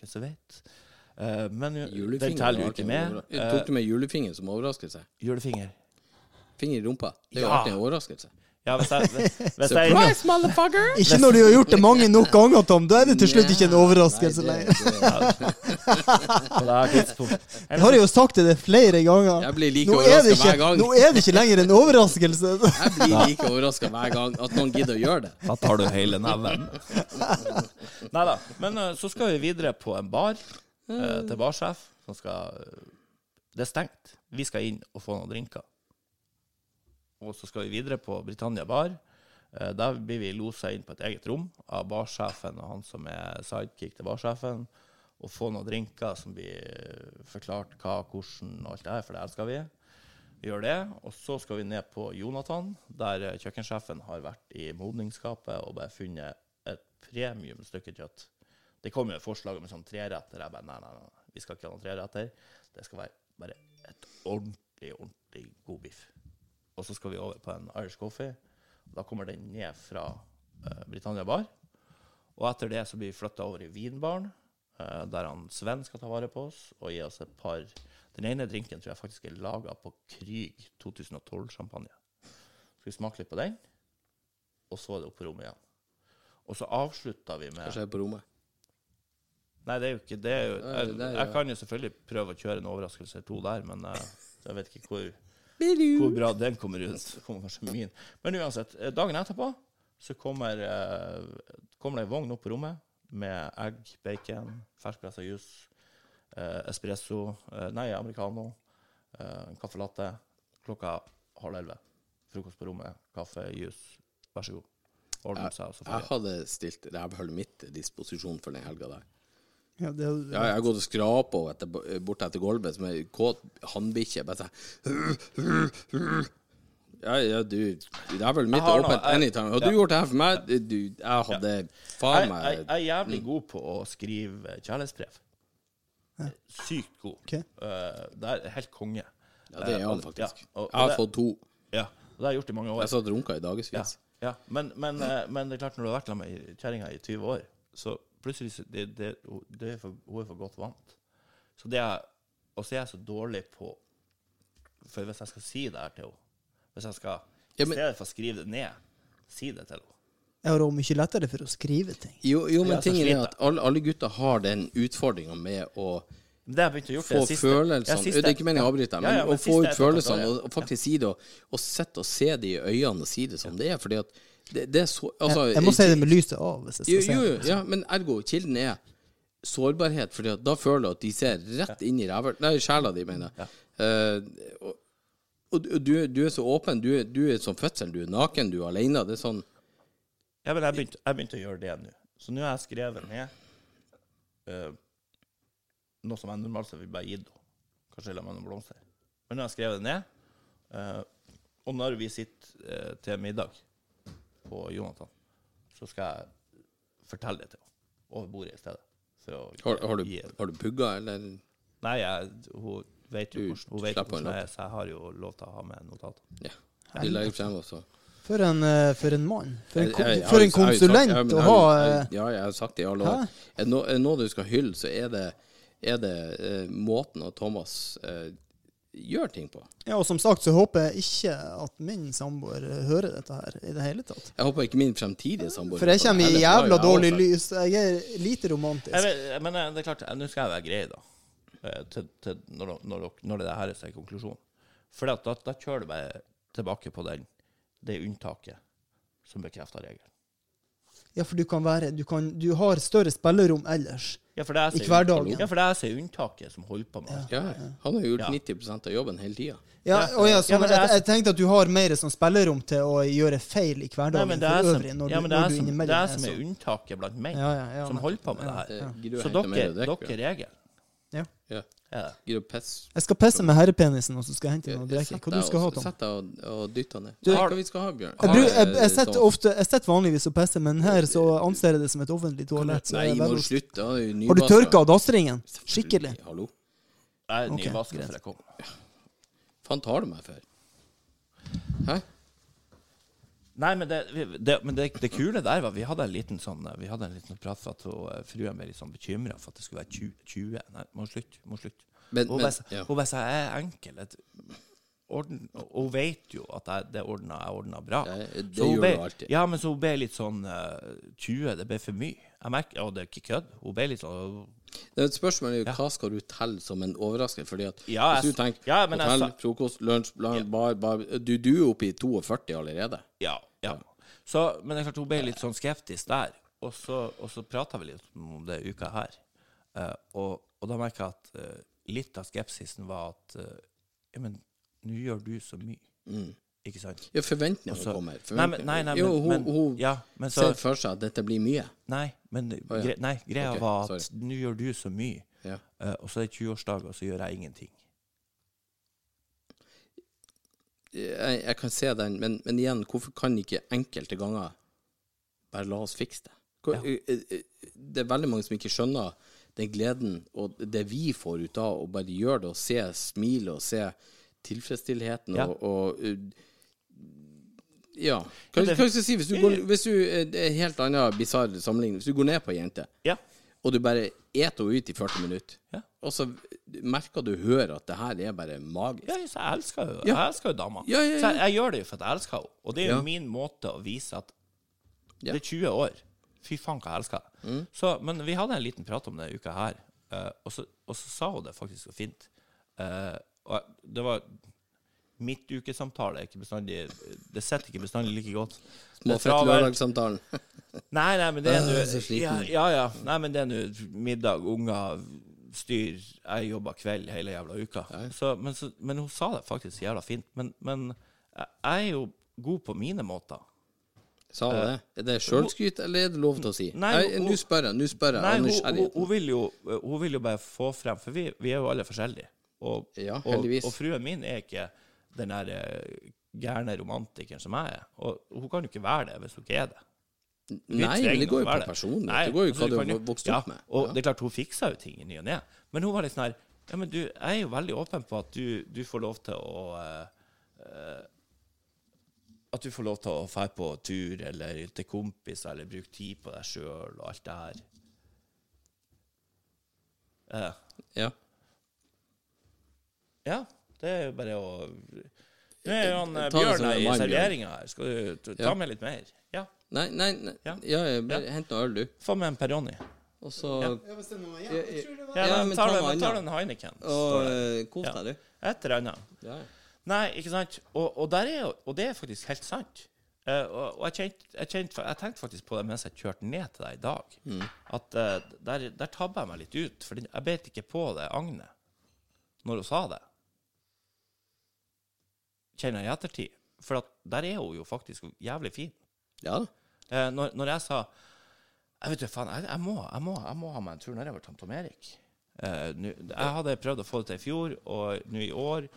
Speaker 5: Hvem som vet. Eh, men den teller jo ikke med. Eh,
Speaker 3: Tok du med julefinger som overraskelse?
Speaker 5: julefinger.
Speaker 3: Finger i rumpa. Det er jo
Speaker 5: Ja.
Speaker 3: alltid en overraskelse.
Speaker 5: Ja, hvis jeg, hvis jeg
Speaker 3: Surprise, motherfucker!
Speaker 4: Ikke når du har gjort det mange nok ganger, Tom. Da er det til slutt ikke en overraskelse lenger. Jeg har jo sagt det flere ganger.
Speaker 3: Jeg blir like
Speaker 4: Nå er,
Speaker 3: hver gang.
Speaker 4: nå er det ikke lenger en overraskelse.
Speaker 3: Jeg blir like overraska hver gang at noen gidder å gjøre det.
Speaker 5: Da tar du hele neven. Nei da. Men eh, så skal vi videre på en bar eh, til barsjef. Som skal eh, Det er stengt. Vi skal inn og få noen drinker. Og så skal vi videre på Britannia bar. Eh, Der blir vi losa inn på et eget rom av barsjefen og han som er sidekick til barsjefen. Og få noen drinker som blir eh, forklart hva, hvordan og alt det her, for det elsker vi. Vi gjør det, og så skal vi ned på Jonathan, der eh, kjøkkensjefen har vært i modningsskapet og bare funnet et premium stykke kjøtt. Det kom jo et forslag om en sånn treretter. Jeg bare nei, nei, nei, vi skal ikke ha noen treretter. Det skal være bare et ordentlig, ordentlig god biff. Og så skal vi over på en Irish coffee. Da kommer den ned fra uh, Britannia bar. Og etter det så blir vi flytta over i vinbaren, uh, der han Sven skal ta vare på oss og gi oss et par Den ene drinken tror jeg faktisk er laga på Krig 2012-sjampanje. Skal vi smake litt på den, og så er det opp på rommet igjen. Og så avslutter vi med
Speaker 3: Hva skjer på rommet?
Speaker 5: Nei, det er jo ikke det. Er jo, jeg, jeg kan jo selvfølgelig prøve å kjøre en overraskelse eller to der, men uh, jeg vet ikke hvor, hvor bra den kommer ut. Kommer kanskje min. Men uansett, eh, dagen etterpå så kommer, eh, kommer det en vogn opp på rommet med egg, bacon, ferskpressa juice, eh, espresso, eh, nei, americano, eh, caffè latte. Klokka halv elleve. Frokost på rommet, kaffe, juice. Vær så god. Ordne seg,
Speaker 3: Jeg
Speaker 5: jeg.
Speaker 3: hadde stilt rævhullet mitt til disposisjon for den helga der.
Speaker 4: Ja, det,
Speaker 3: Ja, jeg har gått og skrapa henne etter, bort etter gulvet som ei kåt hannbikkje. Bare sånn Ja, ja, du Det er
Speaker 5: vel har
Speaker 3: er åpent
Speaker 5: anytime.
Speaker 3: anytime. du
Speaker 5: ja.
Speaker 3: gjort det her for meg du, Jeg hadde
Speaker 5: Jeg,
Speaker 3: faen
Speaker 5: jeg,
Speaker 3: meg
Speaker 5: jeg er jævlig god på å skrive kjærlighetsbrev. Sykt god.
Speaker 4: Okay.
Speaker 5: Uh, det er helt konge.
Speaker 3: Ja, det er
Speaker 5: Eh,
Speaker 3: han faktisk.
Speaker 5: Ja, og, og
Speaker 3: Jeg har
Speaker 5: det,
Speaker 3: fått to.
Speaker 5: ja, og det har jeg gjort i mange år.
Speaker 3: Jeg satt runka i dagevis.
Speaker 5: ja. Men, men, eh, men det er klart, når du har vært sammen med kjerringa i 20 år, så plutselig så- det, det, det er for, Hun er for godt vant. Så det er Og så er jeg så dårlig på For hvis jeg skal si det her til henne Hvis jeg skal
Speaker 3: Ja,
Speaker 5: I stedet for å skrive det ned, si det til henne.
Speaker 4: Jeg har også mye lettere for å skrive ting.
Speaker 3: Jo, jo men
Speaker 5: Ja,
Speaker 3: tingen er at alle, alle gutter har den utfordringa med å
Speaker 5: Det har jeg begynt å gjøre
Speaker 3: få
Speaker 5: det siste.
Speaker 3: følelsene
Speaker 5: Ja, siste-
Speaker 3: Det er ikke meningen å avbryte deg,
Speaker 5: Ja,
Speaker 3: men
Speaker 5: ja, men
Speaker 3: å få ut følelsene og, og faktisk si det, og, og sitte og se det i øynene og si det som det er. Fordi at det, det er så altså,
Speaker 4: Jeg, jeg må si det med lyset av. hvis jeg
Speaker 3: Jo,
Speaker 4: skal
Speaker 3: jo, jo,
Speaker 4: det.
Speaker 3: ja, men ergo, kilden er sårbarhet, fordi da føler du at de ser rett inn i ræva Nei, sjela di, mener jeg. Eh, og og du, du, er så åpen. Du, er- du er som fødsel. Du er naken, du er alene. Det er sånn
Speaker 5: Ja, men jeg begynte, jeg begynte å gjøre det nå. Så nå har jeg skrevet ned uh, noe som jeg normalt sett ville bare gitt henne. Kanskje la meg noen blomster. Men nå har jeg skrevet det ned. Uh, og når vi sitter til middag på Jonathan, så skal jeg fortelle det til henne over bordet i stedet. For å
Speaker 3: Har, har, du, har du pugga, eller?
Speaker 5: Nei, jeg, hun vet jo hvordan, hun vet hvordan jeg er, så jeg har jo lov til å ha med notater.
Speaker 3: Ja. De legger frem også.
Speaker 4: For en, eh, for en mann. For en,
Speaker 3: Jeg- jeg- jeg
Speaker 4: for en konsulent å ha eh,
Speaker 3: Ja, jeg har sagt det i alle år. Er det no- det noe du skal hylle, så er det, er det eh, måten at Thomas gjør ting på.
Speaker 4: Ja, og som sagt så håper jeg ikke at min samboer hører dette her i det hele tatt.
Speaker 3: Jeg håper ikke min fremtidige samboer
Speaker 4: For jeg kommer i jævla dårlig lys. Jeg er lite romantisk.
Speaker 5: Jeg vet, men det er klart, nå skal jeg være grei, da. eh, Til, til når, når, når det her er sin konklusjon. For da, da kjører du bare tilbake på den, det unntaket som bekrefter regelen.
Speaker 4: Ja, for du kan være Du, kan, du har større spillerom ellers.
Speaker 5: Ja, for det er
Speaker 4: I
Speaker 5: så-
Speaker 4: hverdagen.
Speaker 5: Ja, for det er så unntaket som holder på med alt.
Speaker 3: Ja, han har gjort
Speaker 5: Ja.
Speaker 3: 90% av jobben hele tida.
Speaker 4: Ja,
Speaker 5: Ja,
Speaker 4: ja,
Speaker 5: ja,
Speaker 4: sånn, jeg, jeg tenkte at du har mer sånn spillerom til å gjøre feil i hverdagen
Speaker 5: Nei,
Speaker 4: for
Speaker 5: som,
Speaker 4: øvrig, når
Speaker 5: ja,
Speaker 4: du,
Speaker 5: men det
Speaker 4: når
Speaker 5: er
Speaker 4: du
Speaker 5: som, det er som er
Speaker 4: sånn.
Speaker 5: unntaket blant
Speaker 4: Ja, ja, ja,
Speaker 5: som holder på med
Speaker 4: ja,
Speaker 5: det her. Så dere, dere er regelen.
Speaker 4: Ja.
Speaker 3: Ja. Gidder du pisse?
Speaker 4: Jeg skal pisse med herrepenisen, og så skal jeg hente noe å drikke. Hva du skal ha, Tom?
Speaker 3: Sett deg og, og dytt han ned.
Speaker 4: Du-
Speaker 3: hva vi skal ha, Bjørn?
Speaker 4: Jeg, bru- jeg,
Speaker 3: Eh,
Speaker 4: jeg setter
Speaker 3: sånn-
Speaker 4: ofte Jeg setter vanligvis og pisser, men her så anser jeg det som et offentlig toalett.
Speaker 3: Nei, må du slutte?
Speaker 4: Har du tørka dassringen? Skikkelig?
Speaker 3: Hallo?
Speaker 5: Jeg er nyvaska
Speaker 4: greit.
Speaker 5: før jeg kom.
Speaker 3: Faen tar du meg for? Hæ?
Speaker 5: Nei, men, det, det, men det, det kule der var Vi hadde en liten sånn Vi hadde en liten prat for at eh, fruen ble litt sånn bekymra for at det skulle være 20. 20. Nei, må slutte. Må slutte.
Speaker 3: Men,
Speaker 5: Hun
Speaker 3: men
Speaker 5: bare
Speaker 3: ja.
Speaker 5: hun bare sa jeg er enkel. Orden, hun vet jo at jeg, det ordna jeg ordna bra.
Speaker 3: Ja, det
Speaker 5: Så
Speaker 3: gjør
Speaker 5: ble,
Speaker 3: du alltid.
Speaker 5: Ja, men så hun ble litt sånn eh, 20, det ble for mye. Jeg merker, Og det er ikke kødd. Hun ble litt sånn
Speaker 3: Det er et spørsmål er jo hva skal du telle som en overraskelse? Fordi at
Speaker 5: Ja,
Speaker 3: hvis du tenker
Speaker 5: ja, jeg
Speaker 3: hotell,
Speaker 5: sa-
Speaker 3: frokost, lunsj, bar, bar, bar du, du er oppe i 42 allerede.
Speaker 5: Ja. ja. Så, men det er klart hun ble litt sånn skeptisk der. Og så, og så prata vi litt om det uka her. Uh, og, og da merka jeg at uh, litt av skepsisen var at uh, Ja, men nå gjør du så mye. Ikke sant?
Speaker 3: Ja, forventningene
Speaker 5: Også,
Speaker 3: kommer.
Speaker 5: Nei, men, nei, nei,
Speaker 3: jo, hun,
Speaker 5: men,
Speaker 3: hun
Speaker 5: ja, men så,
Speaker 3: ser for seg at dette blir mye.
Speaker 5: Nei, men
Speaker 3: ja.
Speaker 5: nei, greia
Speaker 3: okay,
Speaker 5: var at
Speaker 3: sorry.
Speaker 5: nå gjør du så mye.
Speaker 3: Ja.
Speaker 5: uh, og så er det 20-årsdag, og så gjør jeg ingenting.
Speaker 3: Jeg, jeg kan se den, men, men igjen, hvorfor kan ikke enkelte ganger bare la oss fikse det? Hvor,
Speaker 5: Ja.
Speaker 3: eh, eh, Det er veldig mange som ikke skjønner den gleden og det vi får ut av å bare gjøre det og se smilet og se tilfredsstillheten og, og Ja. Hva, hva skal jeg si? Hvis du, går, hvis du eh, er en helt annen bisarr sammenligning. Hvis du går ned på ei jente,
Speaker 5: Ja.
Speaker 3: og du bare eter henne ut i 40 minutter,
Speaker 5: Ja.
Speaker 3: og så merker du hører at det her er bare magisk.
Speaker 5: Ja, så jeg elsker jo, jeg elsker jo dama. Så jeg, jeg gjør det jo for at jeg elsker henne. Og det er jo min måte å vise at
Speaker 3: Ja.
Speaker 5: det er 20 år. Fy faen, hva jeg elsker deg.
Speaker 3: Mm.
Speaker 5: Så, men vi hadde en liten prat om det uka her, eh, og, så, og så sa hun det faktisk så fint. Eh, og det var Midtukesamtale er ikke bestandig Det sitter ikke bestandig like godt.
Speaker 3: Småfett-lørdagssamtalen.
Speaker 5: Nei, nei, men det er
Speaker 3: Øh,
Speaker 5: nå ja, ja, ja. Nei, men det er nå middag, unger, styr. Jeg jobber kveld hele jævla uka. Så, men, så, men hun sa det faktisk jævla fint. Men, men jeg er jo god på mine måter.
Speaker 3: Sa hun det? Er det sjølskryt, eller er det lov til å si? Nå spør jeg. Nå spør jeg.
Speaker 5: Nei, hun, hun, hun, vil jo, hun vil jo bare få frem For vi, vi er jo alle forskjellige. Og,
Speaker 3: Ja,
Speaker 5: og, og fruen min er ikke den der eh, gærne romantikeren som jeg er. Og hun kan jo ikke være det hvis hun ikke er det. Vi
Speaker 3: Nei, men det går jo på
Speaker 5: personen.
Speaker 3: Det går jo hva du har vokst opp med.
Speaker 5: Og det er klart, hun fiksa jo ting i ny og ne. Men hun var litt sånn her Ja, men du, jeg er jo veldig åpen på at du, du får lov til å eh, At du får lov til å dra på tur eller til kompiser eller bruke tid på deg sjøl og alt det her. Eh,
Speaker 3: Ja.
Speaker 5: ja, det er jo bare å Nå er jo han eh, Bjørn her i serveringa her. Skal du ta med litt mer? Ja.
Speaker 3: Nei, nei, nei.
Speaker 5: Ja.
Speaker 3: Ja, bare hent noe øl, du.
Speaker 5: Få med en Peroni.
Speaker 3: Og så
Speaker 5: Ja.
Speaker 4: Ja, hvis det er noe igjen. Jeg tror det var
Speaker 5: Ja,
Speaker 3: Ja,
Speaker 5: men
Speaker 3: ta
Speaker 5: den, Heineken.
Speaker 3: Og eh, kos deg, du.
Speaker 5: Et eller annet. Nei, ikke sant? Og, og, der er jo, og det er faktisk helt sant. Uh, og og jeg, kjent, jeg, kjent, jeg tenkte faktisk på det mens jeg kjørte ned til deg i dag, at uh, der, der tabba jeg meg litt ut. For jeg beit ikke på det agnet når hun sa det. Kjenner i ettertid. For at der er hun jo faktisk jævlig fin.
Speaker 3: ja.
Speaker 5: Eh, når, når jeg sa Jeg vet du, faen, jeg, jeg, må, jeg, må, jeg må ha meg en tur nedover til Tom Erik. Eh, nu- jeg hadde prøvd å få det til i fjor, og nå i år.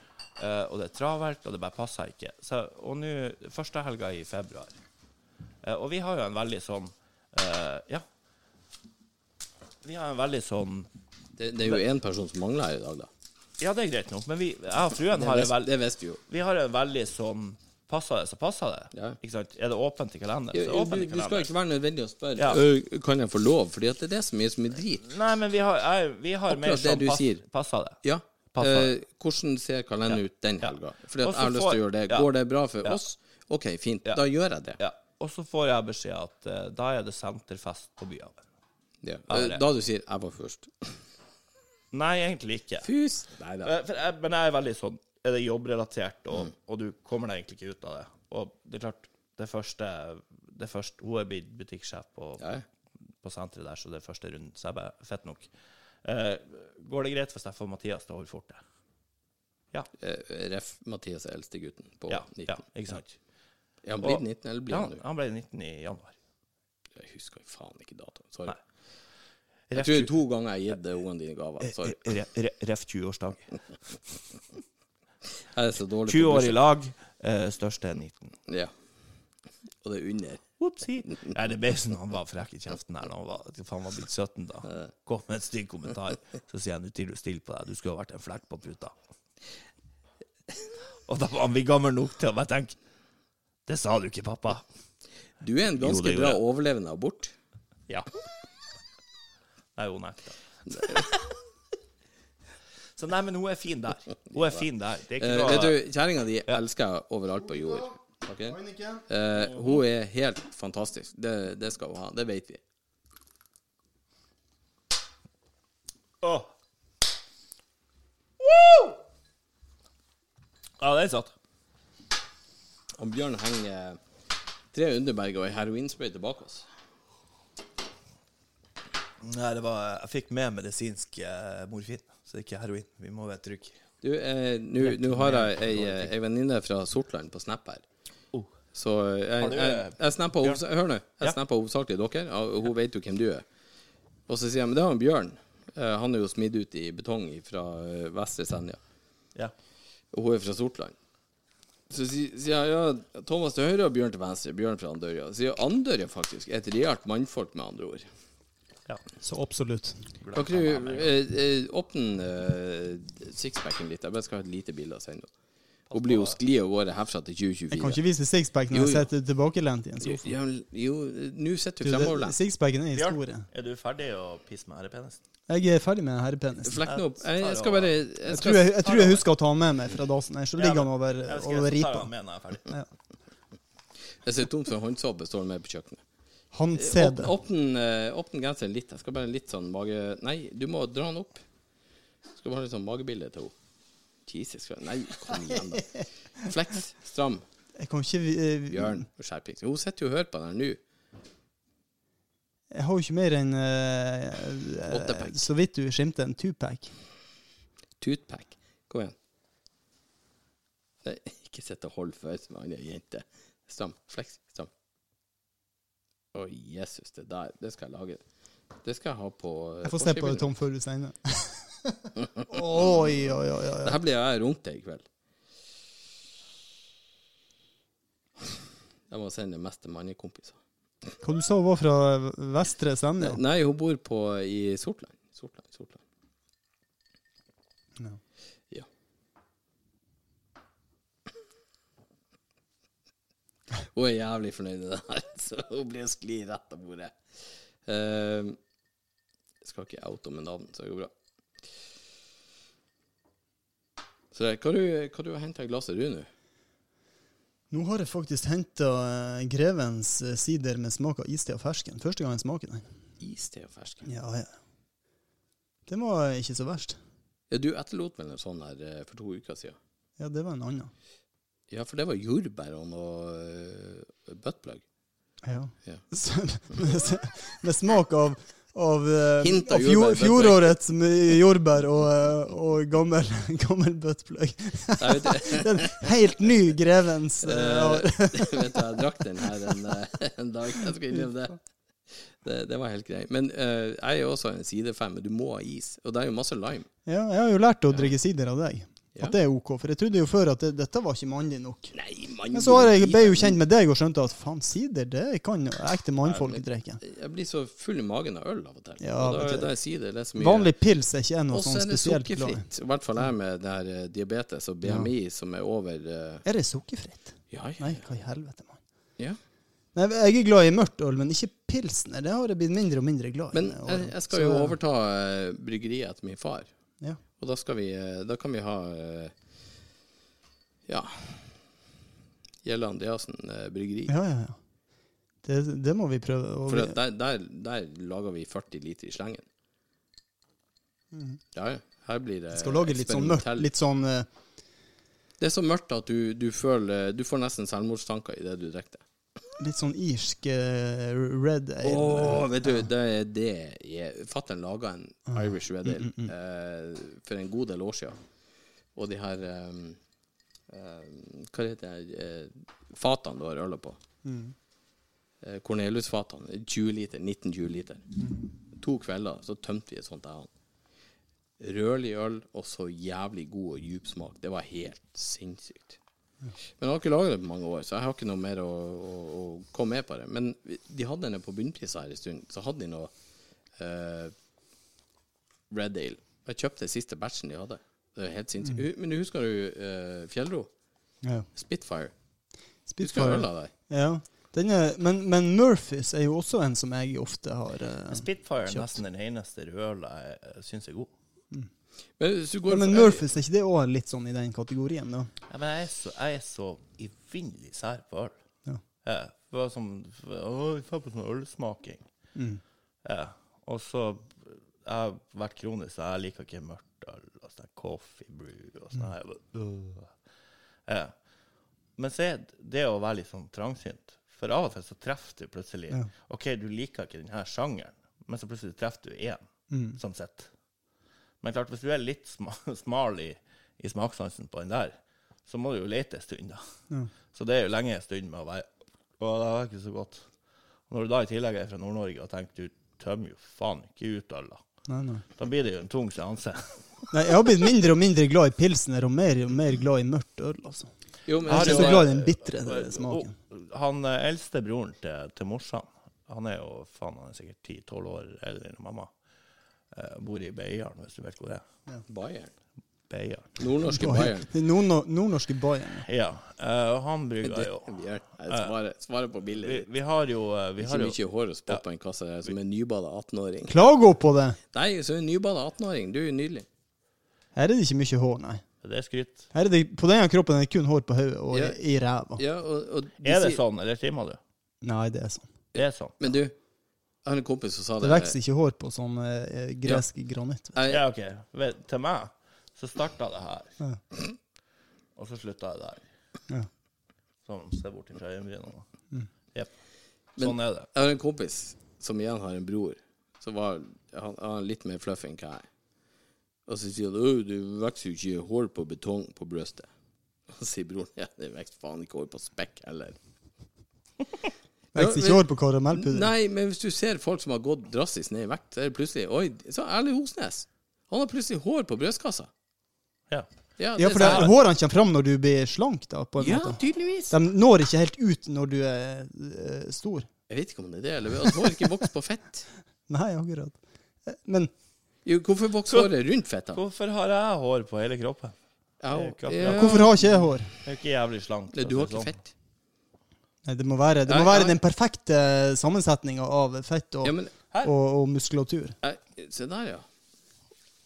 Speaker 5: eh, og det er travelt, og det bare passer ikke. Så, og nå første helga i februar. Eh, og vi har jo en veldig sånn eh, Ja. Vi har en veldig sånn
Speaker 3: Det, det er jo én person som mangler her i dag, da.
Speaker 5: Ja, det er greit nok, men vi, jeg og fruen har en veldig
Speaker 3: det visste vi jo.
Speaker 5: vi har en veldig sånn Passer det, så passer det.
Speaker 3: Ja.
Speaker 5: Ikke sant? Er det åpent i kalenderen,
Speaker 3: Du,
Speaker 5: så er det åpent i
Speaker 3: du skal
Speaker 5: kalenderen.
Speaker 3: ikke være nødvendig å spørre
Speaker 5: Ja.
Speaker 3: «Ø, Kan jeg få lov, Fordi at det er det som er så mye drit.
Speaker 5: Nei, men vi har, jeg, vi har mer
Speaker 3: Akkurat det
Speaker 5: sånn
Speaker 3: du
Speaker 5: pass,
Speaker 3: sier.
Speaker 5: passer det.
Speaker 3: Ja.
Speaker 5: Passer.
Speaker 3: Eh, hvordan ser kalenderen ut den helga? Fordi at
Speaker 5: Og så
Speaker 3: jeg har lyst
Speaker 5: får-
Speaker 3: til å gjøre det.
Speaker 5: ja.
Speaker 3: Går det bra for oss? OK, fint. Da gjør jeg det.
Speaker 5: Ja. Og så får jeg beskjed at eh, da er det senterfest på Byhaven.
Speaker 3: Ja. Eh, Da du sier 'jeg var først'.
Speaker 5: Nei, egentlig ikke.
Speaker 3: Fus! Nei da.
Speaker 5: Eh, For jeg, men jeg er veldig sånn Er det jobbrelatert, og, og du kommer deg egentlig ikke ut av det. Og det er klart, det første, det første Hun er blitt butikksjef på,
Speaker 3: Ja.
Speaker 5: på senteret der, så det er første runden. Så jeg bare Fett nok. Eh, går det greit hvis jeg får Mathias til å holde fortet? Ja.
Speaker 3: Eh, Ref. Mathias er eldste gutten på
Speaker 5: Ja,
Speaker 3: 19.
Speaker 5: ja, ikke sant?
Speaker 3: Er han blitt 19, eller blir
Speaker 5: Ja,
Speaker 3: han nå?
Speaker 5: han ble 19 i januar.
Speaker 3: Jeg husker faen ikke datoen. Sorry.
Speaker 5: Nei.
Speaker 3: Jeg tror det to ganger jeg har gitt ungene dine gaver. Sorry.
Speaker 5: Re- re- Ref 20-årsdag.
Speaker 3: Jeg er så dårlig
Speaker 5: 20 år i lag, eh, største er 19.
Speaker 3: Ja. Og det er under.
Speaker 5: Opsi. Nei, det ble sånn han var frekk i kjeften her når han var, han var blitt 17 da. Kom med en stygg kommentar. Så sier jeg nå til du stiller på deg, du skulle ha vært en flekk på puta. Og da var han vi gammel nok til å bare tenke Det sa du ikke, pappa.
Speaker 3: Du er en ganske bra overlevende abort.
Speaker 5: Ja. Nei, hun nekta. Så nei, men hun er fin der. Hun er fin der. Det er ikke
Speaker 3: Eh,
Speaker 5: noe
Speaker 3: vet du, Kjerringa di elsker jeg overalt på jord.
Speaker 4: Okay?
Speaker 3: Eh, hun er helt fantastisk. Det, det skal hun ha. Det vet vi.
Speaker 5: Åh. Woo! Ja, det er sant.
Speaker 3: Og Bjørn henger tre Underberg og ei heroinsprøyte bak oss.
Speaker 5: Nei, det var Jeg fikk med medisinsk eh, morfin, så det er ikke heroin. Vi må være trygge.
Speaker 3: Du, eh, nå har jeg ei, eh, ei venninne fra Sortland på Snap her.
Speaker 5: Oh.
Speaker 3: Så Jeg
Speaker 5: jeg,
Speaker 3: jeg,
Speaker 5: eh,
Speaker 3: jeg snappa? Hør nå. Jeg
Speaker 5: Ja.
Speaker 3: snapper hovedsakelig dere, og hun vet jo hvem du er. Og så sier jeg men det er han Bjørn. Eh, Han er jo smidd ut i betong fra eh, Vestre Senja.
Speaker 5: Ja.
Speaker 3: Og hun er fra Sortland. Så sier jeg ja, Thomas til høyre og Bjørn til venstre. Bjørn fra Andørja. Så sier Andørja faktisk er et realt mannfolk, med andre ord.
Speaker 4: Så absolutt.
Speaker 3: Kan ikke du eh, eh, åpne eh, sixpacken litt? Jeg bare skal ha et lite bilde å sende. Hun blir jo skli av gårde herfra til
Speaker 4: Jeg kan ikke vise sixpack når jeg sitter tilbakelent i en sofa.
Speaker 3: Jo, jo, nå sitter
Speaker 4: Du,
Speaker 3: fremoverlent.
Speaker 4: Sixpacken er
Speaker 5: Bjørn, er du ferdig å pisse med herrepenisen?
Speaker 4: Jeg er ferdig med herrepenis.
Speaker 3: Flekk den opp. Jeg, jeg skal bare jeg
Speaker 4: Jeg tror jeg, jeg tror jeg husker å ta den med meg fra dasen her, så ligger den over,
Speaker 5: skal
Speaker 4: over
Speaker 5: ta
Speaker 4: ripa.
Speaker 5: jeg er
Speaker 3: ser tomt for håndsåpe, står med på kjøkkenet.
Speaker 4: Han ser det.
Speaker 3: Åpne eh, genseren litt. Jeg skal bare litt sånn mage... Nei, du må dra den opp. Jeg skal bare ha litt sånn magebilde til henne. Jesus Christ. Nei, kom igjen, da. Flex. Stram.
Speaker 4: Jeg kan ikke uh,
Speaker 3: Bjørn. Skjerpings. Hun sitter jo og hører på den her nå.
Speaker 4: Jeg har jo ikke mer enn
Speaker 3: uh,
Speaker 4: så vidt du skimter en two-pack.
Speaker 3: Toothpack. Kom igjen. Nei, ikke sitt og hold for som annen jente. Stram. Flex. Stram. Å, Jesus, det der. Det skal jeg lage. Det skal jeg ha på eh,
Speaker 4: Jeg får se på. Tom, før du sender. oi, oi, oi, oi.
Speaker 3: Det her blir jeg rundt deg i kveld. Jeg må sende mest til mannekompiser.
Speaker 4: Hva du sa var fra Vestre Senja?
Speaker 3: Nei, hun bor på, i Sortland. Sortland, Sortland.
Speaker 4: Ja.
Speaker 3: Hun er jævlig fornøyd med det her, så hun blir å skli rett av bordet. Uh, jeg skal ikke oute med navn, så det går bra. Så det, hva du, hva du har henta i glasset du nå?
Speaker 4: Nå har jeg faktisk henta Grevens eh, sider med smak av iste og fersken. Første gang jeg smaker den.
Speaker 3: Iste og fersken.
Speaker 4: Ja, ja. Den var ikke så verst.
Speaker 3: Ja, du etterlot vel en sånn her eh, for to uker siden?
Speaker 4: Ja, det var en annen.
Speaker 3: Ja, for det var jordbær og noe uh, buttplug.
Speaker 4: Ja.
Speaker 3: Ja.
Speaker 4: Med, smak av, av, eh,
Speaker 3: Hint av
Speaker 4: av fjor, fjorårets jordbær og, eh, og gammel, gammel buttplug. den helt ny Grevens. uh,
Speaker 3: Eh, vet du, jeg drakk den her en, eh, en dag. Jeg skal innrømme det. det. Det var helt greit. Men uh, jeg er jo også en sidefan, men du må ha is. Og det er jo masse lime.
Speaker 4: Ja, jeg har jo lært å drikke sider av deg.
Speaker 3: Ja.
Speaker 4: At det er OK. For jeg trodde jo før at det, dette var ikke mannlig nok.
Speaker 3: Nei, mann.
Speaker 4: Men så har jeg, ble jeg jo kjent med deg og skjønte at faen, sider det kan ekte mannfolk drikke.
Speaker 3: Jeg blir så full i magen av øl av og til.
Speaker 4: Ja,
Speaker 3: og da, da er sider det så mye
Speaker 4: Vanlig pils er ikke noe
Speaker 3: Og så
Speaker 4: sånn
Speaker 3: er det
Speaker 4: spesielt
Speaker 3: sukkerfritt. I hvert fall jeg med det her eh, diabetes og BMI som er over uh...
Speaker 4: Er det sukkerfritt?
Speaker 3: Ja, ja.
Speaker 4: Nei, hva i helvete, mann.
Speaker 3: ja.
Speaker 4: Nei, jeg er glad i mørkt øl, men ikke pilsner. Det har jeg blitt mindre og mindre glad i.
Speaker 3: Men jeg, jeg skal jo overta eh, bryggeriet etter min far.
Speaker 4: Ja.
Speaker 3: Og da, skal vi, eh, da kan vi ha eh, Ja Gjelle Andreassen eh, bryggeri.
Speaker 4: Ja, ja, ja. Det, det må vi prøve. Og
Speaker 3: For der, der, der lager vi 40 liter i slengen. Ja, ja. Her blir det
Speaker 4: skal lage litt sånn mørkt. Litt sånn uh...
Speaker 3: Det er så mørkt at du, du føler Du får nesten selvmordstanker i det du drikker det.
Speaker 4: Litt sånn irsk eh, red ale.
Speaker 3: Åh, vet du, det er det Fatter'n laga en Irish Red Ale eh, for en god del år siden. Og de her um, eh, Hva heter det uh, Fatene du har ølet på.
Speaker 4: Mm.
Speaker 3: Uh, Cornelius-fatene. 20 liter. 19-20 liter. To kvelder så tømte vi et sånt der. Rødlig øl og så jævlig god og djup smak. Det var helt sinnssykt. Men jeg har ikke laget det på mange år, så jeg har ikke noe mer å, å, å komme med på det. Men de hadde den på bunnpris her en stund. Så hadde de noe eh, Red Ale. Jeg kjøpte den siste batchen de hadde. Det er helt sinnssykt. Mm. Men husker du uh, Fjellro?
Speaker 4: Ja.
Speaker 3: Spitfire. Husker du
Speaker 4: Spitfire.
Speaker 3: øla der?
Speaker 4: Ja. Den er, men, men Murphys er jo også en som jeg ofte har eh,
Speaker 5: Spitfire er nesten den eneste røla jeg syns er god.
Speaker 3: Men hvis du går
Speaker 4: ja, Men Murphys, er ikke det òg litt sånn i den kategorien, da?
Speaker 5: Ja, men jeg er så, jeg er så evinnelig sær på øl.
Speaker 4: Ja.
Speaker 5: Ja, det var som Å, får på sånn ølsmaking.
Speaker 4: Mm.
Speaker 5: Ja. Og så Jeg har vært kronisk, så jeg liker ikke mørkt øl. Og sånn coffee brew og sånn. Øh. Ja. Men så er det å være litt sånn trangsynt. For av og til så treffer du plutselig
Speaker 4: Ja.
Speaker 5: OK, du liker ikke denne sjangeren, men så plutselig treffer du én
Speaker 4: Mm.
Speaker 5: sånn sitter. Men klart, hvis du er litt smal i, i smakssansen på den der, så må du jo lete en stund, da.
Speaker 4: Ja.
Speaker 5: Så det er jo lenge en stund med å være Å, det var ikke så godt. Og når du da i tillegg er fra Nord-Norge og tenker du tømmer jo faen ikke ut øl, da.
Speaker 4: Nei, nei.
Speaker 5: Da blir det jo en tung seanse.
Speaker 4: nei, jeg har blitt mindre og mindre glad i pilsner og mer og mer glad i mørkt øl, altså.
Speaker 3: Jo, men
Speaker 5: Jeg
Speaker 4: er
Speaker 5: ikke
Speaker 4: så glad i den bitre smaken.
Speaker 5: og Han eh, eldste broren til, til morsan, han er jo faen, han er sikkert 10-12 år eldre enn mamma. Eh, bor i Beiarn, hvis du vet hvor det er.
Speaker 3: Bayern.
Speaker 5: Beiarn.
Speaker 3: Nordnorske Bayern.
Speaker 4: Nordno- Nordnorske Bayern.
Speaker 5: Ja. Uh, han
Speaker 3: Det,
Speaker 5: brygger jo
Speaker 3: vi svaret Jeg svarer, svarer på
Speaker 5: vi,
Speaker 3: billig.
Speaker 5: vi har jo eh, vi
Speaker 3: Ikke
Speaker 5: har jo,
Speaker 3: mye hår å spotte på en kasse der som en nybada 18-åring.
Speaker 4: Klago på det!
Speaker 3: Nei, så en nybada 18-åring. Du er jo nydelig.
Speaker 4: Her er det ikke mye hår, nei.
Speaker 5: Det er skryt.
Speaker 4: Her er det, på denne kroppen er det kun hår på hodet og
Speaker 3: Ja.
Speaker 4: i, ræva.
Speaker 3: Ja, og, og de
Speaker 5: Er det
Speaker 3: sier-
Speaker 5: sånn, eller trimmer du?
Speaker 4: Nei, det er sånn.
Speaker 5: Det er sånn.
Speaker 3: Men du, jeg har en kompis som sa
Speaker 4: Det
Speaker 3: det.
Speaker 4: vokser ikke hår på sånn eh, gresk granitt.
Speaker 3: Jeg,
Speaker 5: Ja, OK. Vet, til meg så starta det her,
Speaker 4: Ja.
Speaker 5: og så slutta det der.
Speaker 4: Ja.
Speaker 5: Sånn, se bort fra øyenbrynene.
Speaker 4: Mm.
Speaker 5: Jepp.
Speaker 3: Men-
Speaker 5: Sånn er det.
Speaker 3: jeg har en kompis som igjen har en bror, som var han, han er litt mer fluffy enn hva jeg er. Og så sier han «Åh, du vokser jo ikke hår på betong på brystet. Og så sier broren ja, det vokser faen ikke hår på spekk heller.
Speaker 4: Vokser ikke hår på karamellpudder.
Speaker 3: Nei, men hvis du ser folk som har gått drastisk ned i vekt, så er det plutselig Oi, så Erling Hosnes. Han har plutselig hår på brystkassa.
Speaker 5: Ja.
Speaker 3: Ja,
Speaker 4: Ja, for det,
Speaker 3: sånn-
Speaker 4: hårene kommer fram når du blir slank, da, på en
Speaker 3: ja
Speaker 4: måte.
Speaker 3: tydeligvis.
Speaker 4: De når ikke helt ut når du er uh, stor.
Speaker 3: Jeg vet ikke om det er det, eller at hår ikke vokser på fett.
Speaker 4: Nei, akkurat. Eh, Men
Speaker 3: Jo, hvorfor vokser håret rundt fett, da?
Speaker 5: Hvorfor har jeg hår på hele kroppen?
Speaker 3: Ja,
Speaker 5: er
Speaker 3: ja.
Speaker 4: hvorfor har ikke jeg hår?
Speaker 5: Jeg er ikke jævlig slank.
Speaker 3: Du har ikke
Speaker 5: sånn.
Speaker 3: fett.
Speaker 4: Det må være, det må være den perfekte sammensetninga av fett og,
Speaker 3: Ja, men
Speaker 4: og, og muskulatur.
Speaker 3: eh, Se der, ja.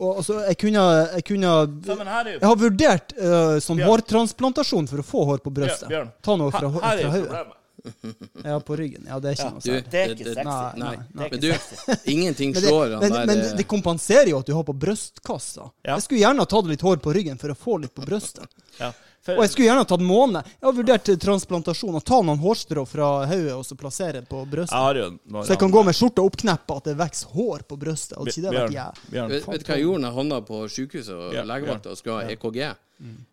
Speaker 4: Og altså, jeg kunne, jeg kunne
Speaker 5: Ja, men her er jo
Speaker 4: Jeg har vurdert uh, sånn
Speaker 5: Bjørn.
Speaker 4: hårtransplantasjon for å få hår på brystet.
Speaker 5: Bjørn,
Speaker 4: Ta noe fra,
Speaker 5: her, her er
Speaker 4: fra
Speaker 5: høyre.
Speaker 4: Ja, på ryggen. Ja, det er ikke
Speaker 5: Ja,
Speaker 4: noe særlig.
Speaker 5: Det er ikke sexy.
Speaker 4: Nei, Nei,
Speaker 5: nei.
Speaker 3: Men du, ingenting slår han
Speaker 4: men,
Speaker 3: der
Speaker 4: men
Speaker 3: men
Speaker 4: det kompenserer jo at du har på brystkassa.
Speaker 5: Ja.
Speaker 4: Jeg skulle gjerne ha tatt litt hår på ryggen for å få litt på brystet.
Speaker 5: Ja. For,
Speaker 4: Og jeg skulle gjerne ha tatt måne. Jeg har vurdert transplantasjon. Å ta noen hårstrå fra hodet og så plassere på
Speaker 5: jeg
Speaker 4: brystet. Så jeg kan gå med skjorta oppkneppa, at det vokser hår på brystet. Hadde ikke det vært jævlig?
Speaker 5: Bjørn,
Speaker 3: Vet, vet du hva jeg gjorde når jeg havna på sykehuset og
Speaker 5: yeah,
Speaker 3: legevakta og skulle ha EKG?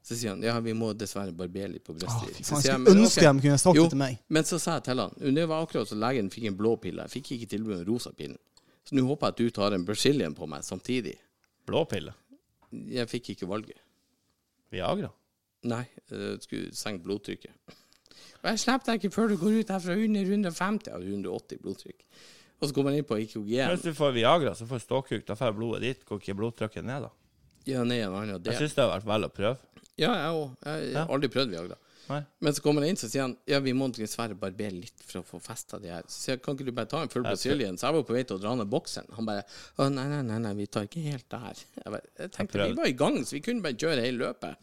Speaker 3: Så sier han ja, vi må dessverre barbere litt på brystet.
Speaker 4: Ah,
Speaker 3: Så
Speaker 4: jeg
Speaker 3: jeg, men
Speaker 4: ønske
Speaker 3: ok.
Speaker 4: de kunne sagt
Speaker 3: Jo,
Speaker 4: det til meg.
Speaker 3: Men så sa jeg til han Det var akkurat så legen fikk en blå pille. Jeg fikk ikke tilbud om rosa pillen. Så nå håper jeg at du tar en Brazilian på meg samtidig.
Speaker 5: blå pille.
Speaker 3: Jeg fikk ikke valget.
Speaker 5: Viagra.
Speaker 3: Nei, det skulle senke blodtrykket. Og jeg slipper deg ikke før du går ut herfra under 150 av 180 blodtrykk. Og så går man inn på IKG-en.
Speaker 5: Hvis du får Viagra, så får ståkuk. Da får blodet dit. Går ikke blodtrykket ned, da?
Speaker 3: Ja, ned en annen
Speaker 5: Jeg
Speaker 3: del.
Speaker 5: syns det har vært vel å prøve.
Speaker 3: Ja, jeg òg. Jeg har aldri prøvd Viagra.
Speaker 5: Nei.
Speaker 3: Men så kommer han inn så sier han Ja, vi må dessverre barbere litt for å få festa de her. Så sier jeg, kan ikke du bare ta en full Brazilian? Så jeg var på vei til å dra ned bokseren. Han bare Å, nei, nei, nei, nei, vi tar ikke helt der. Jeg, bare, jeg tenkte
Speaker 5: Jeg
Speaker 3: vi var i gang, så vi kunne bare kjøre hele løpet.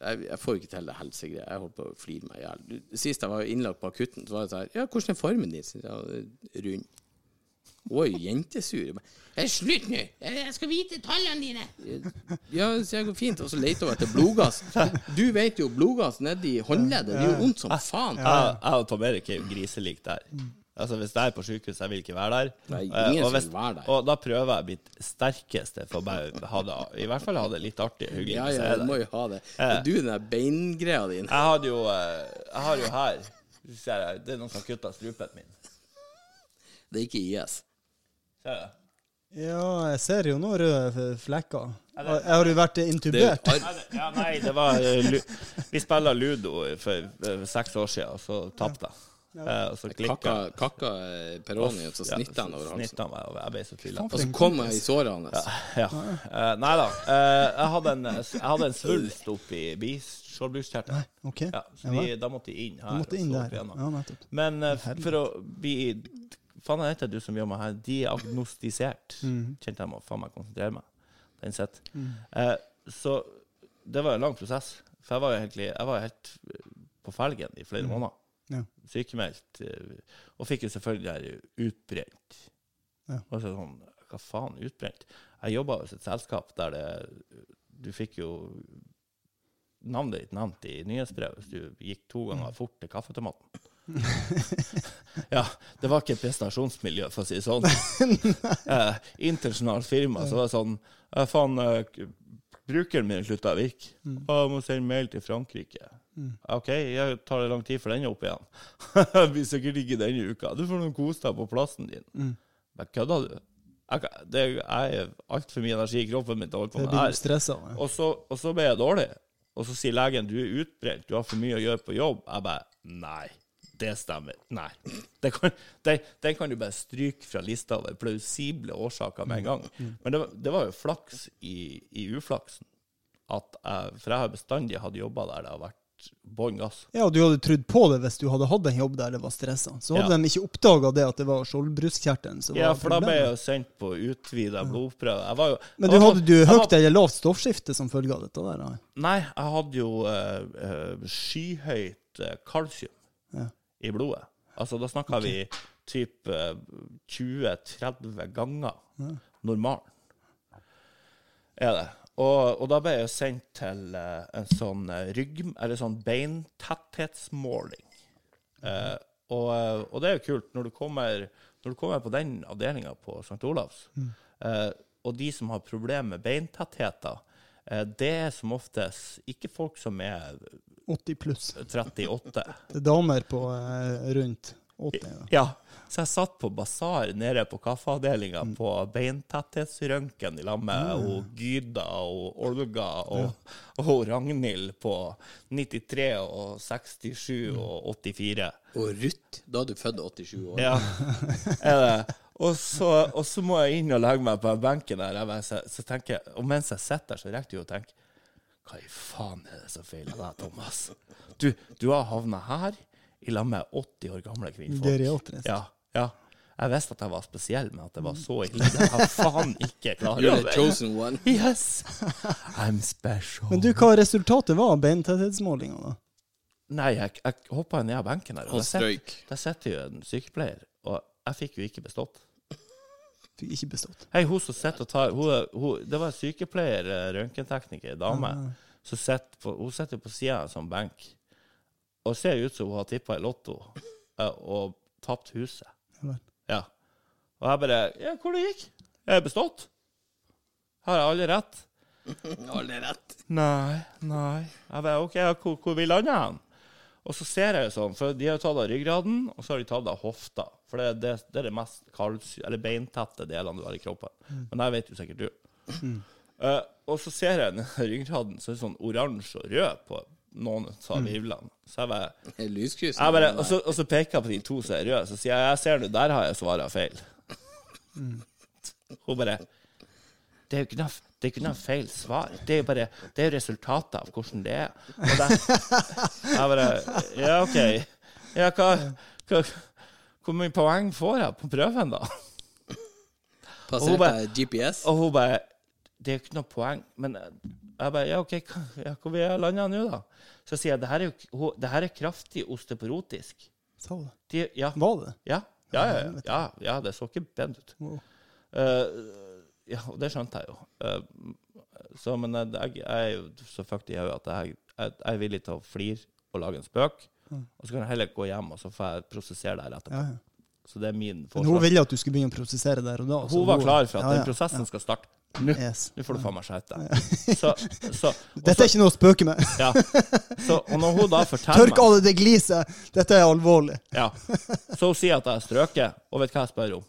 Speaker 3: Jeg, jeg får jo ikke til det helsegreia. Jeg holdt på å flire meg i hjel. Sist jeg var innlagt på akutten, så var det sånn Ja, hvordan er formen din? Så jeg, ja, rund. Oi, jentesur. Jeg «Eh, Slutt nå! Jeg skal vite tallene dine! Ja, så jeg går fint. Og så leter hun etter blodgass. Du vet jo, blodgass nedi håndleddet, det er jo vondt som faen.
Speaker 5: Jeg, jeg og Tom Erik er jo griselik der. Altså Hvis jeg er på sykehus, jeg vil ikke være der.
Speaker 3: Nei,
Speaker 5: Eh,
Speaker 3: ingen
Speaker 5: og, hvis,
Speaker 3: vil være der.
Speaker 5: og da prøver jeg mitt sterkeste for å bare ha det I hvert fall ha det litt artig og hyggelig.
Speaker 3: Ja, ja, du må jo ha det. Og du, den der beingreia di
Speaker 5: Jeg hadde jo eh, Jeg har jo her du ser jeg, Det er noen som har kutta strupen min.
Speaker 3: Det er ikke IS.
Speaker 5: Ser du?
Speaker 4: Ja, jeg ser jo noen røde flekker. Jeg har du vært
Speaker 3: Det er
Speaker 4: intubert.
Speaker 5: det- Ja, nei, det var eh, Vi spilla ludo for eh, seks år siden, og så tapte jeg. Eh, og så klikka
Speaker 3: Kakka, kakka eh, Peroni, og så
Speaker 5: Ja,
Speaker 3: han over halsen.
Speaker 5: Snittet meg, og jeg ble så tvilende.
Speaker 3: Og så kom jeg i såret hans.
Speaker 5: Ja. Eh, nei da. Uh, jeg, hadde en, jeg hadde en svulst oppi biskjoldbruskkjertelen.
Speaker 4: Okay.
Speaker 5: Ja, så vi, da måtte jeg inn her.
Speaker 4: Måtte inn der. Ja.
Speaker 5: Men uh, for å bli Faen, heter du som gjør meg her. Diagnostisert.
Speaker 4: Mm.
Speaker 5: Kjente jeg må faen meg konsentrere meg. Den sett. Eh, så det var en lang prosess. For jeg var jo egentlig Jeg var helt eh, på felgen i flere måneder.
Speaker 4: Ja.
Speaker 5: Sykemeldt. eh, Og fikk jo selvfølgelig utbrent.
Speaker 4: Ja.
Speaker 5: Og så sånn Hva faen, utbrent? Jeg jobba hos et selskap der det Du fikk jo navnet ditt nevnt i nyhetsbrevet hvis du gikk to ganger
Speaker 4: Mm.
Speaker 5: fort til kaffetomaten. ja, det var ikke et prestasjonsmiljø, for å si det sånn. eh, internasjonalt firma, så var det sånn eh, Faen, brukeren min slutta å virke.
Speaker 4: Mm.
Speaker 5: Og jeg må sende mail til Frankrike. OK, jeg tar det lang tid for den opp igjen. Det blir sikkert ikke denne uka. Du får noen kose deg på plassen din.
Speaker 4: Mm.
Speaker 5: Men kødder du? Jeg, det, jeg er altfor mye energi i kroppen min til å holde på med det her.
Speaker 4: stressa av.
Speaker 5: Og så, og så ble jeg dårlig. Og så sier legen du er utbrent, du har for mye å gjøre på jobb. Jeg bare Nei, det stemmer. Nei. Det kan, den, den kan du bare stryke fra lista over plausible årsaker med en gang. Men det, var- det var jo flaks i, i uflaksen. Jeg, for jeg har bestandig hatt jobber der det har vært bånn gass.
Speaker 4: Ja, og du hadde trodd på det hvis du hadde hatt en jobb der det var stressa. Så hadde
Speaker 5: Ja.
Speaker 4: de ikke oppdaga det at det var skjoldbruskkjertelen som
Speaker 5: Ja,
Speaker 4: var
Speaker 5: for da ble jeg jo sendt på utvida blodprøve. Jo
Speaker 4: Men du hadde
Speaker 5: sånn-
Speaker 4: du
Speaker 5: høyt var-
Speaker 4: eller lavt stoffskifte som følge av dette der?
Speaker 5: Nei, jeg hadde jo uh, uh, skyhøyt uh, kalsium
Speaker 4: Ja.
Speaker 5: I blodet. Altså, da snakka vi typ eh, 20-30 ganger normalen. Er det. Og, og da ble jeg sendt til eh, en sånn eh, rygg... Eller sånn beintetthetsmåling. Eh, og, eh, og det er jo kult når du kommer, når du kommer på den avdelinga på St. Olavs, eh, og de som har problemer med beintettheter, eh, det er som oftest ikke folk som er
Speaker 4: 80 pluss.
Speaker 5: 38.
Speaker 4: Det er damer på eh, rundt 80. Da.
Speaker 5: Ja. Så jeg satt på basar nede på kaffeavdelinga på beintetthetsrøntgen i lag med og Gyda og Olga og, og Ragnhild på 93 og 67 og 84.
Speaker 3: Og Ruth, da er du født 87 år.
Speaker 5: Ja, er det. Og så, og så må jeg inn og legge meg på benken der. Jeg så, så tenker jeg, Og mens jeg sitter der, så rekker jeg å tenke Hva i faen er det som feiler deg, Thomas? Du, du har havna her i lag med 80 år gamle kvinnfolk.
Speaker 4: Geriatrisk.
Speaker 5: Ja, ja. Jeg visste at jeg var spesiell, men at det var så ille, det har faen ikke klar
Speaker 3: You're the
Speaker 5: over.
Speaker 3: chosen one.
Speaker 5: Yes! I'm special.
Speaker 4: Men du, hva resultatet var av beintetthetsmålinga, da?
Speaker 5: Nei, jeg, jeg hoppa ned av benken her, og der sitter- jo en sykepleier, jeg fikk jo ikke bestått.
Speaker 4: Fikk ikke bestått.
Speaker 5: Hei, hun som sitter og tar hun, er- hun, Det var en sykepleier, eh, røntgentekniker, dame. dame. som sitter på, hun sitter på sida av en sånn benk og ser ut som hun har tippa i Lotto eh, og tapt huset.
Speaker 4: Ja.
Speaker 5: Ja. Og jeg bare Ja, hvor det gikk? Er jeg bestått? Har jeg alle rett?
Speaker 3: Alle rett.
Speaker 5: Nei, nei. Jeg bare OK, hvor, hvor vi lander hen? Og så ser jeg jo sånn, for de har tatt av ryggraden, og så har de tatt av hofta. For det, det, det er det mest kalsy, eller beintette delene du har i kroppen. Men det vet jo sikkert du. Eh, og så ser jeg den ryggraden så er det sånn oransje og rød på noen av virvlene. Så jeg bare
Speaker 3: Lyskryss.
Speaker 5: jeg bare, og, så, og så peker jeg på de to som er røde, så sier jeg jeg ser du, der har jeg svara feil. Hun bare det er jo ikke noe, det er ikke noe feil svar. Det er jo bare det er jo resultatet av hvordan det er. Og der, jeg bare Ja, OK. Ja, hva, hva, hvor mye poeng får jeg på prøven, da?
Speaker 3: Passert deg GPS.
Speaker 5: Og hun bare Det er jo ikke noe poeng. Men jeg bare Ja, OK, ja, hvor vi landa nå, da? Så sier jeg det her er jo det her er kraftig osteoporotisk.
Speaker 4: Sa du det?
Speaker 5: De, ja,
Speaker 4: Var det?
Speaker 5: ja, ja, ja, ja, ja, ja, det så ikke pent ut.
Speaker 4: Wow.
Speaker 5: Uh, ja, og det skjønte jeg jo. Uh, så, men jeg, jeg er jo så fucked i hodet at jeg, jeg, jeg er villig til å flire og lage en spøk. Og så kan jeg heller gå hjem og så får jeg prosessere det her etterpå.
Speaker 4: Ja, ja.
Speaker 5: Så det er min
Speaker 4: Men hun
Speaker 5: forslag.
Speaker 4: ville at du skulle begynne å prosessere der og da. så
Speaker 5: Hun var klar for at
Speaker 4: Ja, ja,
Speaker 5: den prosessen skal starte. Nå
Speaker 4: Yes.
Speaker 5: nå får du faen meg skjerpe deg. Så, så, og
Speaker 4: Dette er ikke noe å spøke med.
Speaker 5: ja. så, og når hun da forteller
Speaker 4: Tørk alle det gliset! Dette er alvorlig.
Speaker 5: Ja. Så hun sier at jeg har strøket, og vet hva jeg spør om?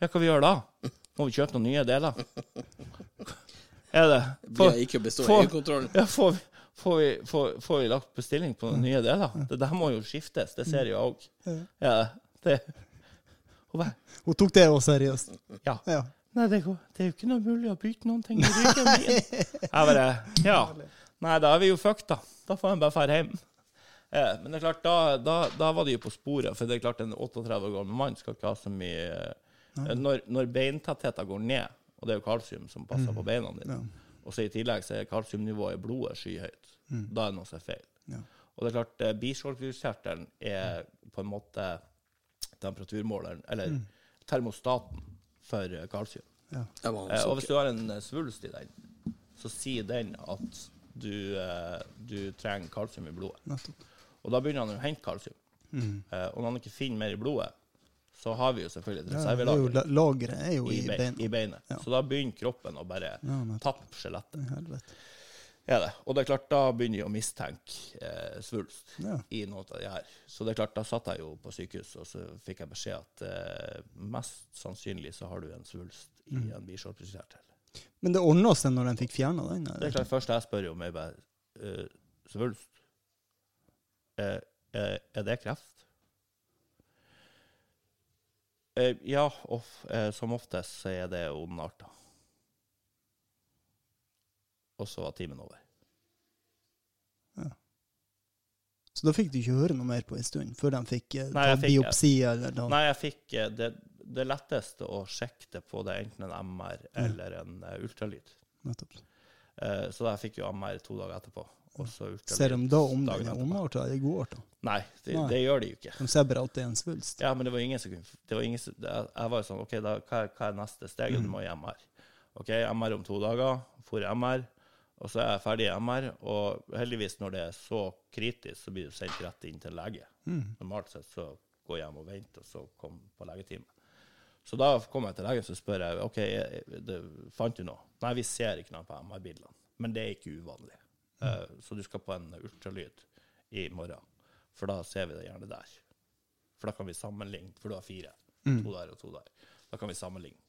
Speaker 5: Ja, hva vi gjør da? Må vi kjøpe noen nye deler? Er det
Speaker 3: Vi har ikke bestått
Speaker 5: får- Ja, får vi, får, vi, får, får vi lagt bestilling på noen nye deler? Det der må jo skiftes, det ser jeg òg. Ja, det Hun bare
Speaker 4: Hun tok det òg seriøst.
Speaker 5: Ja.
Speaker 4: Ja.
Speaker 5: Nei, det, går, det er jo ikke noe mulig å bytte noen ting i ryggen min. Jeg bare Ja. Nei, da er vi jo fucked, da. Da får en bare dra hjem. Eh, men det er klart, da, da, da var de jo på sporet, for det er klart en 38 år gammel mann skal ikke ha så mye eh, Når, når beintettheten går ned, og det er jo kalsium som passer på beina dine, og så i tillegg så er kalsiumnivået i blodet skyhøyt, da er det noe som er feil.
Speaker 4: Ja.
Speaker 5: Og det er klart, eh, biskjoldkirtelen er på en måte temperaturmåleren, eller termostaten for eh, kalsium.
Speaker 3: Ja.
Speaker 5: Eh, og hvis du har en eh, svulst i den, så sier den at du, eh, du trenger kalsium i blodet.
Speaker 4: Nettopp.
Speaker 5: Og da begynner han å hente kalsium. Eh, og når han ikke finner mer i blodet, så har vi jo selvfølgelig et
Speaker 4: det er
Speaker 5: reservelager
Speaker 4: la- lageret er jo
Speaker 5: i,
Speaker 4: i
Speaker 5: bein, i beinet.
Speaker 4: Ja.
Speaker 5: Så da begynner kroppen å bare
Speaker 4: Ja,
Speaker 5: tappe skjelettet. Er det. Og det er klart, da begynner jeg å mistenke eh, svulst
Speaker 4: Ja.
Speaker 5: i noe av det her. Så det er klart, da satt jeg jo på sykehus, og så fikk jeg beskjed at eh, mest sannsynlig så har du en svulst i
Speaker 4: Mm.
Speaker 5: en biskjoldkirtel.
Speaker 4: Men det ordna seg når de fikk fjerna den?
Speaker 5: Det er klart, først jeg spør om, er bare eh, svulst. Eh, eh, er det kreft? Eh, ja, of, eh, som oftest så er det ondarta. Og så var timen over.
Speaker 4: Så da fikk du ikke høre noe mer på en stund, før de fikk eh, ta
Speaker 5: jeg fikk-
Speaker 4: biopsi eller noe?
Speaker 5: Nei, jeg fikk eh, det, det letteste å sjekke det på, det er enten en MR eller en eh, ultralyd.
Speaker 4: Nettopp.
Speaker 5: Eh, så da fikk jeg MR to dager etterpå. Og
Speaker 4: Ser de da om
Speaker 5: dagen
Speaker 4: den er ondarta eller godarta?
Speaker 5: Nei, det,
Speaker 4: Nei.
Speaker 5: det gjør de jo ikke.
Speaker 4: De ser bare at det er en svulst.
Speaker 5: Ja, men det var ingen som kunne det var ingen Jeg var jo sånn OK, da, hva, er- hva er neste steg? Du må i MR. OK, MR om to dager. For MR. Og så er jeg ferdig i MR. Og heldigvis, når det er så kritisk, så blir du sendt rett inn til lege. Normalt sett så går jeg hjem og venter, og så kom på legetime. Så da kom jeg til legen så spør jeg, ok, det, fant du noe? Nei, vi ser ikke noe på MR-bildene. Men det er ikke uvanlig. Eh, så du skal på en ultralyd i morgen. For da ser vi det gjerne der. For da kan vi sammenligne, for du har fire. To der og to der. Da kan vi sammenligne.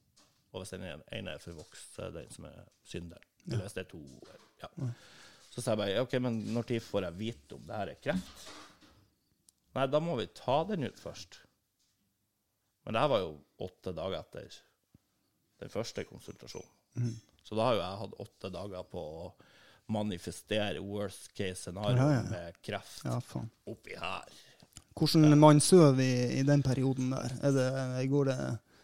Speaker 5: Og hvis den ene er forvokst, så er det den som er synderen. Eller hvis det er to ja. Så sa jeg bare OK, men når tid får jeg vite om det her er kreft? Nei, da må vi ta den ut først. Men det her var jo åtte dager etter den første konsultasjonen. Så da har jo jeg hatt åtte dager på å manifestere worst case scenario
Speaker 4: Ja, ja,
Speaker 5: med kreft oppi her.
Speaker 4: Hvordan man sover i, i den perioden der? Er det, går det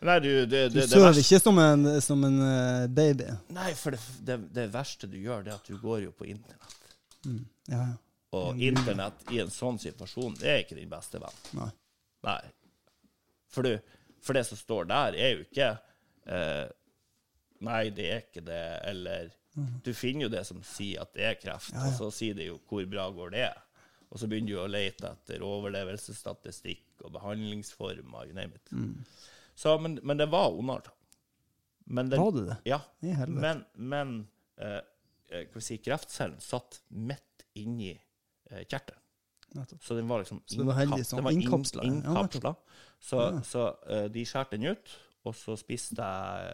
Speaker 5: Nei, du, det,
Speaker 4: Du
Speaker 5: det,
Speaker 4: sover ikke som en, som en eh, baby?
Speaker 5: Nei, for det, verste du gjør, det er at du går jo på internett.
Speaker 4: Ja, ja.
Speaker 5: Og internett i en sånn situasjon, det er ikke din beste venn.
Speaker 4: Nei.
Speaker 5: Nei. For, du, for det som står der, er jo ikke eh, Nei, det er ikke det, eller Du finner jo det som sier at det er kreft, og så sier det jo hvor bra går det. Og så begynner du å lete etter overlevelsesstatistikk og behandlingsformer, you name it. Så, men, men det var ondarta. Men den-
Speaker 4: Var det det?
Speaker 5: Ja.
Speaker 4: I helvete.
Speaker 5: Men, men eh, eh, hva si, kreftcellen satt midt inni eh, kjertelen. Så den var liksom
Speaker 4: Så det var heldig sånn
Speaker 5: den var inn-
Speaker 4: innkapslet, ja. Ja,
Speaker 5: så så eh, de skjærte den ut, og så spiste jeg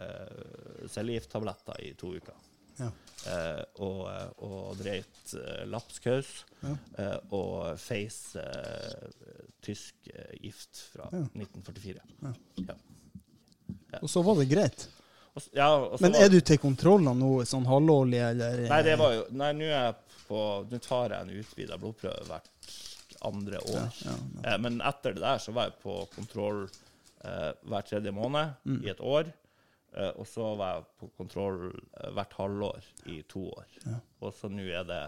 Speaker 5: uh, cellegifttabletter i to uker.
Speaker 4: Ja.
Speaker 5: Uh, og, eh, og dreit uh, lapskaus eh, og feis tysk gift fra 1944. Ja.
Speaker 4: Og så var det greit.
Speaker 5: Og, ja, og så
Speaker 4: Men er du til kontroller nå, sånn halvårlig, eller?
Speaker 5: Nei, det var jo Nei, nå er jeg på Nå tar jeg en utvida blodprøve hvert andre år.
Speaker 4: ja,
Speaker 5: men etter det der så var jeg på kontroll hver tredje måned
Speaker 4: Mm.
Speaker 5: i et år. Eh, og så var jeg på kontroll eh, hvert halvår i to år. Og så nå er det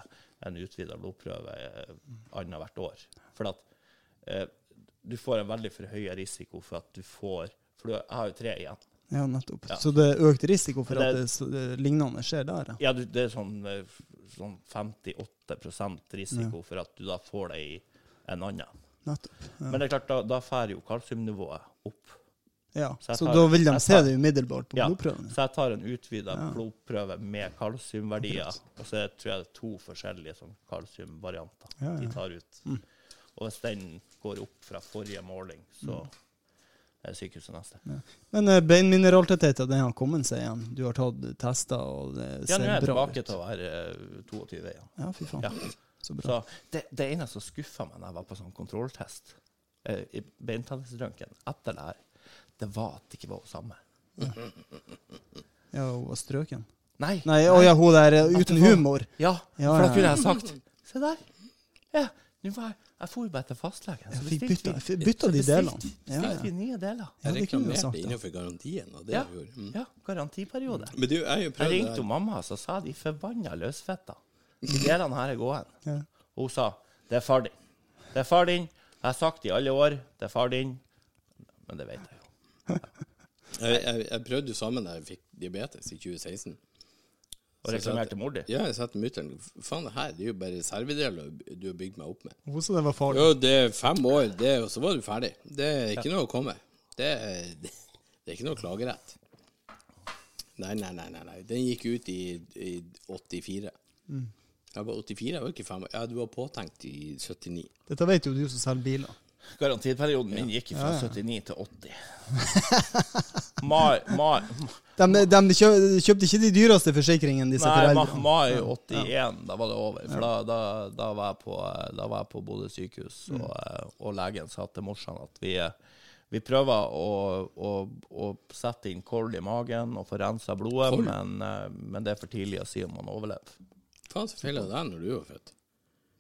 Speaker 5: en utvida blodprøve eh, annethvert år. For at eh, du får en veldig forhøya risiko for at du får For du, jeg har jo tre igjen.
Speaker 4: Ja, nettopp.
Speaker 5: Ja.
Speaker 4: Så det er økt risiko for
Speaker 5: Det-
Speaker 4: at det, det lignende skjer der, ja.
Speaker 5: Ja, du, det er sånn, sånn 58 risiko for at du da får det i en annen.
Speaker 4: Nettopp. Ja.
Speaker 5: Men det er klart, da, da får jo kalsiumnivået opp.
Speaker 4: Ja.
Speaker 5: Så
Speaker 4: Så
Speaker 5: tar-
Speaker 4: da vil de
Speaker 5: tar,
Speaker 4: se det umiddelbart på
Speaker 5: Ja,
Speaker 4: blodprøven?
Speaker 5: så jeg tar en utvida blodprøve med kalsiumverdier, og så er, tror jeg det er to forskjellige sånn kalsiumvarianter
Speaker 4: Ja, ja.
Speaker 5: de tar ut. Og hvis den går opp fra forrige måling, så er det sykehuset neste.
Speaker 4: Men uh, beinmineraltettheten, den har kommet seg igjen? Du har tatt tester, og det ser bra ut?
Speaker 5: Ja, nå er jeg tilbake
Speaker 4: ut?
Speaker 5: til å være eh, 22 igjen.
Speaker 4: Ja, fy faen.
Speaker 5: Ja.
Speaker 4: Så bra.
Speaker 5: Så det, det ene som skuffa meg da jeg var på sånn kontrolltest uh, i beintennisrøntgen etter det her, det var at det ikke var hun samme.
Speaker 4: Ja, hun var strøken.
Speaker 5: Nei.
Speaker 4: Nei, å ja, hun der eh, uten humor.
Speaker 5: Ja,
Speaker 4: Ja,
Speaker 5: for da
Speaker 4: ja,
Speaker 5: kunne jeg sagt Se der. Ja, nå var jeg Jeg for bare til fastlegen.
Speaker 4: Jeg
Speaker 5: så
Speaker 4: fikk
Speaker 5: bestilte
Speaker 4: bytta,
Speaker 5: vi-
Speaker 4: fikk bytta de delene. Ja,
Speaker 5: Bestilte vi
Speaker 4: ja.
Speaker 5: nye deler.
Speaker 4: Ja,
Speaker 3: Jeg
Speaker 4: det kunne ha
Speaker 3: reklamerte.
Speaker 4: Ja.
Speaker 3: innenfor garantien, og det
Speaker 5: Ja.
Speaker 3: gjorde. Mm.
Speaker 5: Ja, garantiperiode.
Speaker 3: Men du, jeg har jo
Speaker 5: Jeg
Speaker 3: prøvd det
Speaker 5: ringte
Speaker 3: her.
Speaker 5: jo mamma, så sa de forbanna løsfetta. De delene her er gåen.
Speaker 4: Ja.
Speaker 5: Hun sa det er far din. Det er far din. Jeg har sagt det i alle år. Det er far din. Men det vet jeg.
Speaker 3: Jeg, jeg, jeg prøvde jo sammen da jeg fikk diabetes i 2016.
Speaker 5: Og reklamerte mor di.
Speaker 3: Ja, jeg sa til mutter'n faen, det her det er jo bare reservedeler du har bygd meg opp med.
Speaker 4: Hvordan det var farlig.
Speaker 3: Jo, det er fem år, det, og så var du ferdig. Det er ikke noe å komme. Det, det, det er ikke noe klagerett. Nei, nei, nei, nei, nei. Den gikk ut i, i 84. Jeg var 84, jeg var ikke fem år. Ja, du var påtenkt i 79.
Speaker 4: Dette vet jo du som selger biler.
Speaker 5: Garantiperioden min gikk fra 79 til 80. Mai, mai,
Speaker 4: De, de kjø, kjøpte ikke de dyreste forsikringene, disse
Speaker 5: nei, ma,
Speaker 4: foreldrene.
Speaker 5: mai 81, da var det over. For da, da, da var jeg på, da var jeg på Bodø sykehus, og, eh, og legen sa til morsan at vi, eh, vi prøver å, å, å sette inn kold i magen og få rensa blodet, men, eh, men det er for tidlig å si om man overlever.
Speaker 3: Hva så feil av deg når du var født.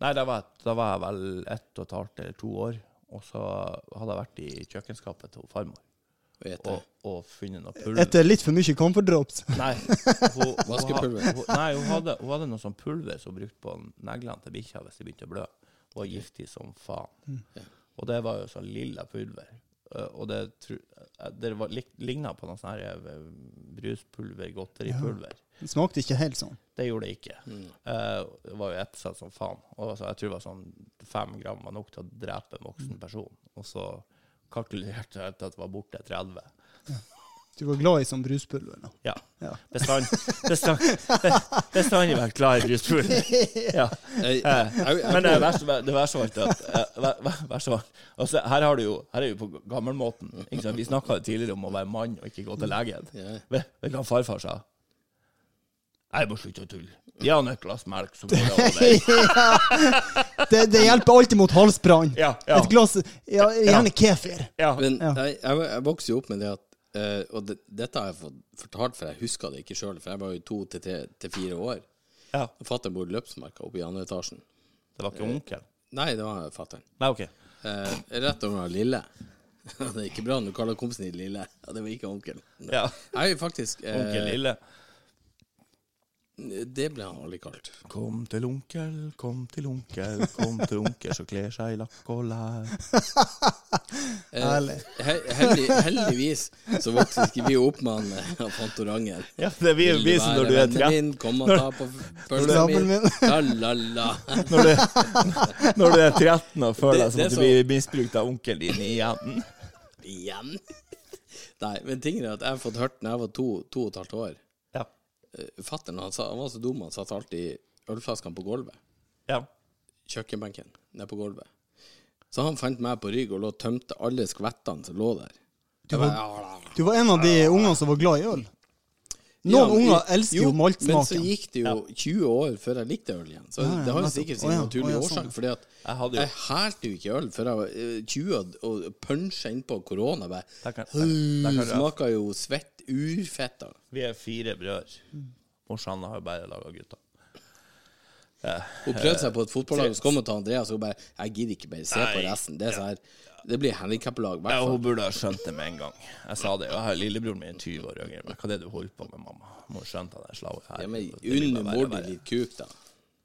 Speaker 5: Nei, da var, jeg- da var jeg vel ett og et halvt eller to år, og så hadde jeg vært i kjøkkenskapet til farmor
Speaker 3: Og
Speaker 5: og, og funnet noe pulver.
Speaker 4: Etter litt for mye comfort drops.
Speaker 5: Nei, hun, hun, hun, nei hun, hadde, hun hadde noe sånn pulver som hun brukte på neglene til bikkja hvis de begynte å blø. Og var giftig som faen. Og det var jo sånn lilla pulver. Og det, eh, det var ligna på noe sånn eh, bruspulver, godteripulver.
Speaker 4: Det smakte ikke helt sånn.
Speaker 5: Det gjorde det ikke. Eh, det var jo ettersett som faen. Og så, jeg tror det var sånn fem gram var nok til å drepe en voksen person. Og så kalkulerte jeg til at det var borte 30.
Speaker 4: Du var glad i sånn bruspulver. da.
Speaker 5: Ja.
Speaker 4: Ja.
Speaker 5: Bestand, bestand, bestandig vært glad i bruspulver. Ja. Eh, Men det verste var ikke eh, var, altså, her, har du jo, her er vi på gammelmåten. Ikke? Vi snakka tidligere om å være mann og ikke gå til legen. Vet du hva farfar sa? Jeg må slutte å tulle. Gi han et glass melk, så går det over.
Speaker 4: Det, det hjelper alltid mot halsbrann.
Speaker 5: Ja, ja.
Speaker 4: Et glass ja, Gjerne kefir.
Speaker 5: Ja.
Speaker 3: Men jeg, jeg, vokste jo opp med det at eh, Og det, dette har jeg fått fortalt, for jeg huska det ikke sjøl, for jeg var jo to til tre til fire år.
Speaker 5: ja.
Speaker 3: Fatter'n bor i løpsmarka oppe i andre etasjen.
Speaker 5: Det var ikke onkel?
Speaker 3: Nei, det var fatter'n.
Speaker 5: Okay. OK.
Speaker 3: Eh, rett over Lille. det er ikke bra når du kaller kompisen din Lille. Ja, det var ikke onkel.
Speaker 5: Ja.
Speaker 3: Jeg er jo faktisk eh,
Speaker 5: Onkel Lille.
Speaker 3: Det ble han aldri kalt.
Speaker 5: Kom til onkel, kom til onkel, kom til onkel som kler seg i lakk og lær.
Speaker 3: Eh,
Speaker 4: Herlig.
Speaker 3: he heldig, heldigvis så vokste ikke vi opp med han eh, Fantorangen.
Speaker 5: Ja, det blir
Speaker 3: vi du
Speaker 5: visen når du er 13.
Speaker 3: min? Kom og ta på min.
Speaker 4: min.
Speaker 3: La-la-la.
Speaker 5: Når du, når du er 13 og føler deg som
Speaker 3: er
Speaker 5: at du blir misbrukt av onkelen din igjen.
Speaker 3: Igjen? Nei, men tingen er at jeg har fått hørt når jeg var to, to og et halvt år. Fattern han, han var så dum, han satte alltid ølflaskene på gulvet.
Speaker 5: ja.
Speaker 3: Kjøkkenbenken nede på gulvet. Så han fant meg på rygg og lå og tømte alle skvettene som lå der.
Speaker 4: Du var, du var en av de ungene som var glad i øl. Noen
Speaker 3: Ja,
Speaker 4: unger elsker jo jo maltsmaken.
Speaker 3: Men så gikk det jo 20 år før jeg likte øl igjen. Så
Speaker 4: Ja, ja,
Speaker 3: det har jo sikkert sin naturlige årsak.
Speaker 4: sånn.
Speaker 3: Fordi at
Speaker 5: Jeg
Speaker 3: jeg hælte jo ikke øl før jeg var eh, 20 og, og punsja innpå korona. Bare, Smaka jo svett urfett. da.
Speaker 5: vi er fire brødre. Morsan har jo bare laga gutter. Eh,
Speaker 3: Hun prøvde seg på et fotballag, og så kom hun til Andreas og hun bare Jeg gidder ikke bare se på resten. Det er sånn her Det blir handikaplag, i
Speaker 5: Ja, hun burde ha skjønt det med en gang. Jeg sa det, jeg har lillebroren min er 20 år yngre. Hva er det du holder på med, mamma? Må skjønne at jeg her.
Speaker 3: Ja, men unn mor di litt kuk, da.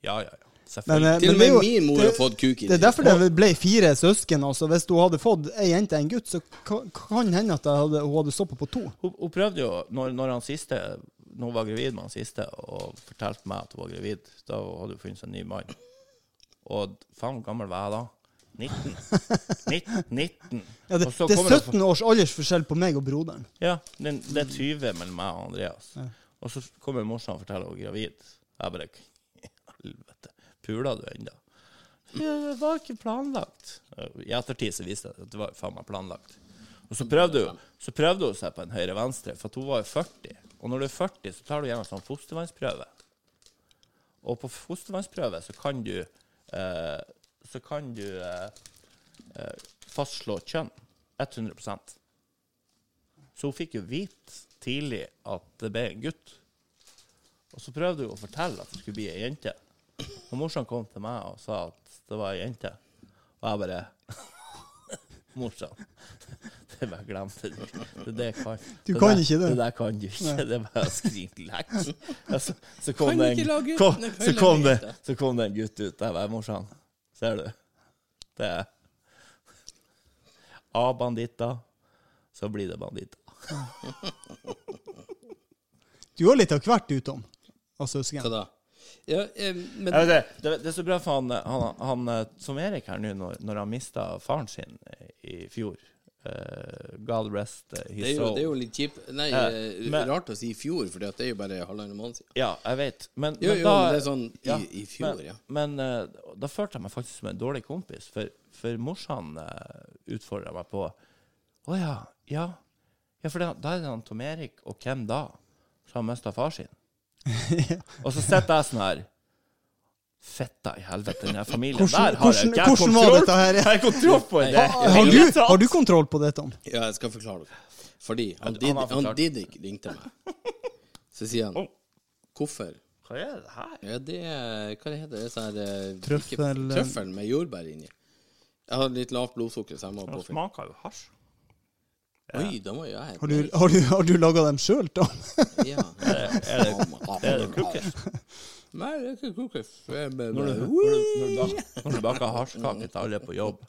Speaker 5: Ja, ja, ja.
Speaker 4: Men, eh,
Speaker 3: Til og med
Speaker 4: jo-
Speaker 3: min mor har fått kuk i
Speaker 4: Det er derfor det ble fire søsken. altså. Hvis hun hadde fått ei jente og en gutt, så kan, hende at hadde, hun hadde stoppet på to.
Speaker 5: Hun, hun prøvde jo, når, når han siste når hun var gravid med han siste, og fortalte meg at hun var gravid, da hadde hun funnet seg en ny mann. Og faen, hvor gammel var jeg da? 19? 19? 19.
Speaker 4: Ja, det, det er
Speaker 5: kommer det-
Speaker 4: 17 års aldersforskjell på meg og broderen.
Speaker 5: Ja, det, det er 20 mellom meg og Andreas. Og så kommer morsan og forteller hun er gravid. Jeg bare Helvete, puler du ennå? Det var ikke planlagt. I ettertid så viste det at det var faen meg planlagt. Og så prøvde hun så prøvde hun seg på en høyre-venstre, for hun var jo 40. Og når du er 40, så tar du gjennom sånn fostervannsprøve. Og på fostervannsprøve så kan du eh, Så kan du eh, eh, fastslå kjønn. 100% Så hun fikk jo vite tidlig at det ble en gutt. Og så prøvde hun å fortelle at det skulle bli ei jente. Og morsan kom til meg og sa at det var ei jente. Og jeg bare Morsan, det bare glemte du. Det, det kan,
Speaker 4: Du kan
Speaker 5: der,
Speaker 4: ikke det.
Speaker 5: Det der kan du ikke. Det er bare å skrike lekk. Så, så, kom det en, kom, så, kom det, så kom det en gutt ut. Jeg bare Morsan, ser du? Det er A-banditter, så blir det banditter.
Speaker 4: Du har litt av hvert utom av søsken.
Speaker 3: Hva da? Ja, eh, men
Speaker 5: ja, det, det, det er så bra for han, han, han eh, som Erik her nå, når, når han mista faren sin eh, i fjor. Uh, God rest his
Speaker 3: det
Speaker 5: his
Speaker 3: er, jo,
Speaker 5: soul.
Speaker 3: det er jo litt kjipt Nei,
Speaker 5: Eh,
Speaker 3: eh,
Speaker 5: men-
Speaker 3: rart å si i fjor, for det er jo bare halvannen måned siden.
Speaker 5: Ja, jeg vet. Men,
Speaker 3: Jo,
Speaker 5: men
Speaker 3: jo,
Speaker 5: da,
Speaker 3: det er sånn i,
Speaker 5: ja,
Speaker 3: i fjor,
Speaker 5: men,
Speaker 3: ja.
Speaker 5: Men uh, da følte jeg meg faktisk som en dårlig kompis, for, for morsan uh, utfordra meg på Å ja, ja. Ja, for det, da er det han Tom Erik, og hvem da? Som har mista far sin. Og så sitter jeg sånn her Fitta i helvete, den familien
Speaker 4: Hvordan-
Speaker 5: der har jeg
Speaker 4: hvordan-
Speaker 5: ikke
Speaker 4: var dette her?
Speaker 5: Jeg har kontroll på det.
Speaker 4: Har du, har du kontroll på dette?
Speaker 3: Ja, jeg skal forklare dere. Fordi han,
Speaker 5: Han har
Speaker 3: han. Didrik ringte meg. Så sier han
Speaker 5: Oh.
Speaker 3: Hvorfor?
Speaker 5: Hva er det her?
Speaker 3: Ja, det er Hva det heter det? Sånn eh,
Speaker 4: Trøffel,
Speaker 3: ikke-
Speaker 4: eh.
Speaker 3: Trøffel med jordbær inni. Jeg har litt lavt blodsukker, så jeg må
Speaker 5: Det smaker jo hasj.
Speaker 3: Oi, da må jeg
Speaker 4: Har du, har du, har du laga dem sjøl, da?
Speaker 3: Ja.
Speaker 5: Er det, er det cookies?
Speaker 3: Nei, det er ikke cookies.
Speaker 5: Når du, når du, baker hasjkake til alle på jobb,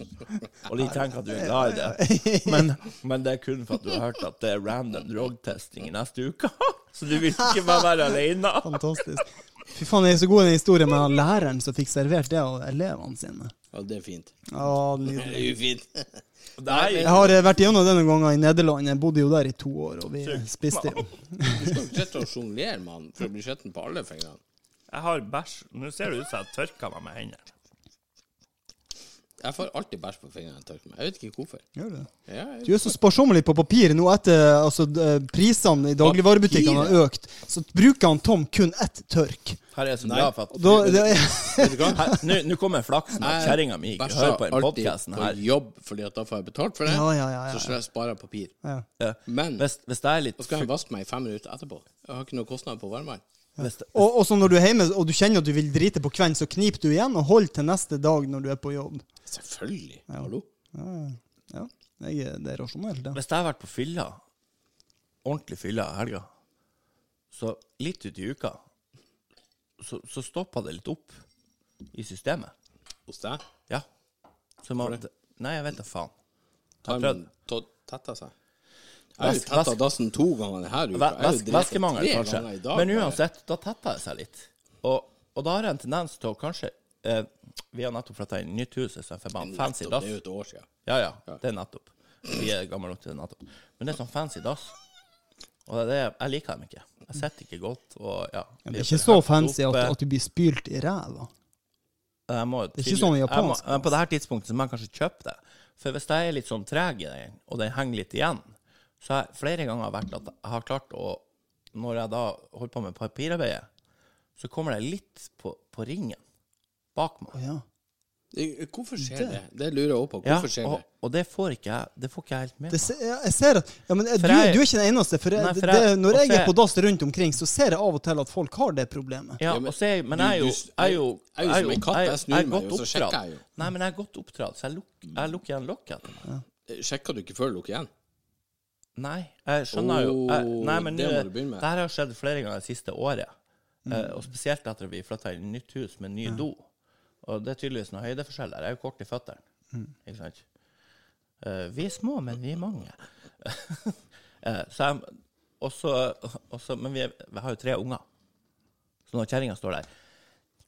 Speaker 5: og de tenker at du er glad i det, men, men det er kun for at du har hørt at det er random drogtesting i neste uke, så du vil ikke bare være alene.
Speaker 4: Fantastisk. Fy faen, det er så god en historie med han læreren som fikk servert det av elevene sine.
Speaker 3: Ja, det er fint.
Speaker 4: Ja,
Speaker 3: Det er jo fint.
Speaker 5: Nei,
Speaker 4: Jeg har eh, vært gjennom det noen ganger i Nederland. Jeg bodde jo der i to år, og vi spiste jo.
Speaker 3: Du skal ikke sitte og sjonglere mann, for å bli skitten på alle fingrene.
Speaker 5: jeg har bæsj. Nå ser det ut som jeg tørker meg med hendene.
Speaker 3: Jeg får alltid bæsj på fingrene når jeg tørker meg. Jeg vet ikke hvorfor.
Speaker 4: Gjør du det?
Speaker 3: Ja, jeg-
Speaker 4: Du er så sparsommelig på papir nå etter altså, eh, prisene i dagligvarebutikkene har økt. Så bruker han Tom kun ett tørk.
Speaker 5: Her er jeg så
Speaker 3: bra
Speaker 5: glad for at
Speaker 4: Da, det
Speaker 3: Vet du hva?
Speaker 5: Her, Nå kommer flaksen at kjerringa mi ikke hører på den
Speaker 3: alltid
Speaker 5: her.
Speaker 3: på jobb, fordi at da får jeg betalt for det.
Speaker 4: Ja, ja, ja, ja,
Speaker 3: Så
Speaker 4: jeg
Speaker 3: sparer jeg papir.
Speaker 4: ja.
Speaker 5: Ja.
Speaker 3: Men
Speaker 5: Hvis, hvis det er litt
Speaker 3: så skal jeg vaske meg i fem minutter etterpå. Jeg har ikke noe kostnad på varmvann.
Speaker 5: Ja.
Speaker 4: Og, og så når du er hjemme og du kjenner at du vil drite på kvelden, så kniper du igjen og holder til neste dag når du er på jobb.
Speaker 3: Selvfølgelig. Hallo.
Speaker 4: Ja, jeg, er- det er rasjonelt, det.
Speaker 5: Hvis jeg har vært på fylla, ordentlig fylla i helga, så litt ut i uka, så, så stoppa det litt opp i systemet.
Speaker 3: Hos deg?
Speaker 5: Ja. Så man, nei, jeg vet da faen. Jeg
Speaker 3: man to- tetta seg? Jeg har jo tetta dassen to ganger denne uka.
Speaker 5: Væ-
Speaker 3: Jeg har
Speaker 5: væs- Væskemangel, kanskje.
Speaker 3: dag,
Speaker 5: Men uansett, da tetta det seg litt. Og, og da har jeg en tendens til å kanskje eh, Vi har nettopp flytta inn nytt hus, så jeg får bare fancy dass.
Speaker 3: Det er jo et år siden.
Speaker 5: Ja, ja, det er nettopp. Vi er gamle nok til det nettopp. Men det er sånn fancy dass. Og det, er det, jeg liker dem ikke. Jeg sitter ikke godt. Og, ja,
Speaker 4: Det er ikke så fancy at, at du blir spylt i ræva.
Speaker 5: Det
Speaker 4: er ikke sånn
Speaker 5: må,
Speaker 4: japansk,
Speaker 5: men På dette tidspunktet så må jeg kanskje kjøpe det. For hvis jeg er litt sånn treg i den, og den henger litt igjen, så har jeg flere ganger vært at jeg har klart å Når jeg da holder på med papirarbeidet, så kommer det litt på, på ringen bak meg.
Speaker 4: Ja.
Speaker 3: Hvorfor skjer det? Det lurer jeg også på.
Speaker 5: Ja,
Speaker 3: skjer
Speaker 5: og,
Speaker 3: det?
Speaker 5: og det får ikke jeg Det får ikke jeg helt med meg.
Speaker 4: se, ja, jeg ser at ja, men, du,
Speaker 5: jeg-
Speaker 4: du er ikke den eneste. For, jeg,
Speaker 5: Nei, for
Speaker 4: det,
Speaker 5: jeg-
Speaker 4: når jeg er på dass rundt omkring, så ser jeg av og til at folk har det problemet.
Speaker 5: Ja,
Speaker 3: Ja, men
Speaker 5: jeg, men jeg er jo, jeg er jo,
Speaker 3: som en katt, jeg snur meg og så sjekker jeg jo.
Speaker 5: Nei, men jeg er godt oppdratt, så jeg lukker, jeg lukker igjen lokket etter meg.
Speaker 3: Sjekker du ikke før du lukker igjen?
Speaker 5: Nei, jeg skjønner jo jeg, Nei, men
Speaker 3: det må du begynne med.
Speaker 5: Det her har skjedd flere ganger det siste året. Eh, og spesielt etter at vi flytta inn i nytt hus med ny do. Og det er tydeligvis noe høydeforskjell der. Jeg er jo kort i føttene. Ikke sant? Uh, vi er små, men vi er mange. uh, så jeg også, også, Men vi, er, vi har jo tre unger. Så når kjerringa står der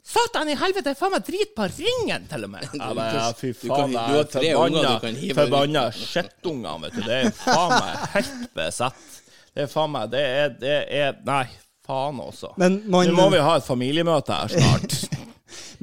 Speaker 5: Satan i helvete, faen meg drit på ringen, til og med! Ja, men, ja, fy
Speaker 3: Du
Speaker 5: faen,
Speaker 3: kan- du
Speaker 5: jeg
Speaker 3: har
Speaker 5: er forbanna,
Speaker 3: du kan hive
Speaker 5: forbanna skittunger, vet du. Det er faen meg helt besett. Det er faen meg Det er, det er Nei, faen også.
Speaker 4: Men man-
Speaker 5: Nå må vi ha et familiemøte her snart.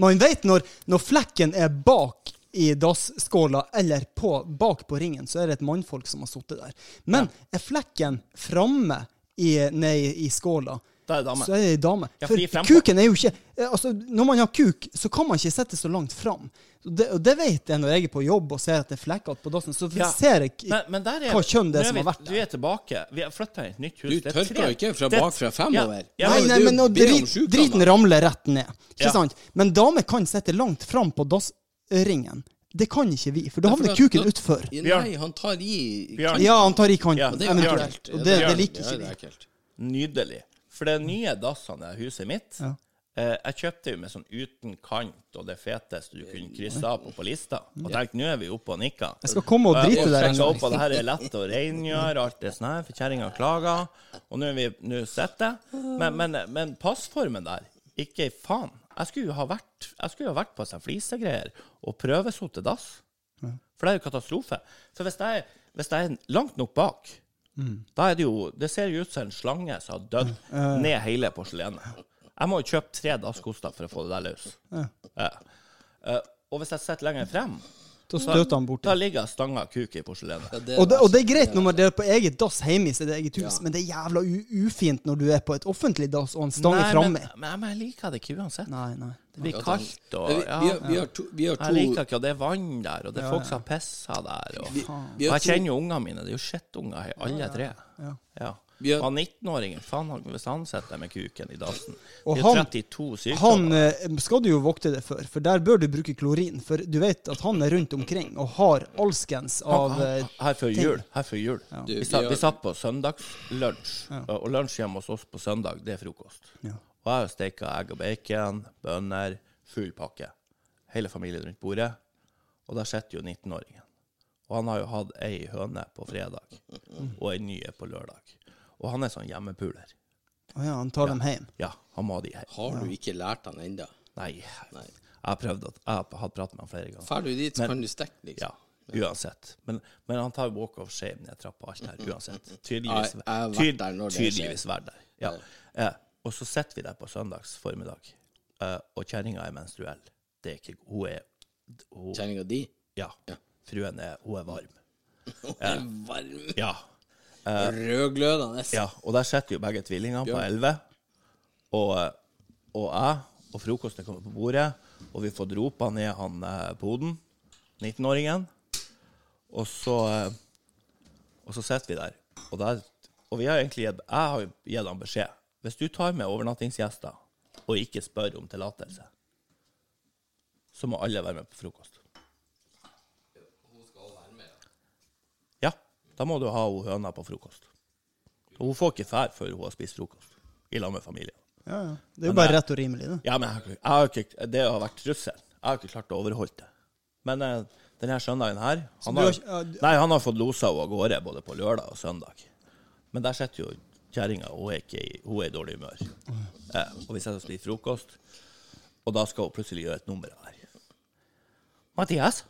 Speaker 4: Man vet når, når flekken er bak i dasskåla eller på, bak på ringen, så er det et mannfolk som har sittet der. Men er flekken framme i, nei, i skåla,
Speaker 5: Da er det dame.
Speaker 4: så er det dame.
Speaker 5: Ja,
Speaker 4: For
Speaker 5: for
Speaker 4: kuken er jo ikke eh, altså, Når man har kuk, så kan man ikke sette så langt fram. Det, og det vet jeg når jeg er på jobb og ser at det er flekkete på dassen. Så
Speaker 5: Ja.
Speaker 4: ser jeg
Speaker 5: Men, men der er,
Speaker 4: hva kjønn det er som
Speaker 5: vi,
Speaker 4: har vært der.
Speaker 5: Du er tilbake. Vi har flytta inn i et nytt hus.
Speaker 3: Du jo ikke fra
Speaker 5: bak
Speaker 3: bakfra fremover.
Speaker 5: Ja, ja,
Speaker 4: Nei, nei, men å drit, driten ramler rett ned. Ikke
Speaker 5: Ja.
Speaker 4: sant? Men damer kan sette langt fram på dassringen. Det kan ikke vi, for da havner kuken utfor.
Speaker 3: Nei, han tar i
Speaker 5: kanten.
Speaker 4: Ja, han tar i kanten,
Speaker 5: Ja,
Speaker 3: det er
Speaker 4: eventuelt. Og det, det liker ikke vi.
Speaker 5: Nydelig. For det nye dassene i huset mitt
Speaker 4: Ja.
Speaker 5: eh, Jeg kjøpte jo med sånn uten kant og det feteste du kunne krysse av på på lista. Og tenkte nå er vi oppe og nikker.
Speaker 4: Jeg skal komme og drite
Speaker 5: og
Speaker 4: der Og
Speaker 5: sjekka
Speaker 4: gang.
Speaker 5: opp at det her er lett å rengjøre, alt det sånn her, for kjerringa klager. Og nå er vi nå sitter men, men, men passformen der, ikke faen. Jeg skulle jo ha vært, jo ha vært på seg flisegreier og prøvesotte dass. For det er jo katastrofe. For hvis jeg, hvis jeg er langt nok bak, da er det jo Det ser jo ut som en slange som har dødd ned hele porselenet. Jeg må jo kjøpe tre dasskoster for å få det der løs. Ja. Eh, og hvis jeg sitter lenger frem,
Speaker 4: Da støter han borti.
Speaker 5: da ligger stanga kuk i porselenet.
Speaker 3: Ja,
Speaker 4: Og det, og det er greit når man er på eget dass hjemme i sitt eget hus,
Speaker 3: Ja.
Speaker 4: men det er jævla u ufint når du er på et offentlig dass og en stang er framme.
Speaker 5: men, men, men jeg liker det ikke uansett.
Speaker 4: Nei, nei.
Speaker 5: Det blir kaldt, og ja.
Speaker 3: vi, vi, har to, vi har
Speaker 5: Jeg liker ikke at det er vann der, og det er folk som har pissa der. Og,
Speaker 3: vi,
Speaker 5: og
Speaker 3: vi har
Speaker 5: jeg kjenner jo ungene mine. Det er jo skittunger, alle tre.
Speaker 4: Ja.
Speaker 5: Ja.
Speaker 3: Vi har-
Speaker 5: Og 19-åringen, faen, han- hvis han sitter med kuken i dassen
Speaker 4: Og
Speaker 5: Det er
Speaker 4: han-
Speaker 5: 32 sykdommer.
Speaker 4: Han eh, skal du jo vokte deg for, for der bør du bruke klorin. For du vet at han er rundt omkring og har alskens av
Speaker 5: Han-
Speaker 4: eh,
Speaker 5: han- her før
Speaker 4: ting.
Speaker 5: jul. Her før jul.
Speaker 3: Du,
Speaker 5: Vi, satt,
Speaker 3: vi
Speaker 5: vi satt på søndagslunsj, ja. og lunsj hjemme hos oss på søndag, det er frokost.
Speaker 4: Ja.
Speaker 5: Og jeg har steka egg og bacon, bønner, full pakke. Hele familien rundt bordet. Og der sitter jo 19-åringen. Og han har jo hatt ei høne på fredag, og ei nye på lørdag. Og han er sånn hjemmepuler.
Speaker 4: Å ja, han tar dem hjem.
Speaker 5: Ja, han må ha de hjem.
Speaker 3: Har du ikke lært han ennå?
Speaker 5: Nei, jeg har prøvd at Jeg har pratet med han flere ganger.
Speaker 3: Drar du dit, så kan du stikke, liksom.
Speaker 5: Ja, uansett. Men, men han tar walk of shame ned trappa, alt her, uansett. Tydeligvis, tydeligvis vært der. Ja. Eh, og så sitter vi der på søndags formiddag, uh, og kjerringa er menstruell. Det er ikke Hun er hun,
Speaker 3: Kjenninga di?
Speaker 5: Ja.
Speaker 3: Ja.
Speaker 5: Fruen er Hun er varm.
Speaker 3: Hun er Varm.
Speaker 5: Ja.
Speaker 3: Rødglødende.
Speaker 5: ja. Og der sitter jo begge tvillingene på elleve. og, eh, og jeg, og frokosten kommer på bordet, og vi får dropa ned han eh, poden, 19-åringen, og så eh, Og så sitter vi der, og, der, og vi har egentlig gitt, jeg har gitt han beskjed. Hvis du tar med overnattingsgjester og ikke spør om tillatelse, så må alle være med på frokost. Hun skal være med? Ja. ja da må du ha hun høna på frokost. Og hun får ikke fær før hun har spist frokost i lag med familien.
Speaker 4: Ja, ja. Det er jo
Speaker 5: Men
Speaker 4: bare
Speaker 5: jeg,
Speaker 4: rett og rimelig, det.
Speaker 5: Ja, men jeg, jeg har ikke, det har vært trussel. Jeg har ikke klart å overholde det. Men eh, denne søndagen her han har, Nei, han har fått losa henne av gårde både på lørdag og søndag. Men der sitter jo kjerringa, hun er, i, hun er i dårlig humør. Eh, og vi sitter og spiser frokost, og da skal hun plutselig gjøre et nummer av det her. Mathias?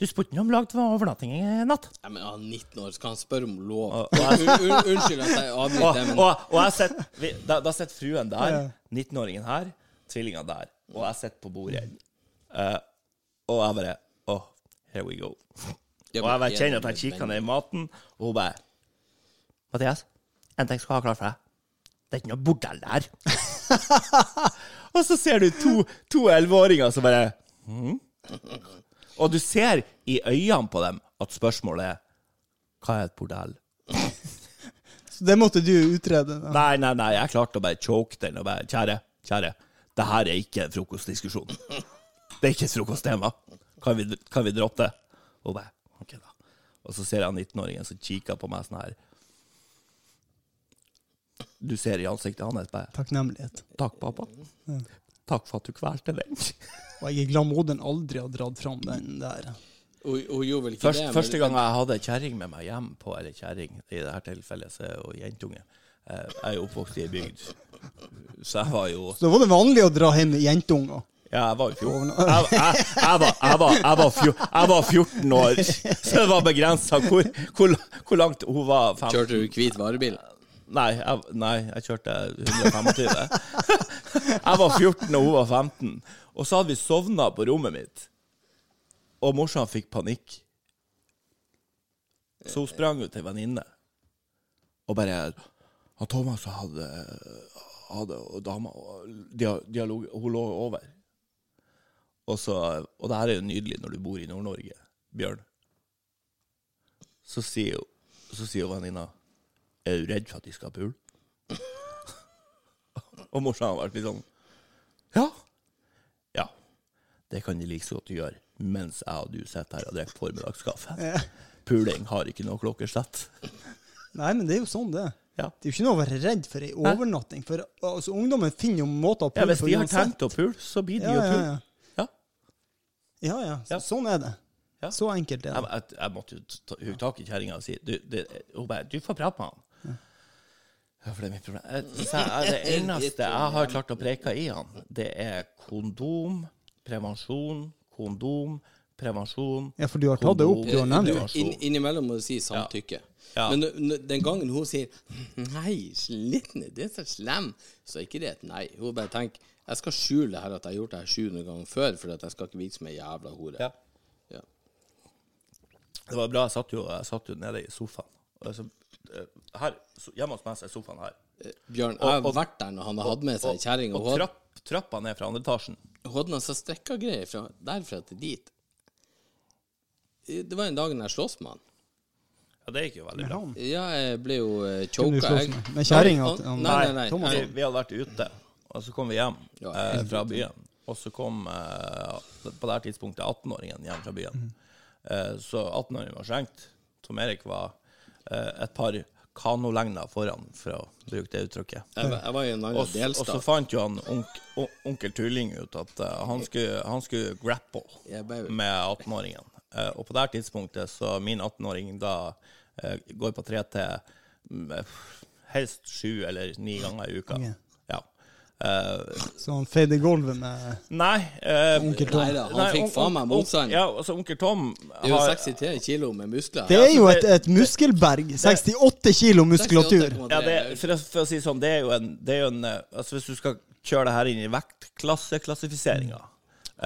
Speaker 5: Du spurte om lagd overnatting i natt.
Speaker 3: Nei, men han er 19 år, skal han spørre om lov?
Speaker 5: Og-
Speaker 3: Un un unnskyld at jeg
Speaker 5: Og,
Speaker 3: avbryter, men
Speaker 5: og, og jeg sitter vi- Da, da sitter fruen der, 19-åringen her, tvillinga der, og jeg sitter på bordet. Uh, og jeg bare Oh, here we go. Og jeg bare kjenner at jeg kikker ned i maten, og hun bare Mathias, en ting skal jeg ha klart for deg. Det er ikke noe bordell der. og så ser du to, to elleveåringer som bare «Mhm». Og du ser i øynene på dem at spørsmålet er Hva er et bordell?
Speaker 4: Så det måtte du utrede. Da.
Speaker 5: Nei, nei, nei, jeg klarte å bare choke den og bare Kjære, kjære, det her er ikke en frokostdiskusjon. Det er ikke et frokosttema. Kan vi, kan vi droppe det? Og bare OK, da. Og så ser jeg 19-åringen som kikker på meg sånn her. Du ser i ansiktet hans bare
Speaker 4: Takknemlighet.
Speaker 5: Takk, pappa. Takk for at du kvelte den.
Speaker 4: Og jeg er glad moden aldri har dratt fram den der.
Speaker 3: Gjorde vel ikke
Speaker 5: Først,
Speaker 3: det. men-
Speaker 5: første gang jeg hadde kjerring med meg hjem på Eller kjerring, i dette tilfellet så er jo jentunge. Eh, Jeg er jo oppvokst i ei bygd, så jeg var jo
Speaker 4: Så da var det vanlig å dra hjem med jentunger.
Speaker 5: Ja, jeg var jo 14. Jeg, jeg, jeg, var, jeg var 14 år, så det var begrensa hvor, hvor, hvor langt hun var. 15.
Speaker 3: Kjørte du hvit varebil?
Speaker 5: Nei, jeg, nei, jeg kjørte 125. Jeg var 14 og hun var 15. Og så hadde vi sovna på rommet mitt, og morsan fikk panikk. Så hun sprang ut til venninne og bare han Thomas hadde, hadde og dama og dialog Hun lå over. Og, så, og det her er jo nydelig når du bor i Nord-Norge, Bjørn. Så sier hun så sier venninna Er du redd for at de skal pule? og morsan har vært litt sånn Ja. Ja. Det kan de like så godt gjøre mens jeg og du sitter her og drikker formiddagskaffe. Puling har ikke noe klokkeslett.
Speaker 4: Nei, men det er jo sånn det.
Speaker 5: Ja.
Speaker 4: Det er jo ikke noe å være redd for ei overnatting. For altså, ungdommen finner jo måter å
Speaker 5: ja, hvis de har tenkt å pule, så blir de
Speaker 4: Ja,
Speaker 5: jo
Speaker 4: ja,
Speaker 5: pule.
Speaker 4: ja.
Speaker 5: Ja.
Speaker 4: Ja. Så. Sånn er det.
Speaker 5: Ja.
Speaker 4: Så enkelt er det.
Speaker 5: jeg, jeg måtte jo ta tak i kjerringa og si du, det, Hun bare Du får prate med han. Ja, for det er mitt problem. Så jeg, det eneste jeg har klart å preke i han, det er kondom, prevensjon, kondom, prevensjon
Speaker 4: Ja, for du har tatt det opp, du har nevnt det.
Speaker 3: inn, innimellom må du si samtykke.
Speaker 5: Ja.
Speaker 3: Men den gangen hun sier 'nei, slitne, det er så slem', så er ikke det et nei. Hun bare tenker 'jeg skal skjule det her at jeg har gjort det her 700 ganger før, for at jeg skal ikke virke som ei jævla hore'.
Speaker 5: Ja.
Speaker 3: Ja.
Speaker 5: Det var bra. Jeg satt jo, jeg satt jo nede i sofaen. Og så, eh, her, så- hjemme hos meg så er sofaen her.
Speaker 3: Bjørn,
Speaker 5: Og-
Speaker 3: jeg har
Speaker 5: og-
Speaker 3: vært der når han har hatt med seg kjerring, og,
Speaker 5: og
Speaker 3: og
Speaker 5: trapp, trappa ned fra andre etasjen.
Speaker 3: hun hadde noen sånne strekkagreier fra derfra til dit. Det var en dag jeg sloss med han.
Speaker 5: Ja, det gikk jo veldig bra.
Speaker 3: Ja, jeg ble jo choka. Jeg-
Speaker 4: med? Kjerringa
Speaker 3: Nei, Nei, nei, nei.
Speaker 5: Vi, vi hadde vært ute, og så kom vi hjem
Speaker 3: Ja,
Speaker 5: eh, fra byen. Og så kom eh, på det her tidspunktet 18-åringen hjem fra byen. Eh, så 18-åringen var skjenkt. Tom Erik var eh, et par kanolengder foran, for å bruke det uttrykket.
Speaker 3: Jeg, var- jeg var i en annen
Speaker 5: Og, og så fant jo han onk, onkel Tulling ut at eh, han, skulle, han skulle grapple med 18-åringen. Eh, og på det her tidspunktet så min 18-åring da eh, går på tre til mm, eh, helst sju eller ni ganger i uka.
Speaker 4: Ja.
Speaker 5: Ja. Eh,
Speaker 4: Så han feide gulvet med
Speaker 5: nei uh,
Speaker 4: onkel Tom.
Speaker 3: Nei da, han
Speaker 5: nei,
Speaker 3: fikk
Speaker 5: on-
Speaker 3: faen meg motstand.
Speaker 5: Ja, altså onkel Tom
Speaker 3: Det er jo 63 kilo med muskler.
Speaker 4: Det er jo et, et muskelberg. 68 kilo muskulatur.
Speaker 3: 68,3.
Speaker 5: Ja, det, for, å, for å si sånn, det er jo en, det er jo en eh, Altså Hvis du skal kjøre det her inn i vektklasseklassifiseringa,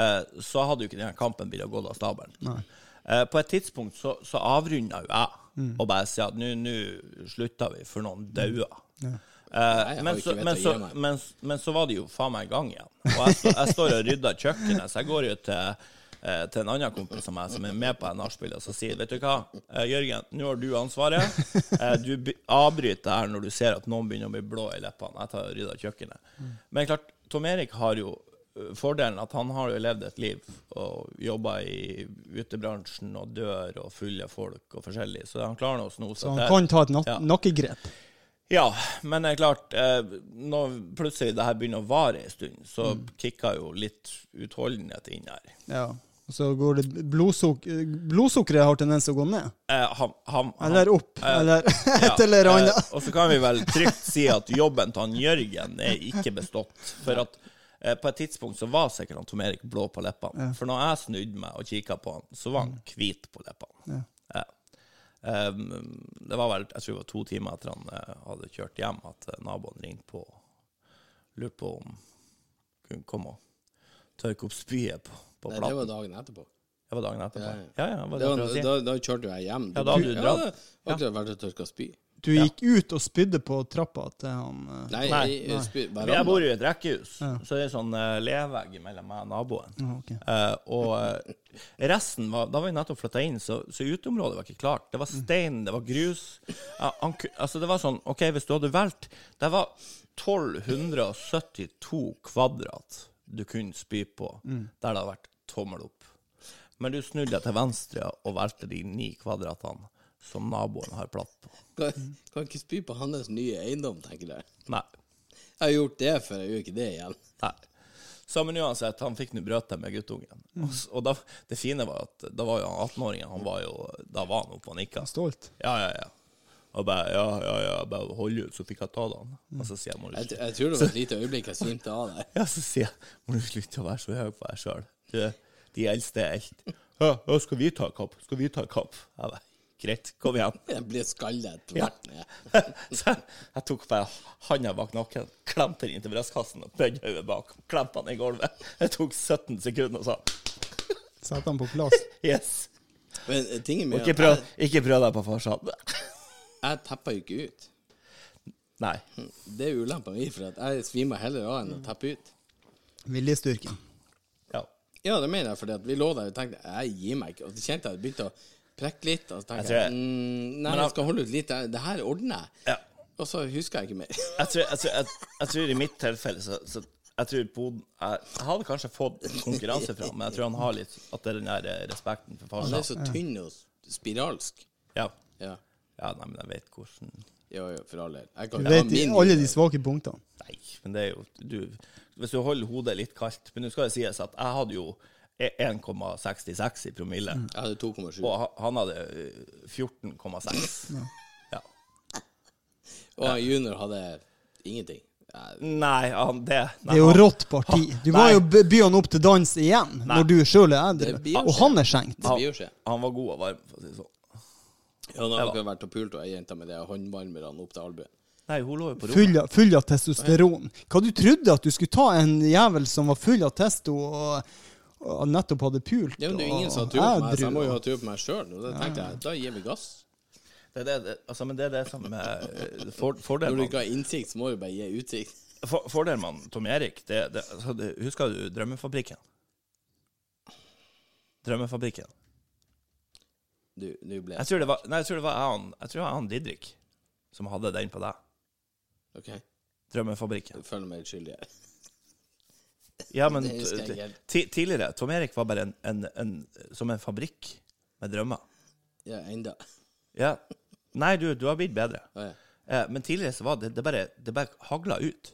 Speaker 5: uh, så hadde jo ikke denne kampen blitt gått av stabelen. Eh, på et tidspunkt så, så avrunda jo jeg og bare sier at nå slutta vi, for noen daua. Eh,
Speaker 3: har
Speaker 5: men, så, men, så, men, men så var det jo faen meg i gang igjen. Og jeg, stå, jeg står og rydder kjøkkenet, så jeg går jo til eh, til en annen kompis av meg som er med på en nachspiel, og så sier Vet du hva, eh, Jørgen, nå har du ansvaret. Eh, Du avbryter her når du ser at noen begynner å bli blå i leppene. Jeg tar og rydder kjøkkenet. Men klart, Tom Erik har jo fordelen at han har jo levd et liv og jobba i utebransjen og dør og fulle folk og forskjellig, så han klarer nå å sno
Speaker 4: Så han kan ta et nakkegrep?
Speaker 5: Ja. Ja, men det er klart, eh, når plutselig det her begynner å vare en stund, så
Speaker 4: Mm.
Speaker 5: kicker jo litt utholdenhet inn her.
Speaker 4: Ja. Og så går det blodsuk Blodsukkeret har tendens til å gå ned.
Speaker 5: Eh, ham, ham,
Speaker 4: Eller opp.
Speaker 5: eh,
Speaker 4: Eller
Speaker 5: ja,
Speaker 4: et eller annet.
Speaker 5: eh, og så kan vi vel trygt si at jobben til han Jørgen er ikke bestått. For at eh, på et tidspunkt så var sikkert han Tom Erik blå på leppene. For når jeg snudde meg og kikka på han, så var han hvit på leppene.
Speaker 4: Mm. Ja.
Speaker 5: Ja. Det var vel jeg tror det var to timer etter han eh, hadde kjørt hjem, at eh, naboen ringte på og lurte på om han kunne komme og tørke opp spyet på, på
Speaker 3: Nei, det var dagen etterpå.
Speaker 5: Det var dagen etterpå.
Speaker 3: Ja,
Speaker 5: Ja,
Speaker 3: ja.
Speaker 5: ja. det var si.
Speaker 3: da, da kjørte jeg hjem.
Speaker 5: Ja, da hadde du
Speaker 3: ja,
Speaker 5: dratt.
Speaker 3: det var akkurat vært og tørka spy.
Speaker 4: Du gikk ut og spydde på trappa til han uh,
Speaker 3: Nei,
Speaker 5: Nei,
Speaker 3: jeg, jeg, spy,
Speaker 5: jeg bor jo i et rekkehus, så det er en sånn uh, levegg mellom meg og naboen.
Speaker 4: ja, okay.
Speaker 5: uh, og resten var Da var vi nettopp flytta inn, så, så uteområdet var ikke klart. Det var stein, det var grus. Ja, han, altså det var sånn OK, hvis du hadde valgt Det var 1272 kvadrat du kunne spy på der det hadde vært tommel opp. Men du snudde deg til venstre og valgte de ni kvadratene som naboen har platt på.
Speaker 3: Kan, kan ikke spy på hans nye eiendom, tenker jeg.
Speaker 5: Nei.
Speaker 3: Jeg har gjort det før, jeg gjør ikke det igjen.
Speaker 5: Nei. Så men uansett, han fikk nå brøte med guttungen. Og, og da, det fine var at da var jo han 18-åringen Han var jo Da var han oppe og nikka.
Speaker 4: Stolt.
Speaker 5: Ja, ja, ja. Og bare ja, ja, ja, bare hold ut, så fikk jeg ta den. Og så sier jeg må du
Speaker 3: Jeg,
Speaker 5: slutte
Speaker 3: jeg tror det var et lite øyeblikk jeg svimte av der.
Speaker 5: Ja, så sier jeg må du slutte å være så høy på deg sjøl. De eldste er helt ja, ja, skal vi ta kapp? Skal vi ta kapp? Jeg bare, Greit, kom igjen.
Speaker 3: Jeg ble skallet
Speaker 5: Ja.
Speaker 3: tvert ned.
Speaker 5: Så jeg, jeg tok bare handa bak nakken, klemte den inntil brystkassen og bøyde hodet bak. Klemte den i gulvet. Det tok 17 sekunder og sa
Speaker 4: Satte han på plass.
Speaker 5: yes.
Speaker 3: Men tingen med
Speaker 5: Ikke
Speaker 3: at
Speaker 5: prøv, ikke prøv deg på farsan.
Speaker 3: jeg tepper jo ikke ut.
Speaker 5: Nei.
Speaker 3: Det er ulempa mi, for at jeg svimer heller av enn å teppe ut.
Speaker 4: Viljestyrken.
Speaker 5: Ja.
Speaker 3: Ja, det mener jeg, fordi vi lå der og tenkte jeg gir meg ikke. Og så kjente jeg det begynte å prekke litt, og så tenker
Speaker 5: Jeg
Speaker 3: jeg, mm, nei, jeg skal holde ut litt. Det her ordner jeg.
Speaker 5: ja.
Speaker 3: Og så husker jeg ikke mer.
Speaker 5: Jeg tror, jeg, tror, jeg, jeg tror i mitt tilfelle så, så jeg tror Boden jeg, jeg hadde kanskje fått konkurranse fra ham, men jeg tror han har litt At det er den der eh, respekten for
Speaker 3: Han er så tynn og spiralsk.
Speaker 5: Ja.
Speaker 3: Ja.
Speaker 5: ja, nei, men jeg vet hvordan
Speaker 3: Jo, jo, for all del.
Speaker 4: Du vet
Speaker 3: min
Speaker 4: alle de svake punktene.
Speaker 5: Nei, men det er jo du, Hvis du holder hodet litt kaldt Men nå skal det sies at jeg hadde jo 1,66 i promille,
Speaker 3: Jeg hadde 2,7.
Speaker 5: og han hadde eh, 14,6. Ja.
Speaker 3: Og junior hadde ingenting.
Speaker 5: Nei, han, det nei,
Speaker 4: Det er jo rått parti. Du må
Speaker 5: Nei.
Speaker 4: jo by han opp til dans igjen,
Speaker 5: Nei.
Speaker 4: når du sjøl er edru. Og han er skjenkt.
Speaker 3: det blir jo skje.
Speaker 5: Han var god og varm, for å si det sånn.
Speaker 3: Ja, han har dere vært og pult og ei jente med de håndvarmerne opp til albuen.
Speaker 5: Nei, hun lå jo på rommet.
Speaker 4: Full av testosteron. Hva du trodde at du skulle ta en jævel som var full av testo og, og nettopp hadde pult?
Speaker 3: Ja, men det er jo ingen som har tur på meg, så jeg må jo ha tur på meg sjøl. Da tenkte jeg, da gir vi gass.
Speaker 5: Det er det, det, altså, men det er det som er for,
Speaker 3: Når du ikke har innsikt, så må du bare gi utsikt.
Speaker 5: for, fordelen med Tom Erik det, det, altså, det, Husker du Drømmefabrikken? Drømmefabrikken.
Speaker 3: Du, du ble
Speaker 5: Jeg tror det var, nei, jeg tror det var han, jeg tror det var han Didrik som hadde den på deg.
Speaker 3: OK,
Speaker 5: Drømmefabrikken.
Speaker 3: jeg føler meg litt skyldig. her.
Speaker 5: Ja, men tidligere Tom Erik var bare en, en, en, som en fabrikk med drømmer.
Speaker 3: Ja, enda.
Speaker 5: Ja. Nei, du, du har blitt bedre.
Speaker 3: Å, ja.
Speaker 5: Eh, men tidligere så var det, det bare, det bare hagla ut.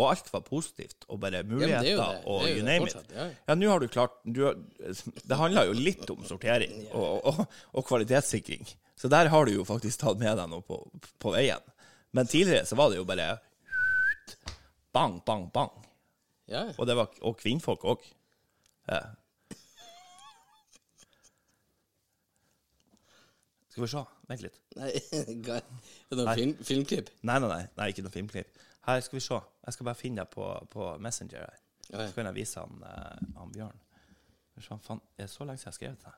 Speaker 5: Og alt var positivt, og bare muligheter,
Speaker 3: det er jo det.
Speaker 5: og
Speaker 3: Det jo
Speaker 5: you name it.
Speaker 3: ja.
Speaker 5: Ja, nå har du klart du Det handler jo litt om sortering og, og, og kvalitetssikring. Så der har du jo faktisk tatt med deg noe på, på veien. Men tidligere så var det jo bare bang, bang, bang.
Speaker 3: Ja.
Speaker 5: Og, det var, og kvinnfolk òg. Ja. Skal vi se. Vent litt.
Speaker 3: Nei, er det noen film, filmklipp?
Speaker 5: Nei, nei, nei, nei ikke noe filmklipp. Her skal vi se. Jeg skal bare finne deg på, på Messenger. her. Så kan jeg vise han, eh, han Bjørn. Se, det er så lenge siden jeg har skrevet det.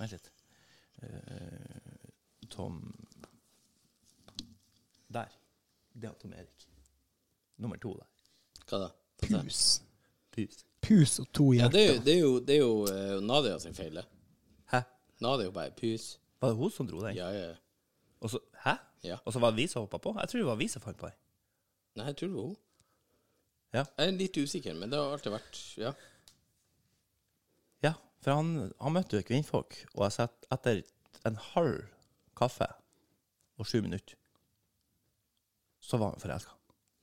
Speaker 5: Vent litt. Eh, Tom Der. Det er Tom Erik. Nummer to der.
Speaker 3: Hva da?
Speaker 4: Pus.
Speaker 5: Pus.
Speaker 4: Pus og to
Speaker 3: Ja, det er jo, det er jo, det er jo uh, Nadia sin feil, det.
Speaker 5: Hæ?
Speaker 3: Nadia er jo bare pus.
Speaker 5: Var det hun som dro den?
Speaker 3: Ja, ja. ja.
Speaker 5: Og så, hæ?
Speaker 3: Ja.
Speaker 5: Og så var det vi som hoppa på? Jeg tror det var vi som fant på den.
Speaker 3: Nei, jeg tror det var hun. Ja. Jeg er litt usikker, men det har alltid vært Ja.
Speaker 5: Ja, for han, han møtte jo kvinnfolk, og jeg satt etter en halv kaffe og sju minutter, så var han forelska.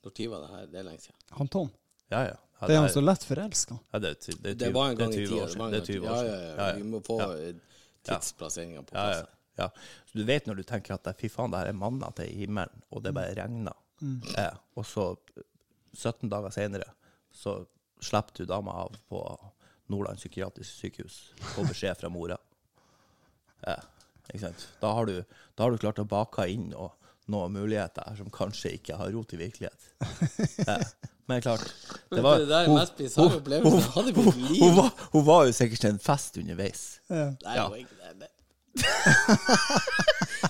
Speaker 3: Når var det her? Det er lenge siden.
Speaker 4: Han Tom.
Speaker 5: Ja, ja. ja
Speaker 4: Det er han så lett forelska.
Speaker 5: ja, det, er det, er
Speaker 3: Det var en gang
Speaker 5: det
Speaker 3: i
Speaker 5: 20
Speaker 3: tida.
Speaker 5: år
Speaker 3: det var en
Speaker 5: er
Speaker 3: gang i
Speaker 5: 20
Speaker 3: tida.
Speaker 5: år
Speaker 3: Ja,
Speaker 5: siden.
Speaker 3: ja, ja.
Speaker 5: Ja, ja.
Speaker 3: Vi må få
Speaker 5: Ja.
Speaker 3: tidsplasseringa på
Speaker 5: Ja,
Speaker 3: plass.
Speaker 5: ja, ja. Så du vet når du tenker at fy faen, det her er manna til himmelen, og det bare regner, eh, og så 17 dager senere så slipper du dama av på Nordland psykiatrisk sykehus på beskjed fra mora. Eh, ikke sant? Da har, du, da har du klart å bake inn og noen muligheter som kanskje ikke har rot i virkelighet. Eh, men klart
Speaker 3: Det, var, det der er
Speaker 5: hun-
Speaker 3: mest bizarre
Speaker 5: hun-
Speaker 3: opplevelsen jeg hadde i mitt liv.
Speaker 5: hun, var, hun var jo sikkert til en fest underveis.
Speaker 4: Ja.
Speaker 3: Nei,
Speaker 5: Ja.
Speaker 3: det var ikke det.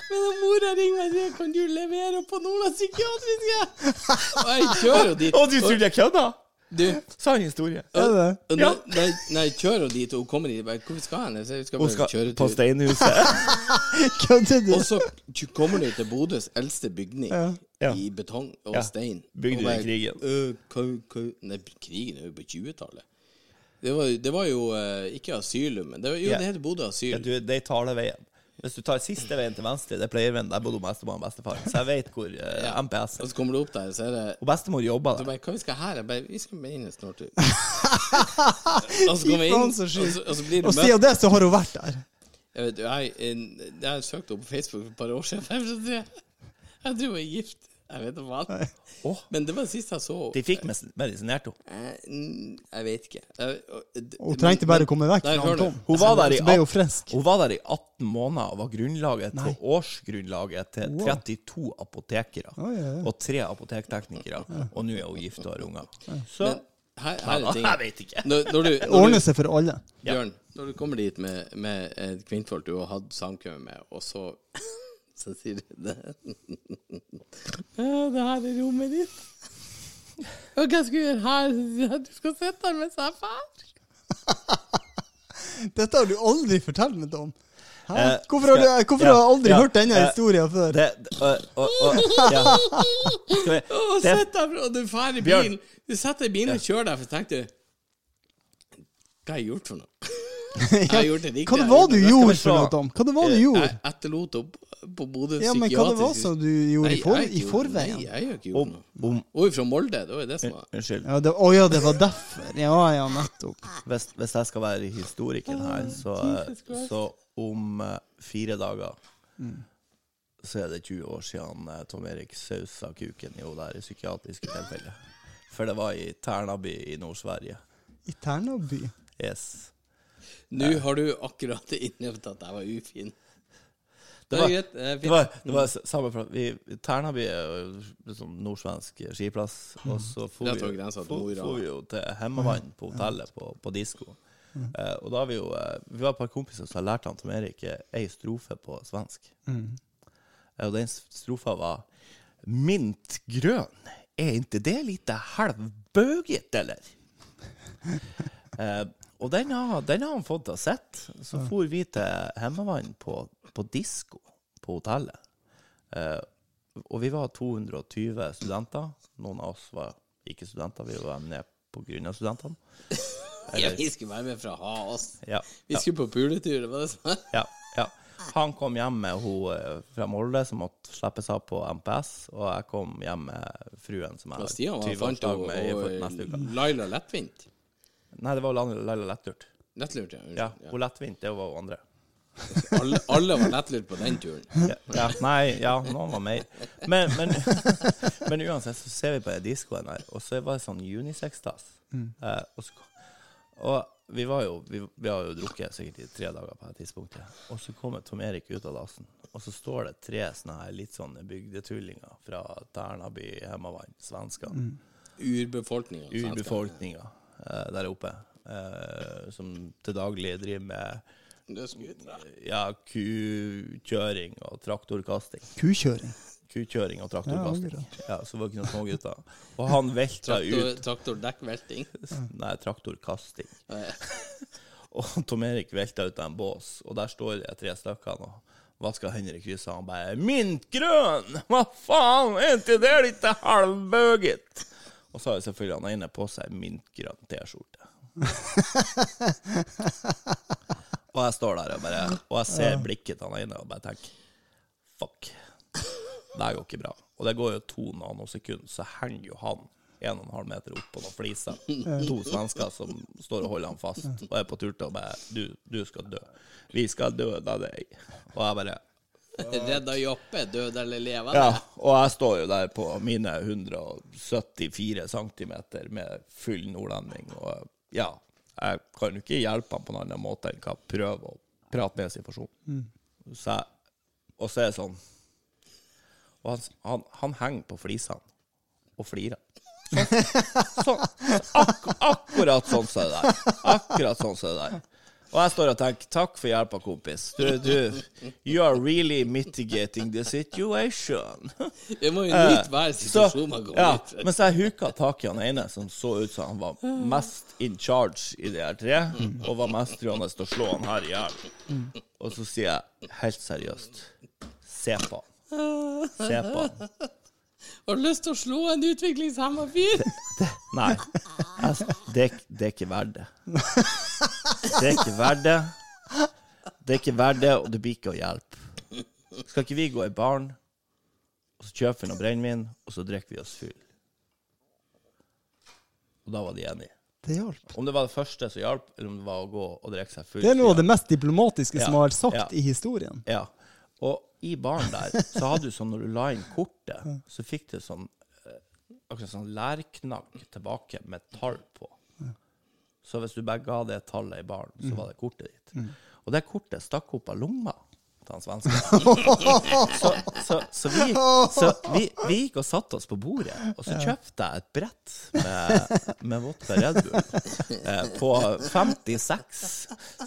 Speaker 3: Men mora ringer meg og sier kan du levere på Nordland psykiatriske? Og jeg kjører jo dit.
Speaker 5: Og du trodde jeg kødda?!
Speaker 3: Du,
Speaker 5: Sann historie.
Speaker 4: Er det?
Speaker 3: det?
Speaker 5: Ja.
Speaker 3: når, når, når jeg kjører dit, og hun kommer dit bare, Hvorfor skal hen? Jeg skal
Speaker 5: Hun
Speaker 3: bare
Speaker 5: skal
Speaker 3: kjøre
Speaker 5: på
Speaker 3: tur.
Speaker 5: Steinhuset.
Speaker 4: Kødder du?
Speaker 3: Og så kommer du til Bodøs eldste bygning
Speaker 5: Ja.
Speaker 3: i betong og
Speaker 5: Ja.
Speaker 3: stein.
Speaker 5: Bygde
Speaker 3: Og bare,
Speaker 5: i krigen?
Speaker 3: «Øh, hva- hva-» Nei, krigen er jo på 20-tallet. Det var, det var jo eh, ikke asylum, men det, var, jo,
Speaker 5: Ja.
Speaker 3: det heter Bodø asyl.
Speaker 5: Ja, du, det er taleveien. Hvis du tar siste veien til venstre, det er playerveien, der bodde bestemor og bestefar. Så jeg vet hvor eh,
Speaker 3: Ja.
Speaker 5: MPS
Speaker 3: Og
Speaker 5: er.
Speaker 3: så kommer du opp der, så er det
Speaker 5: Og bestemor jobba
Speaker 3: Du
Speaker 5: der.
Speaker 3: bare, hva vi skal her? Jeg bare, vi skal inn snart. du. og så kommer jeg inn,
Speaker 4: faen,
Speaker 3: og
Speaker 4: så sjukt.
Speaker 3: så, og så blir du
Speaker 4: Og
Speaker 3: møtt
Speaker 4: siden det, så har hun vært der.
Speaker 3: Jeg vet, jeg, jeg, jeg har søkt opp på Facebook for et par år siden. Jeg, jeg, jeg tror jeg er gift. Jeg vet da faen.
Speaker 5: Oh.
Speaker 3: Men det var det siste jeg så.
Speaker 5: De fikk medisinert henne.
Speaker 3: Eh, mm, Jeg vet ikke. Jeg,
Speaker 4: Hun trengte bare å komme vekk fra. Tom.
Speaker 5: Hun var der i
Speaker 4: Så ble hun
Speaker 5: 18. Hun var der i 18 måneder og var grunnlaget
Speaker 4: Nei.
Speaker 5: til årsgrunnlaget til 32 apotekere.
Speaker 4: Oh, ja, ja.
Speaker 5: Og tre apotekteknikere. Og nå er hun gift og har unger. Så
Speaker 3: Men her, her er ting.
Speaker 5: Jeg vet ikke.
Speaker 3: Når, når du, når
Speaker 4: Ordner seg for alle.
Speaker 3: Bjørn, når du kommer dit med, med et kvinnfolk du har hatt samkvem med, og så Så sier du det det her er rommet ditt. Og hva skal jeg gjøre her? Så Du skal sitte her mens jeg er.
Speaker 4: Dette har du aldri fortalt meg, om. Hæ?
Speaker 5: Eh,
Speaker 4: Hvorfor har du, hvorfor
Speaker 5: ja,
Speaker 4: har du aldri
Speaker 5: ja,
Speaker 4: hørt denne
Speaker 5: eh,
Speaker 4: historien før?
Speaker 5: Det, og, og, og, ja. Skal vi, det,
Speaker 3: og du drar i bilen. Du setter deg i bilen og kjører deg, for tenker du Hva har jeg gjort for noe? Jeg har gjort det riktig.
Speaker 4: Hva det var
Speaker 3: gjort
Speaker 4: du gjorde for noe, Tom? Hva det var du gjorde?
Speaker 3: Jeg etterlot opp på Bodø
Speaker 4: Ja, men hva det var som du gjorde i, for, i forveien?
Speaker 3: Nei, jeg har ikke gjort noe.
Speaker 5: om,
Speaker 3: Oi, fra Molde. Det var jo det som var
Speaker 5: unnskyld.
Speaker 4: Ja, det, ja, det var derfor. Ja, ja, nettopp.
Speaker 5: Hvis, hvis jeg skal være historikeren her, så, så om eh, fire dager så er det 20 år siden eh, Tom Erik sausa kuken i hun der i psykiatriske tilfellet. For det var i Ternaby i Nord-Sverige.
Speaker 4: I Ternaby.
Speaker 5: Yes.
Speaker 3: Nå har du akkurat innrømt at jeg var ufin. Det
Speaker 5: var,
Speaker 3: greit. Det var,
Speaker 5: det var, det var samme plass. Vi- Ternaby er jo liksom nordsvensk skiplass. Og så for vi, for, for vi jo til Hemmavann på hotellet på, på disko. Uh, og da har vi jo uh, Vi var et par kompiser som har lært han Tom Erik eh, ei strofe på svensk. Eh, og den strofa var Mint grøn, er ikke det lite halvbøget, eller? Og den har, den har han fått til å sett. Så for vi til Hemmevann på, på disko på hotellet. Eh, og vi var 220 studenter. Noen av oss var ikke studenter, vi var med på grunn av studentene.
Speaker 3: Ja, vi skulle være med for å ha oss.
Speaker 5: Ja,
Speaker 3: Vi skulle på puletur, det var det som
Speaker 5: ja, ja. Han kom hjem med hun eh, fra Molde som måtte slippes av på MPS, og jeg kom hjem med fruen som jeg
Speaker 3: har
Speaker 5: 20
Speaker 3: fant
Speaker 5: årsdag
Speaker 3: og,
Speaker 5: med
Speaker 3: og Laila Lettvint.
Speaker 5: Nei, det var Laila Lettlurt.
Speaker 3: Lettlurt, ja.
Speaker 5: Ja, hun lettvint, det var hun andre.
Speaker 3: Alle, alle var lettlurt på den turen.
Speaker 5: Ja, ja, nei, ja, noen var mer. Men, men, men uansett så ser vi på den diskoen her, og så var det sånn unisex-dass. Eh, og, så- og vi var jo vi, vi har jo drukket sikkert i tre dager på det tidspunktet. Og så kommer Tom Erik ut av dassen, og så står det tre sånne her litt sånne bygdetullinger fra Tærnaby, Hemavann, svensker.
Speaker 3: Urbefolkninga.
Speaker 5: Urbefolkninga eh, der oppe, eh, som til daglig driver med ja, kukjøring og traktorkasting.
Speaker 4: Kukjøring.
Speaker 5: Kukjøring og traktorkasting.
Speaker 4: Ja,
Speaker 5: Ja, så var det ikke noen smågutter. Og han velta
Speaker 3: Traktor,
Speaker 5: ut
Speaker 3: Traktordekkvelting.
Speaker 5: Nei, traktorkasting.
Speaker 3: Eh,
Speaker 5: Og Tom Erik velta ut av en bås, og der står de tre stykkene og vasker hender i krysset. Han bare 'Mintgrønn! Hva faen, er ikke det litt halvbøget?' Og så har jo selvfølgelig han ene på seg mintgrønn T-skjorte. og jeg står der og bare Og jeg ser blikket til han ene og bare tenker Fuck. Det går ikke bra. Og det går jo to nanosekunder, så henger jo han en og en halv meter opp på noen fliser. To svensker som står og holder han fast, og er på tur til å bare du, du skal dø. Vi skal dø av deg. Og jeg bare
Speaker 3: Redda Joppe, død eller levende?
Speaker 5: ja, og jeg står jo der på mine 174 cm med full nordlending, og ja, jeg kan jo ikke hjelpe han på noen annen måte enn å prøve å prate med situasjonen. Så jeg, og så er det sånn Og han, han, han henger på flisene og flirer. Sånn, sånn, akkur, akkurat sånn som det der. Akkurat sånn som det der. Og jeg står og tenker takk for hjelpa, kompis. Du, du, you are really mitigating the situation.
Speaker 3: Det må jo
Speaker 5: Eh,
Speaker 3: nyte hver situasjon man kommer
Speaker 5: ja,
Speaker 3: ut.
Speaker 5: mens jeg huka tak i han ene som så ut som han var mest in charge i det her tre, og var mest truende til å slå han her i hjel. Og så sier jeg helt seriøst Se på han. Se på han.
Speaker 3: Har du lyst til å slå en utviklingshemma fyr?
Speaker 5: Nei, Altså, det, det er ikke verdt det. Det er ikke verdt det. Det er ikke verdt det, og det blir ikke å hjelpe. Skal ikke vi gå i baren, og så kjøper vi noe brennevin, og så drikker vi oss full? Og da var de enige.
Speaker 4: Det hjalp.
Speaker 5: Om det var det første som hjalp, eller om det var å gå og drikke seg full.
Speaker 4: Det er noe av det mest diplomatiske som har vært sagt
Speaker 5: ja.
Speaker 4: i historien.
Speaker 5: Ja. Og i baren der, så hadde du sånn når du la inn kortet, så fikk du sånn eh, akkurat sånn lærknagg tilbake med tall på. Så hvis du bare ga det tallet i baren, så var det kortet ditt. Og det kortet stakk opp av lomma til han svensken. Så, så, så, vi, så vi, vi gikk og satte oss på bordet, og så kjøpte jeg et brett med, med vodka Red Bull eh, på 56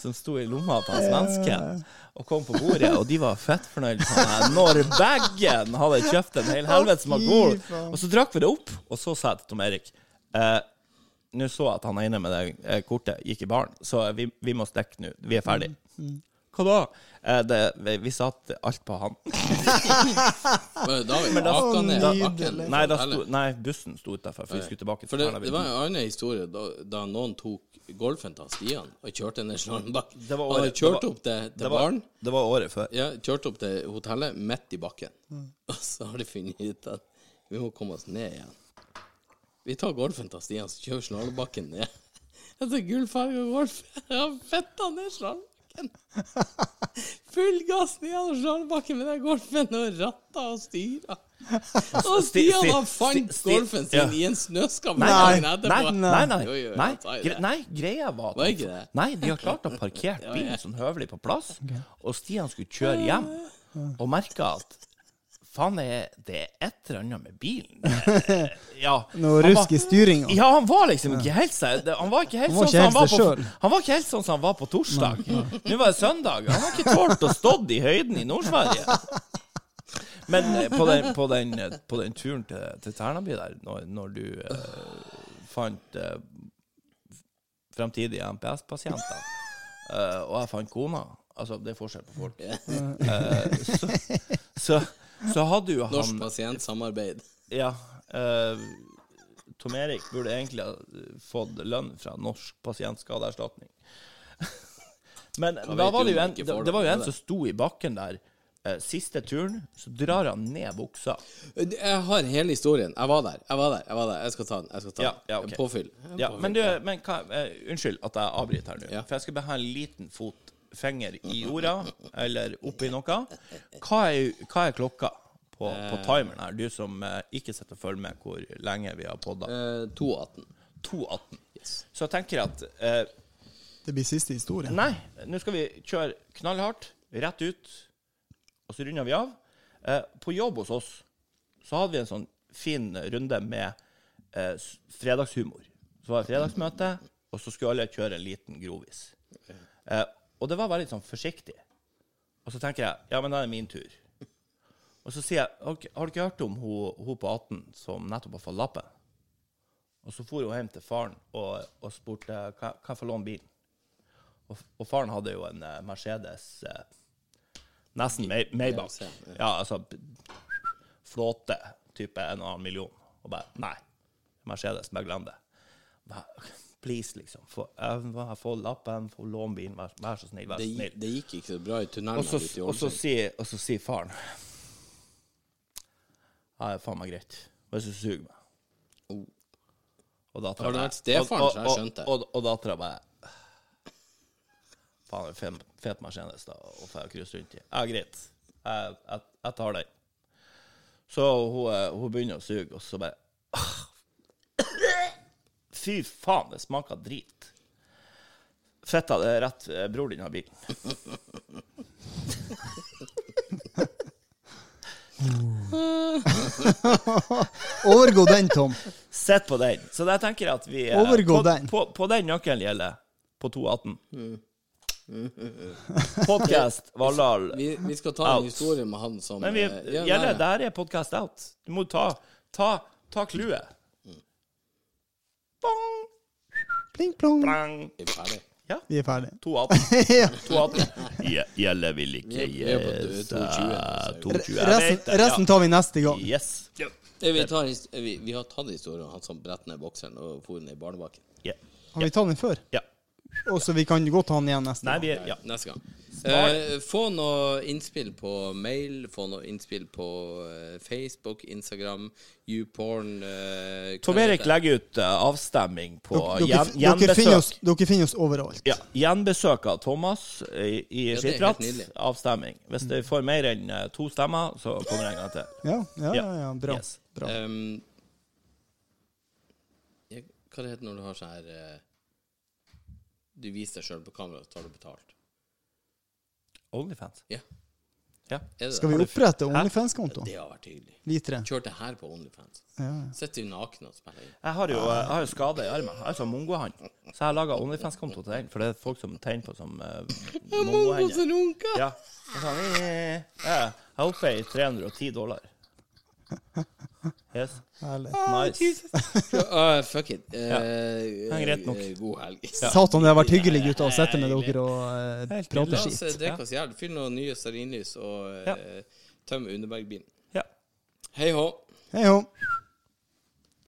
Speaker 5: som sto i lomma på han svensken, og kom på bordet, og de var fett fornøyd med meg når bagen hadde kjøpt en hel helvetes Magol. Og så drakk vi det opp, og så sa jeg til Tom Erik eh, Nå så jeg at han ene med det eh, kortet gikk i baren, så vi, vi må stikke nå. Vi er ferdig. Hva da? Eh, det, vi, vi satte alt på han.
Speaker 3: Men Da var vi
Speaker 5: da-
Speaker 3: hakka ned
Speaker 4: Å,
Speaker 3: bakken.
Speaker 5: Nei, da sto, nei bussen sto utafor, for vi skulle tilbake
Speaker 3: For
Speaker 5: til
Speaker 3: det,
Speaker 5: Ternavik.
Speaker 3: det var en annen historie da, da noen tok golfen til Stian og kjørte ned Slalåmbakken.
Speaker 5: Det var
Speaker 3: Han hadde
Speaker 5: året-
Speaker 3: kjørt
Speaker 5: det var-
Speaker 3: opp til, til
Speaker 5: det var,
Speaker 3: baren.
Speaker 5: det var året før.
Speaker 3: Ja, kjørt opp til hotellet midt i bakken. Og så har de funnet ut at vi må komme oss ned igjen. Vi tar golfen til Stian, så kjører slalåmbakken ned. Etter gullfarga golf. Ja, fetta ned slalåmbakken. Full gass nedover slalåmbakken med den golfen og ratta og styra. Og Stian
Speaker 5: har
Speaker 3: han fant golfen sin
Speaker 5: ja.
Speaker 3: i en snøskam
Speaker 5: Nei,
Speaker 3: dagen
Speaker 5: nei,
Speaker 3: etterpå.
Speaker 5: nei, nei, nei, gre nei, greia var at? Nei, de har klart å parkere bilen sånn høvelig på plass, og Stian skulle kjøre hjem, og merka at faen, er, det et eller annet med bilen. Ja,
Speaker 4: Noe rusk i styringa.
Speaker 5: Ja, han var liksom ikke helt seg Han var ikke helt
Speaker 4: Han var
Speaker 5: sånn
Speaker 4: ikke helt
Speaker 5: var
Speaker 4: seg
Speaker 5: på. Han var ikke helt sånn som han var på torsdag. Nå var det søndag. Han har ikke tålt å stått i høyden i Nord-Sverige. Men eh, på den, på den, eh, på den turen til, til Ternaby der, når, når du eh, fant eh, fremtidige MPS-pasienter, eh, og jeg fant kona Altså, det er forskjell på folk. Eh, så, så, så hadde jo
Speaker 3: Norsk pasientsamarbeid.
Speaker 5: ja. eh, Tom Erik burde egentlig ha fått lønn fra Norsk pasientskadeerstatning. Men da var det jo en,
Speaker 3: ikke
Speaker 5: det, var jo en som sto i bakken der. eh, siste turen, så drar han ned buksa.
Speaker 3: Jeg har hele historien. Jeg var der. Jeg var der. Jeg var der. Jeg skal ta den. Jeg skal ta den.
Speaker 5: ja, ok.
Speaker 3: Påfyll.
Speaker 5: Ja, men du, men hva, uh, unnskyld at jeg avbryter her nå.
Speaker 3: Ja.
Speaker 5: For jeg skal bare ha en liten fotfinger i jorda, eller oppi noe. Hva er, hva er klokka på, på timeren her, du som eh, ikke sitter og følger med hvor lenge vi har podda?
Speaker 3: Eh, 218.
Speaker 5: 2.18.
Speaker 3: Yes.
Speaker 5: Så jeg tenker at eh,
Speaker 4: Det blir siste historie.
Speaker 5: Nei, nå skal vi kjøre knallhardt, rett ut, og så runder vi av. Eh, på jobb hos oss så hadde vi en sånn fin runde med eh, fredagshumor. Så var det fredagsmøte, og så skulle alle kjøre en liten grovis. Eh, og det var veldig sånn forsiktig. Og så tenker jeg ja, men da er det min tur. Og så sier jeg har du ikke hørt om hun, hun på 18 som nettopp har fått lappen? Og så for hun hjem til faren og, og spurte kan jeg få låne bilen. Og, og faren hadde jo en eh, Mercedes eh, Nesten May- Maybach. Ja, altså Flåte, type en og annen million. Og bare Nei. Mercedes, bare glem det. Vær- Please, liksom. Få, jeg, få lappen, få låne bilen, vær, vær så snill. Vær
Speaker 3: Det,
Speaker 5: så snill.
Speaker 3: det gikk ikke så bra i tunnelen
Speaker 5: Og så, og så sier, og så sier faren Ja, det er faen meg greit. Hvis du suger meg.
Speaker 3: Oh.
Speaker 5: Og dattera
Speaker 3: Har det vært stefaren, så jeg skjønte.
Speaker 5: Og, og, og dattera bare Faen, det er en fet Mercedes da, å få krysse rundt i. Ja, greit. Jeg, jeg, jeg tar den. Så hun, eh, hun begynner å suge, og så bare Fy faen, det smaker drit. Fetta, det er rett eh, bror din har bilen.
Speaker 4: Overgå den, Tom.
Speaker 5: Sett på den. Så der tenker jeg at vi eh,
Speaker 4: Overgå
Speaker 5: på,
Speaker 4: den.
Speaker 5: På, på den nøkkelen gjelder på 218. Podcast Valhall.
Speaker 3: Vi, vi skal ta en
Speaker 5: Out.
Speaker 3: historie med han som
Speaker 5: Men vi,
Speaker 3: eh, ja,
Speaker 5: gjelder,
Speaker 3: nei,
Speaker 5: der er podcast out. Du må ta ta, ta clouet. Bong,
Speaker 4: Pling plong.
Speaker 5: blang.
Speaker 3: Er vi Ja,
Speaker 4: Vi er ferdige.
Speaker 5: 218.
Speaker 4: ja.
Speaker 5: 218. Je- vil ikke gi
Speaker 3: 220,
Speaker 5: seg.
Speaker 3: så-
Speaker 5: 220. Jeg
Speaker 4: Resten, resten tar vi neste gang.
Speaker 5: Yes.
Speaker 3: Ja. Vi, tar, vi, vi har tatt historien om han som brett ned bokseren og for ned i barnebakken.
Speaker 5: Ja.
Speaker 4: Har vi tatt den før?
Speaker 5: ja.
Speaker 4: Og så vi kan godt ha den igjen neste
Speaker 5: Nei,
Speaker 4: gang.
Speaker 5: vi er Ja.
Speaker 3: Neste gang. Eh, få noe innspill på mail, få noe innspill på eh, Facebook, Instagram, YouPorn eh,
Speaker 5: Tom Erik legger ut eh, avstemming på
Speaker 4: Dere,
Speaker 5: gjen,
Speaker 4: dere, dere, finner oss,
Speaker 5: gjenbesøk.
Speaker 4: dere finner oss overalt.
Speaker 5: Ja, gjenbesøk av Thomas i, i
Speaker 3: Ja, det er helt
Speaker 5: Skittrat.
Speaker 3: nydelig.
Speaker 5: Avstemming. Hvis det får mer enn eh, to stemmer, så kommer det en gang til.
Speaker 4: Ja, ja, ja, ja bra.
Speaker 5: Yes.
Speaker 4: bra.
Speaker 3: Um, jeg, hva det heter når du har sånn her eh, Du viser deg sjøl på kamera, så tar du betalt.
Speaker 5: Onlyfans.
Speaker 3: Ja.
Speaker 5: Ja.
Speaker 3: Det
Speaker 4: Skal vi opprette OnlyFans-konto?
Speaker 3: Det har vært hyggelig.
Speaker 4: Vi tre.
Speaker 3: Kjørte her på Onlyfans.
Speaker 4: Ja.
Speaker 3: Sitter vi nakne og spiller inn.
Speaker 5: Jeg har jo, jeg har jo skade i armen. Jeg er som mongohand. Så jeg har laga Onlyfans-konto til den, for det er folk som tegner på som uh, mongohender.
Speaker 3: runka!
Speaker 5: Ja. Sånn, eh, ja. Jeg er oppe i 310 dollar. Yes.
Speaker 4: Herlig.
Speaker 5: Nice.
Speaker 3: Ah, fuck it. Eh,
Speaker 5: Ja, greit nok.
Speaker 3: eh, God helg.
Speaker 4: Satan, det har vært hyggelig, gutta, å sitte med dere og eh,
Speaker 5: Helt
Speaker 4: prate
Speaker 3: La oss eh,
Speaker 4: skit.
Speaker 3: drikke oss i hjel. Fyll noen nye stearinlys og
Speaker 5: Ja.
Speaker 3: eh, tøm Underbergbilen.
Speaker 5: Ja.
Speaker 3: Hei hå.
Speaker 4: Hei hå.